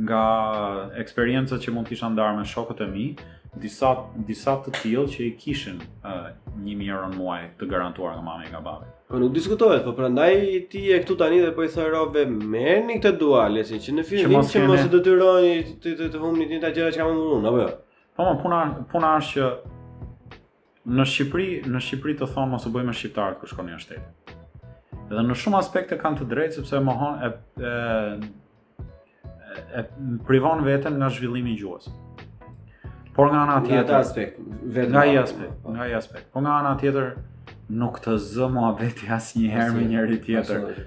Nga eksperiencat që mund të kisha ndarë me shokët e mi, disa disa të tillë që i kishin uh, 1000 euro në muaj të garantuar nga mami e nga babi. Po nuk diskutohet, po prandaj ti je këtu tani dhe po i thua robve merrni këtë dualesin që në fillim që mos, kene... mos e detyroni të të, të humni të njëjta gjëra që kam unë, apo jo? Po, po puna puna është që Në Shqipëri, në Shqipëri të thonë mos u bëj me shqiptarët kur shkon jashtë shtetit. Dhe në shumë aspekte kanë të drejtë sepse e mohon e e, e privon veten nga zhvillimi i gjuhës. Por nga ana tjetër, nga aspekt, vetëm nga ai aspekt, po. nga ai aspekt. Por nga ana tjetër nuk të zë muhabeti asnjëherë me njeri tjetër.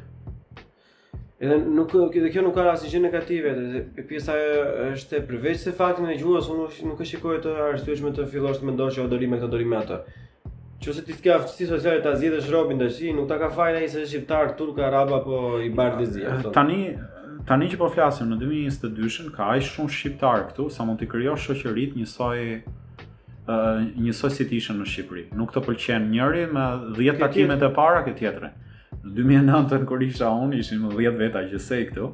Edhe nuk edhe kjo nuk ka asgjë negative, edhe pjesa është përveç se faktin e gjuhës, unë nuk e shikoj të arsyeshme të fillosh të mendosh që o do rrimë me këtë o do rrimë me atë. Nëse ti s'ke aftësi sociale ta zgjidhësh robin tash, nuk ta ka fajin ai se është shqiptar, turk, arab apo i bardhë, i zi. Tani tani që po flasim në 2022-shën ka aq shumë shqiptarë këtu sa mund t'i krijosh shoqëritë njësoj ë njësoj si të ishe në Shqipëri. Nuk të pëlqen njëri me 10 takimet e para ke tjetrin. Në 2009 kur isha unë, ishim 10 veta gjithsej këtu.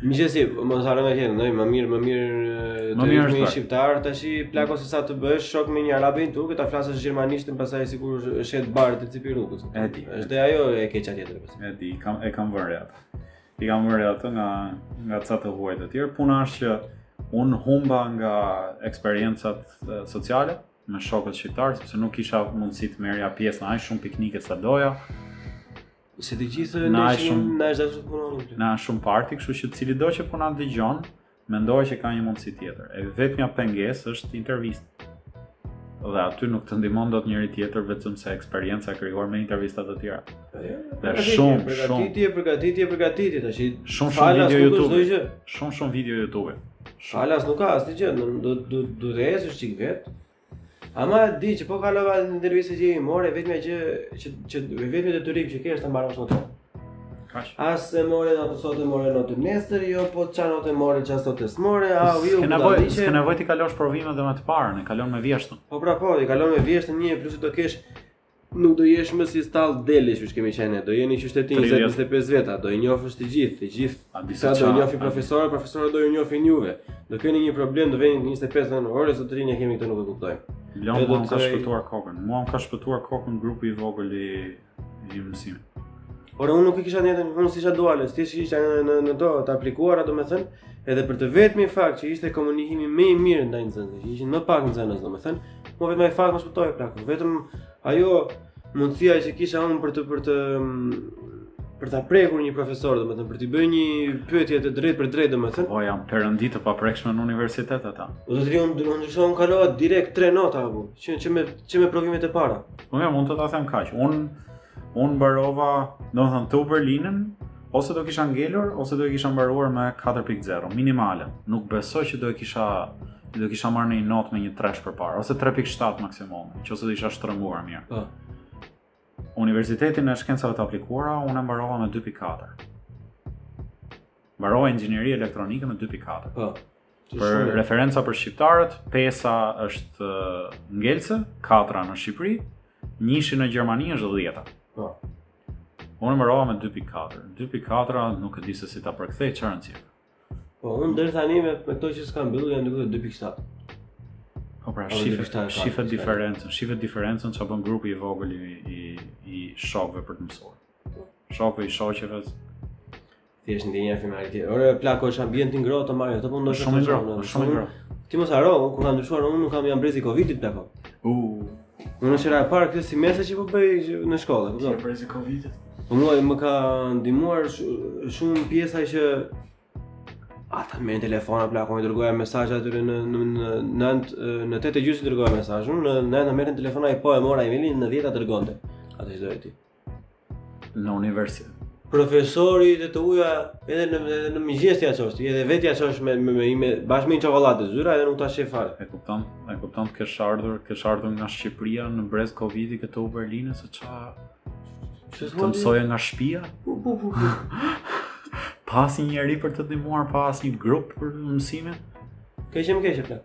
Më gjithë si, më në zarën e tjetë, nëjë, më mirë, më mirë, më mirë është një shqiptar, të shi plako sesa të bësh shok me një arab edhe ta flasësh gjermanishten pastaj sikur shetë barë të cipi rukës. E di. është dhe ajo e keqa tjetër. E di, kam, e kam vënë re atë. E kam vënë re atë nga, nga ca të huaj të tjerë. Puna është që unë humba nga eksperiencat sociale, me shokët shqiptarë, sepse nuk kisha mundësi të merrja pjesë në aq shumë piknike sa doja. Se të gjithë në aq shumë në aq shumë punon këtu. Në aq shumë parti, kështu që cilido që po na dëgjon, mendoj që ka një mundësi tjetër. E vetmja pengesë është intervista. Dhe aty nuk të ndihmon dot njeri tjetër vetëm se eksperienca e krijuar me intervista të tjera. Po, jo, jo, dhe shumë, përgatitje, shumë përgatitje, përgatitje tash. Shumë shumë video YouTube. Shumë shumë video YouTube. Falas nuk ka asgjë, do të do të ecësh çikë vetë. Ama e di që po kalove në intervistë që e more, vetëm e që që që vetëm detyrim që ke është ta mbarosh atë. Kaq. A s'e more atë sot e more atë nesër, jo po ça atë e more ça sot s'e more, a u ju. Ke nevojë, ke nevojë t'i kalosh provimet dhe me të parën, e kalon me vjeshtën. Po pra po, i kalon me vjeshtën një plus do kesh Nuk do jesh më si stallë delesh që kemi qenë ne. Do jeni që thua ti 25 veta, do i njofësh të gjithë, të gjithë. A di sa do njofi profesorët, profesorët do ju njofin juve. Do keni një problem, do vini 25 veta në orë, zotëri ne kemi këtu nuk e kuptoj. Lëre mua më ka shpëtuar kokën. Mua më ka shpëtuar kokën grupi i vogël i i mësimit. Por unë nuk e kisha ndjekur, unë s'isha duale, thjesht isha në në në ato të aplikuarat, domethënë, edhe për të vetmin fakt që ishte komunikimi më i mirë ndaj nxënësve, që ishin më pak nxënës, domethënë, Po vetëm ai fakt më shpëtoi plak. Vetëm ajo mundësia që kisha unë për të për të mm, për ta prekur një profesor, domethënë për t'i bërë një pyetje të drejtpërdrejtë, domethënë. Po janë perëndi të paprekshme në universitet ata. Po do të rion do të thoja unë kalova direkt tre nota apo që që me që me provimet e para. Po ja mund të ta them kaq. Unë Unë mbarova, domethënë, TU Berlinin, ose do kisha ngelur, ose do e kisha mbaruar me 4.0, minimale. Nuk besoj që do e kisha do e kisha marrë një notë me një tresh për parë, ose 3.7 maksimum, që nëse do isha shtrënguar mirë. Po. Universitetin e shkencave të aplikuara, unë e mbarova me 2.4. Mbarova inxhinieri elektronike me 2.4. Po. Për referencë për shqiptarët, pesa është ngelëse, katra në Shqipëri, njëshi në Gjermani është dhjeta. Po. Unë mbarova me 2.4. 2.4 nuk e di se si ta përkthej çfarë në cilë. Po, unë deri tani me, me to që s'kam mbyllur, janë duke 2.7. Po pra, shifet, shifet diferencën, shifet diferencën ça bën grupi i vogël i, i, i shokëve për të mësuar. Po. Shokëve i shoqeve, Ti je ndjenja finale ti. Ore plako është ambient i ngrohtë të marrë, të po ndoshta shumë ngrohtë, shumë ngrohtë. Ti mos harro, unë kur kam dyshuar unë nuk kam jam brezi Covidit plako. U. Unë është hera e parë këtë semestër që po bëj në shkollë, kupton? Si brezi Covidit. Po mua më ka ndihmuar shumë pjesa që ata me telefona plako po i dërgoja mesazhe aty në në në në në tetë e gjysmë dërgoja mesazhin, në në në merrën telefona i po e mora emailin në 10 ta dërgonte. Atë që doje ti. në universitet. Profesori dhe të uja edhe në edhe në mëngjes ja çosh, edhe vetë ja çosh me me me, me bashkë me një çokoladë zyra edhe nuk ta sheh fare. E kupton, e kupton të kesh ardhur, kesh ardhur nga Shqipëria në brez Covidi këtu në Berlin se ça të mësoja nga shpia? Po po po. Pa asnjë njeri për të ndihmuar, pa asnjë grup për mësimin. Keqem keqe plan.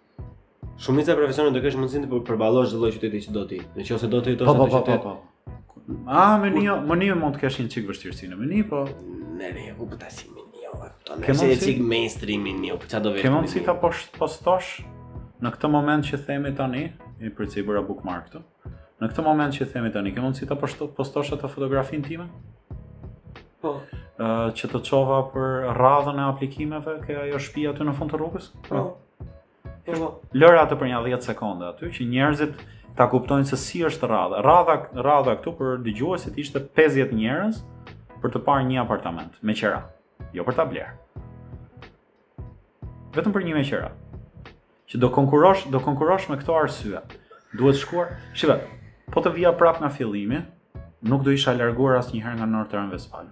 Shumica e profesioneve do ta kesh mundësinë të përballosh çdo lloj qyteti që do ti. Në qoftë se do të jetosh po, po, në po, qytet. Po, po, po. A Mynih, Mynih mund të kesh një çik vështirësi në Mynih, po. Ne ne, u bëta si më një. Po ne se një çik mainstream Mynih, po çfarë do vesh? Ke mundësi ta postosh në këtë moment që themi tani, i përcipur a bookmark këtu. Në këtë moment që themi tani, ke mundësi ta postosh atë fotografinë time? Po. Ë uh, që të çova për radhën e aplikimeve ke ajo shpi aty në fund të rrugës? Po. Po. po. Lëre atë për nja 10 sekonda aty që njerëzit ta kuptojnë se si është radha. Radha radha këtu për dëgjuesit ishte 50 njerëz për të parë një apartament me qera, jo për ta blerë. Vetëm për një me qera. Që do konkurrosh, do konkurrosh me këto arsye. Duhet shkuar. Shiva, po të vija prapë nga fillimi, nuk do isha larguar asnjëherë nga North Rhine Westfal.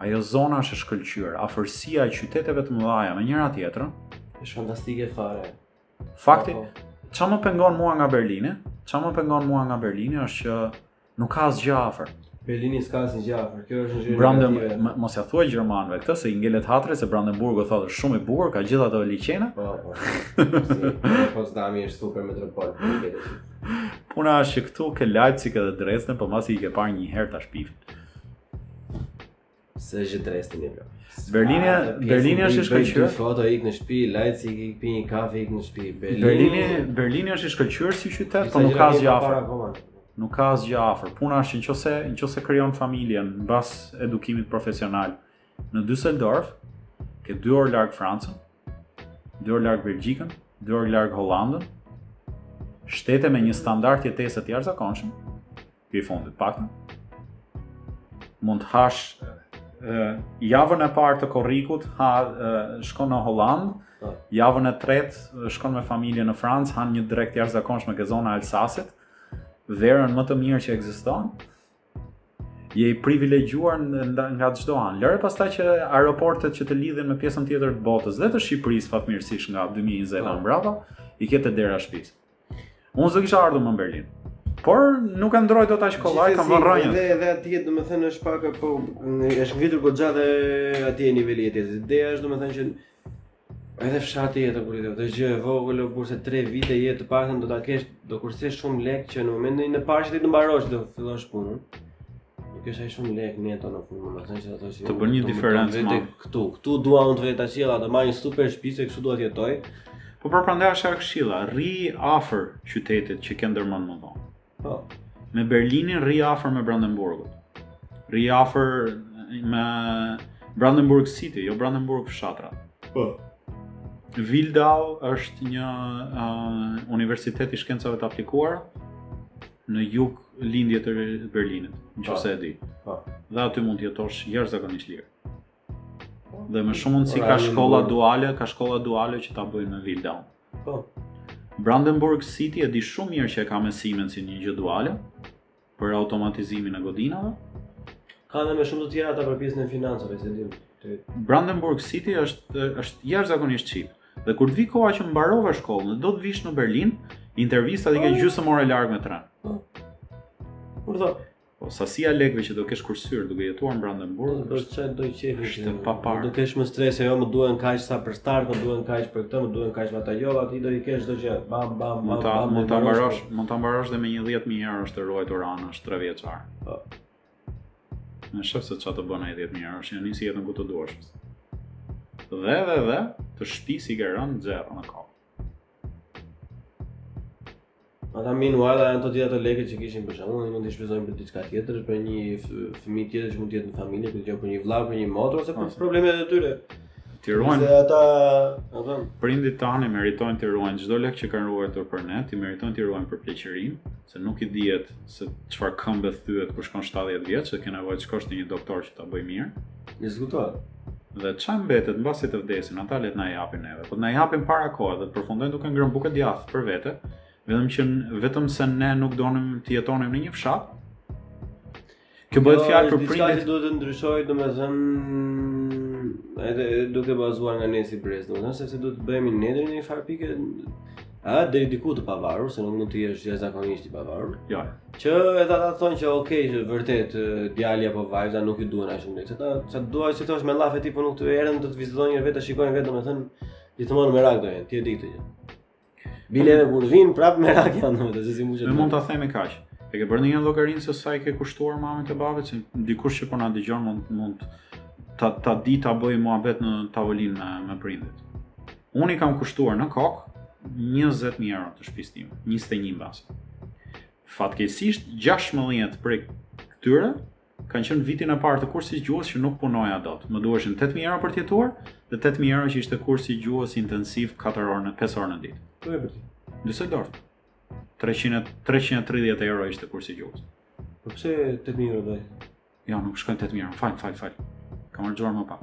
Ajo zona është e shkëlqyer, afërsia e qyteteve të mëdhaja me njëra-tjetrën, është fantastike fare. Fakti, po, po. ça më pengon mua nga Berlini, ça më pengon mua nga Berlini është që Nuk ka asgjë afër. Berlini s'ka asnjë gjë afër. Kjo është një gjë. Brandem mos ia thuaj gjermanëve këtë se i ngelet hatri se Brandenburgu thotë është shumë i bukur, ka gjithë ato liqena. Po, po. Po Potsdami është super metropol. Puna është që këtu ke Leipzig edhe Dresden, po masi i ke parë një herë tash pifë. Se është Dresden një bro. Berlini, Berlini është i shkëlqyer. Ti foto ik në shtëpi, Leipzig ik pi një kafe ik në shtëpi. Berlini, Berlini është i shkëlqyer si qytet, por nuk ka asgjë afër. Nuk ka asgjë afër. Puna është nëse nëse krijon familjen mbas edukimit profesional në Düsseldorf, ke 2 orë larg Francën, 2 orë larg Belgjikën, 2 orë larg Hollandën, shtete me një standard jetese të jashtëzakonshëm, ti fundit të paktën. Mund të hash javën e parë të korrikut, ha shkon në Holland, po. javën e tretë shkon me familjen në Francë, han një drekë të jashtëzakonshme ke zona e Alsasit, verën më të mirë që ekziston. Je i privilegjuar nga çdo anë. Lëre pastaj që aeroportet që të lidhin me pjesën tjetër të botës dhe të Shqipërisë fatmirësisht nga 2020 në po. mbrapa, i ke te dera shpisë. Unë s'do kisha ardhur më në Berlin. Por nuk e ndroj dot aq kollaj, kam vënë rrënjë. Edhe edhe atje domethënë është pak po është ngritur goxha dhe atje niveli i jetës. Ideja është domethënë që edhe fshat të jetë, dhe gjë e vogël po për 3 vite je të paktën do ta kesh do kursesh shumë lek që në momentin e parë që ti të mbarosh do fillosh punën. Nuk është ai shumë lek neto në fund, domethënë se ato si. Të bën një diferencë më këtu. Këtu dua unë të vetë asjella, të marr një super shtëpi se këtu dua të jetoj. Po pra prandaj është ajo këshilla, rri afër qytetit që ke ndërmend më vonë. Po. Me Berlinin rri afër me Brandenburgun. Rri afër me Brandenburg City, jo Brandenburg fshatra. Po. Vildau është një uh, universitet i shkencave të aplikuara. në jug lindje të Berlinit, nëse e di. Po. Dhe aty mund të jetosh jashtëzakonisht lirë. Dhe me shumë mundësi ka shkolla duale, ka shkolla duale që ta bëjnë me Vildaun. Po. Brandenburg City e di shumë mirë që e ka me Siemensin një gjë duale për automatizimin e godinave. Ka dhe me shumë të tjera për pjesën e financave, s'e di. Brandenburg City është, është jashtëzakonisht çip. Dhe kur të vi koha që mbarove shkollën dhe do të vish në Berlin, intervistat i ke oh. gjysmë orë larg me tren. Oh. Kur do? Po sasia lekëve që do kesh kursyer duke jetuar në Brandenburg, do të qash do të qesh. Është pa parë. S'do kesh më stres, jo më duhen kaq sa për start, më duhen kaq për këtë, më duhen kaq për atë jo, aty do i kesh çdo gjë. Bam bam bam. Mund ta mbarosh, mund ta mbarosh dhe me 10000 euro të ruajtur anash 3 vjeçar. Po. Në shkak se ça të bën ai 10 mijë euro, ta nisësh jetën ku të duash. Dhe dhe dhe, të shpi si ke rënë zero në kapë. Ata minë uaj dhe janë të tjera ato lekë që kishin për shumë, dhe mund të shpenzojnë për diçka tjetër, për një fëmi tjetër që mund të jetë në familje, për të për një vla, për një motër, ose për problemet e tyre. T'i ruajnë. Se ata, ata prindit tani meritojnë të ruajnë çdo lek që kanë ruajtur për ne, meritojnë t'i ruajnë për pleqërinë, se nuk i dihet se çfarë këmbe të thyhet kur shkon 70 vjeç dhe ke nevojë të shkosh te një doktor që ta bëjë mirë. Diskutohet. Dhe ça mbetet mbasi të vdesin, ata le të na japin neve. Po na i japin para kohë dhe të përfundojnë duke ngrënë bukë e djathë për vete, vetëm që vetëm se ne nuk donim të jetonim në një fshat. Kjo bëhet po, fjalë për prindit. Diçka duhet të ndryshojë, domethënë edhe duke u bazuar nga ne si brez, domethënë sepse duhet të bëhemi ne deri në një farë pike a deri diku të pavarur, se nuk mund të jesh jashtëzakonisht i pavarur. Jo. Ja. Që edhe ata të thonë që ok, që vërtet djali apo vajza nuk i duan aq shumë lekë. Ata sado që t'u thuash me llafe ti po nuk të erdhën të të vizitojnë vetë, shikojnë vetë domethënë gjithmonë merak do jenë, ti e di këtë gjë. Bile edhe kur vin prapë merak janë domethënë se si mund të. mund ta themi kaq. E ke bërë ndonjëherë llogarinë se sa i ke kushtuar mamit e babit se dikush që po na dëgjon mund mund ta ta di ta bëjë muhabet në tavolinë me me prindit. Unë i kam kushtuar në kokë 20000 euro të shtëpisë sime, 21 mbase. Fatkeqësisht 16 prej këtyre Kanë qenë vitin e parë të kursit të gjuhës që nuk punoja dot. Më duheshin 8000 euro për të jetuar dhe 8000 euro që ishte kursi i gjuhës intensiv 4 orë në 5 orë në ditë. Ku e bëre ti? Düsseldorf. 300 330 euro ishte kursi i gjuhës. Po pse 8000 euro dai? Jo, nuk shkojnë 8000 euro. Fal, fal, fal. Kam harxhuar më pak.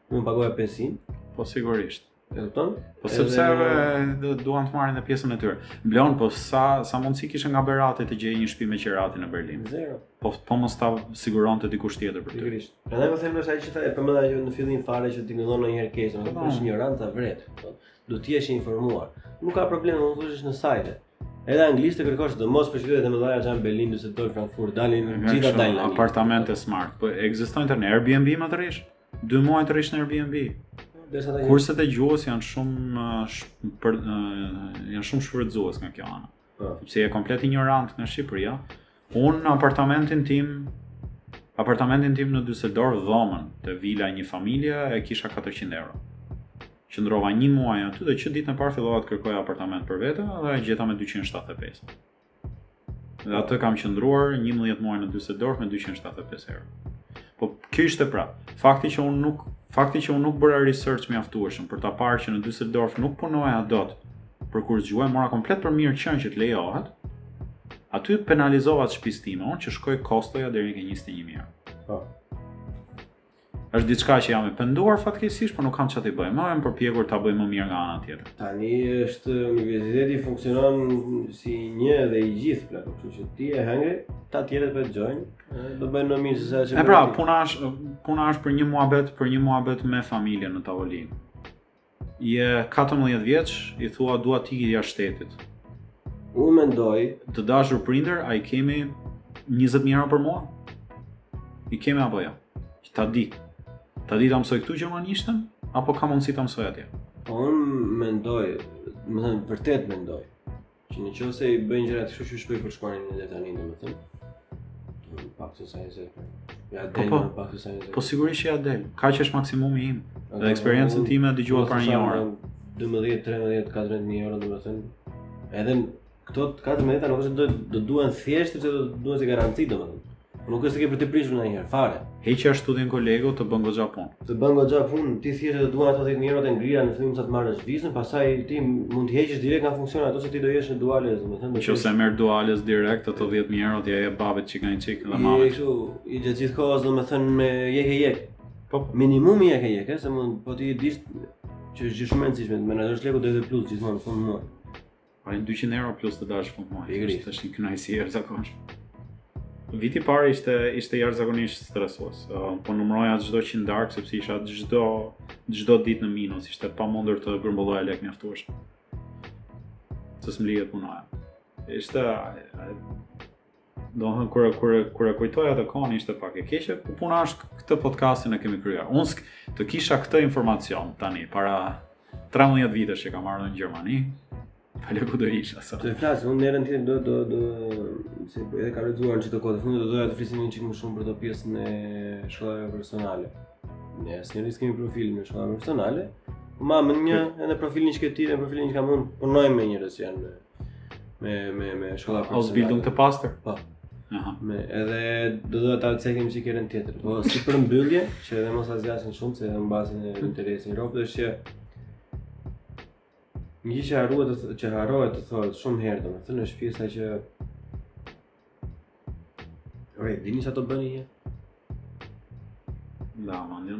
Unë pagoja pensin. Po sigurisht. E kupton? Po sepse edhe... duan të marrin edhe pjesën e tyre. Blon, po sa sa mundësi kishe nga Berati të gjeje një shtëpi me qera ti në Berlin? Zero. Po po mos ta siguronte dikush tjetër për ty. Sigurisht. Prandaj po them është ai që tha, e përmenda që në fillim fare që ti ngëllon në një herë keq, nuk po. është një rentë vret. Po. Do të jesh i informuar. Nuk ka problem, mund të vesh në sajte. Edhe anglisht të kërkosh sidomos për qytetet e mëdha që janë Berlin, Düsseldorf, Frankfurt, dalin gjithë dalin. Apartamente smart. Po ekziston tani Airbnb mund të rrish? 2 muaj të rrish në Airbnb. Kurset e gjuhës janë shumë për janë shumë shfrytëzues nga kjo anë. Po. Sepse je komplet injorant nga Shqipëria. Unë në apartamentin tim apartamentin tim në Düsseldorf dhomën te vila e një familjeje e kisha 400 euro. Qëndrova një muaj aty dhe që ditën e parë fillova të kërkoja apartament për vete dhe e gjeta me 275. Dhe atë kam qëndruar 11 muaj në Düsseldorf me 275 euro. Po kjo ishte pra, fakti që unë nuk fakti që unë nuk bëra research mjaftueshëm për ta parë që në Düsseldorf nuk punoja dot për kurs gjuhë, mora komplet për mirëqenë që të lejohet. Aty penalizova shtëpinë time, unë që shkoi kostoja deri në 21000 euro. Po. është diçka që jam e penduar fatkeqësisht, por nuk kam çfarë të bëj. Po jam përpjekur ta bëj më mirë nga ana tjetër. Tani është universiteti funksionon si një dhe i gjithë plot, kështu që ti e hëngri, të tjerët po dëgjojnë, do bëjnë më mirë se sa që. E pra, puna është puna është për një muhabet, për një muhabet me familjen në tavolinë. Je 14 vjeç, i thua dua të iki jashtë shtetit. Unë mendoj, të dashur prindër, a i kemi 20 mijë euro për mua? I kemi apo jo? Ja? Ta di. Ta di, ta mësoj këtu gjermanishten apo ka mundësi ta mësoj atje? Po unë mendoj, domethënë vërtet mendoj. Që në qoftë se i bëjnë gjërat kështu që shkoj për shkollimin edhe tani domethënë. Në pak të sajnë se... Ja po, po. në pak të sajnë se... Po sigurisht që ia del. Kaq është maksimumi im. Dhe eksperiencën time e dëgjuat për një orë. 12, 13, 14 mijë euro, domethënë. Edhe këto 14 nuk është do të duhen thjesht se do të duhen si garanci domethënë. Nuk është se ke për të prishur ndonjëherë, fare. Heqja është Studienkolleg të bën goxha punë. Të bën goxha punë, ti thjesht të duhen ato 10 mijë euro të ngrira në fillim sa të marrësh vizën, pastaj ti mund t'i heqësh direkt nga funksioni ato se ti do jesh në duales, domethënë. Nëse merr duales direkt ato 10 mijë euro ti ia jep babit çik nga çik dhe mamit. Kështu, gjatë gjithë kohës domethënë me jek e jek. Po, po. minimumi jek e jek, se mund po të dish që është shumë e rëndësishme, menaxhosh lekun del te plus gjithmonë në fund muaj. Ai 200 euro plus të dash punë. Pikërisht, është një kënaqësi e jashtëzakonshme. Viti i parë ishte ishte jashtëzakonisht stresues. Uh, po numëroja çdo qindarkë sepse isha çdo çdo ditë në minus, ishte e pamundur të grumbulloja lek mjaftueshëm. Se s'më lihej të punoja. Ishte Domethënë, kur, kur, kur e kujtoj atë kohën ishte pak e keqe, po puna është këtë podcastin e kemi krijuar. Unë s'k, të kisha këtë informacion tani, para 13 vitesh që kam ardhur në Gjermani, Falë ku do isha sot. Të flas, unë merrem ti do do do se po edhe kam lexuar ca kohët e fundit do doja të flisim një çik më shumë për këtë pjesën e shkollave profesionale. Ne asnjëri s'kemi profil në shkolla profesionale, Po me një edhe profilin që ke ti, profilin që kam unë, punoj me njerëz që janë me me me shkolla për Ausbildung të pastër. Po. Aha. Me edhe do të ta cekim një çik herën tjetër. Po si përmbyllje, që edhe mos ta zgjasim shumë se humbasin interesin robtë është që një gjë që harruat që harrohet të thuhet shumë herë domethënë është pjesa që Ore, dini sa të bëni një? Da, ma një.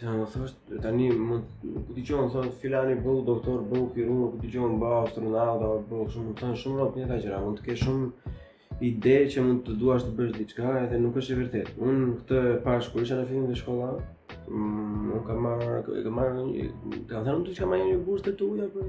Sa më thoshte, tani mund ku ti qon thonë filani bëhu doktor, bëhu kirurg, ku ti qon bëhu astronaut, apo bëhu shumë, domethënë shumë robë një ka gjëra, mund të kesh shumë ide që mund të duash të bësh diçka edhe nuk është e vërtetë. Unë këtë pashë kur isha në fillim te shkolla, mm, unë kam marrë, kam marrë, kam thënë diçka me një bursë të tuja për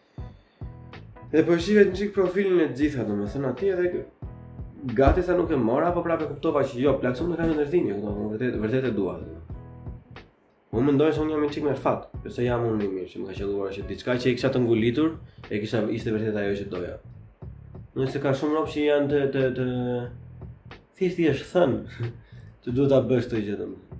Dhe po e shihja një çik profilin e gjitha, domethënë aty edhe gati sa nuk e mora, apo prapë kuptova që jo, plako më ka në ndërtim, këto, unë vërtet vërtet e dua. Unë mendoj se unë jam një çik me fat, pse jam unë më mirë që më ka qelluar që diçka që i kisha të ngulitur, e kisha ishte vërtet ajo që doja. Se ka shumë robë që janë të të të thjesht i është thënë. Ti duhet ta bësh këtë gjë domethënë.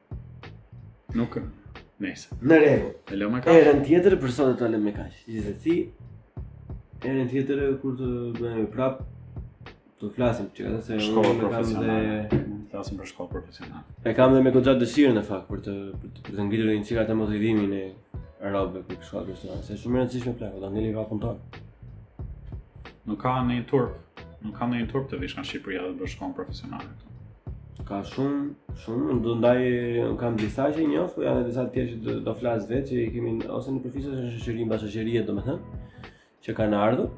Nuk e. Nëse. Në rregull. E lëmë kaq. Herën tjetër për sot do ta lëmë kaq. Gjithsesi. Herën tjetër kur të bëjmë prapë të flasim që edhe te shkolla profesionale. Flasim për shkollë profesionale. E kam dhe unë goxha dëshirë në fakt për të për të, për të ngritur një çikë atë motivimin e Robë për shkollë profesionale, se shumë e rëndësishme plako, s'ka ngel punëtor. Nuk ka ndonjë turp, nuk ka ndonjë turp të vish nga Shqipëria dhe bësh shkollë profesionale këtu. Ka shumë, shumë, domethënë, kam disa që i njoh, po janë dhe disa tjerë që do flasë vetë, që i kemi, ose në farefis ose në shoqëri, nga shoqëria, domethënë. që kanë ardhur.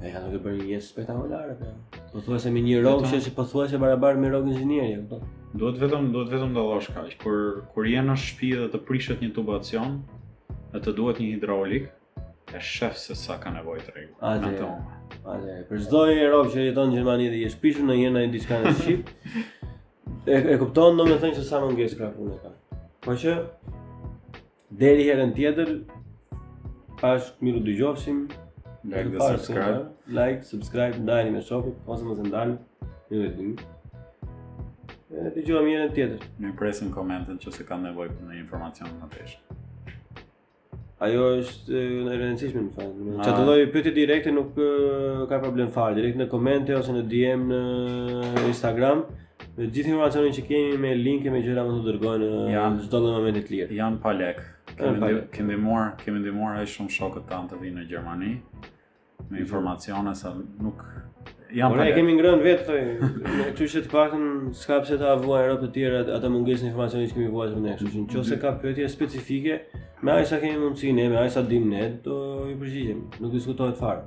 E janë duke bërë një jetë spektakolare apo. Jo? Pothuajse me një rrogë që është pothuajse barabartë me rrogë inxhinieri, apo? Duhet vetëm duhet vetëm të dallosh kaq. Kur kur je në shtëpi dhe të prishet një tubacion, e të duhet një hidraulik, e shef se sa ka nevojë tregu. Atë. Atë. Për çdo një rob që jeton në Gjermani dhe i është prishur ndonjë diçka në shpi, e, e kupton domethënë se sa mungesë krahu pune ka. Po që Deri herën tjetër, bashkë mirudëgjofshim, like dhe subscribe, like, subscribe, ndajni me shokët, ose mos e ndani, një dhe dy. Dëgjohemi herën tjetër. Ne presim komente në qoftë se keni nevojë për ndonjë informacion më tepër. Ajo është e rëndësishme në fakt. Çfarëdo lloj pyetje direkt e nuk ka problem fare, direkt në komente ose në DM në Instagram. Dhe gjithë informacionin që kemi me linke me gjëra mund t'i dërgojmë në çdo lloj momenti të lirë. Janë pa lek. Kemi dhe, kemi ndihmuar, kemi ndihmuar aq shumë shokët tanë të vinë në Gjermani me informacione se nuk janë pa lek. Ne kemi hëngër vetë këtu. Ne kështu që të paktën s'ka pse ta vuajnë robt e tjerë atë mungesën e informacionit që kemi vuajtur ne. Kështu që nëse ka pyetje specifike, me aq sa kemi mundësi ne, me aq sa dimë ne, do ju përgjigjemi. Nuk diskutohet fare.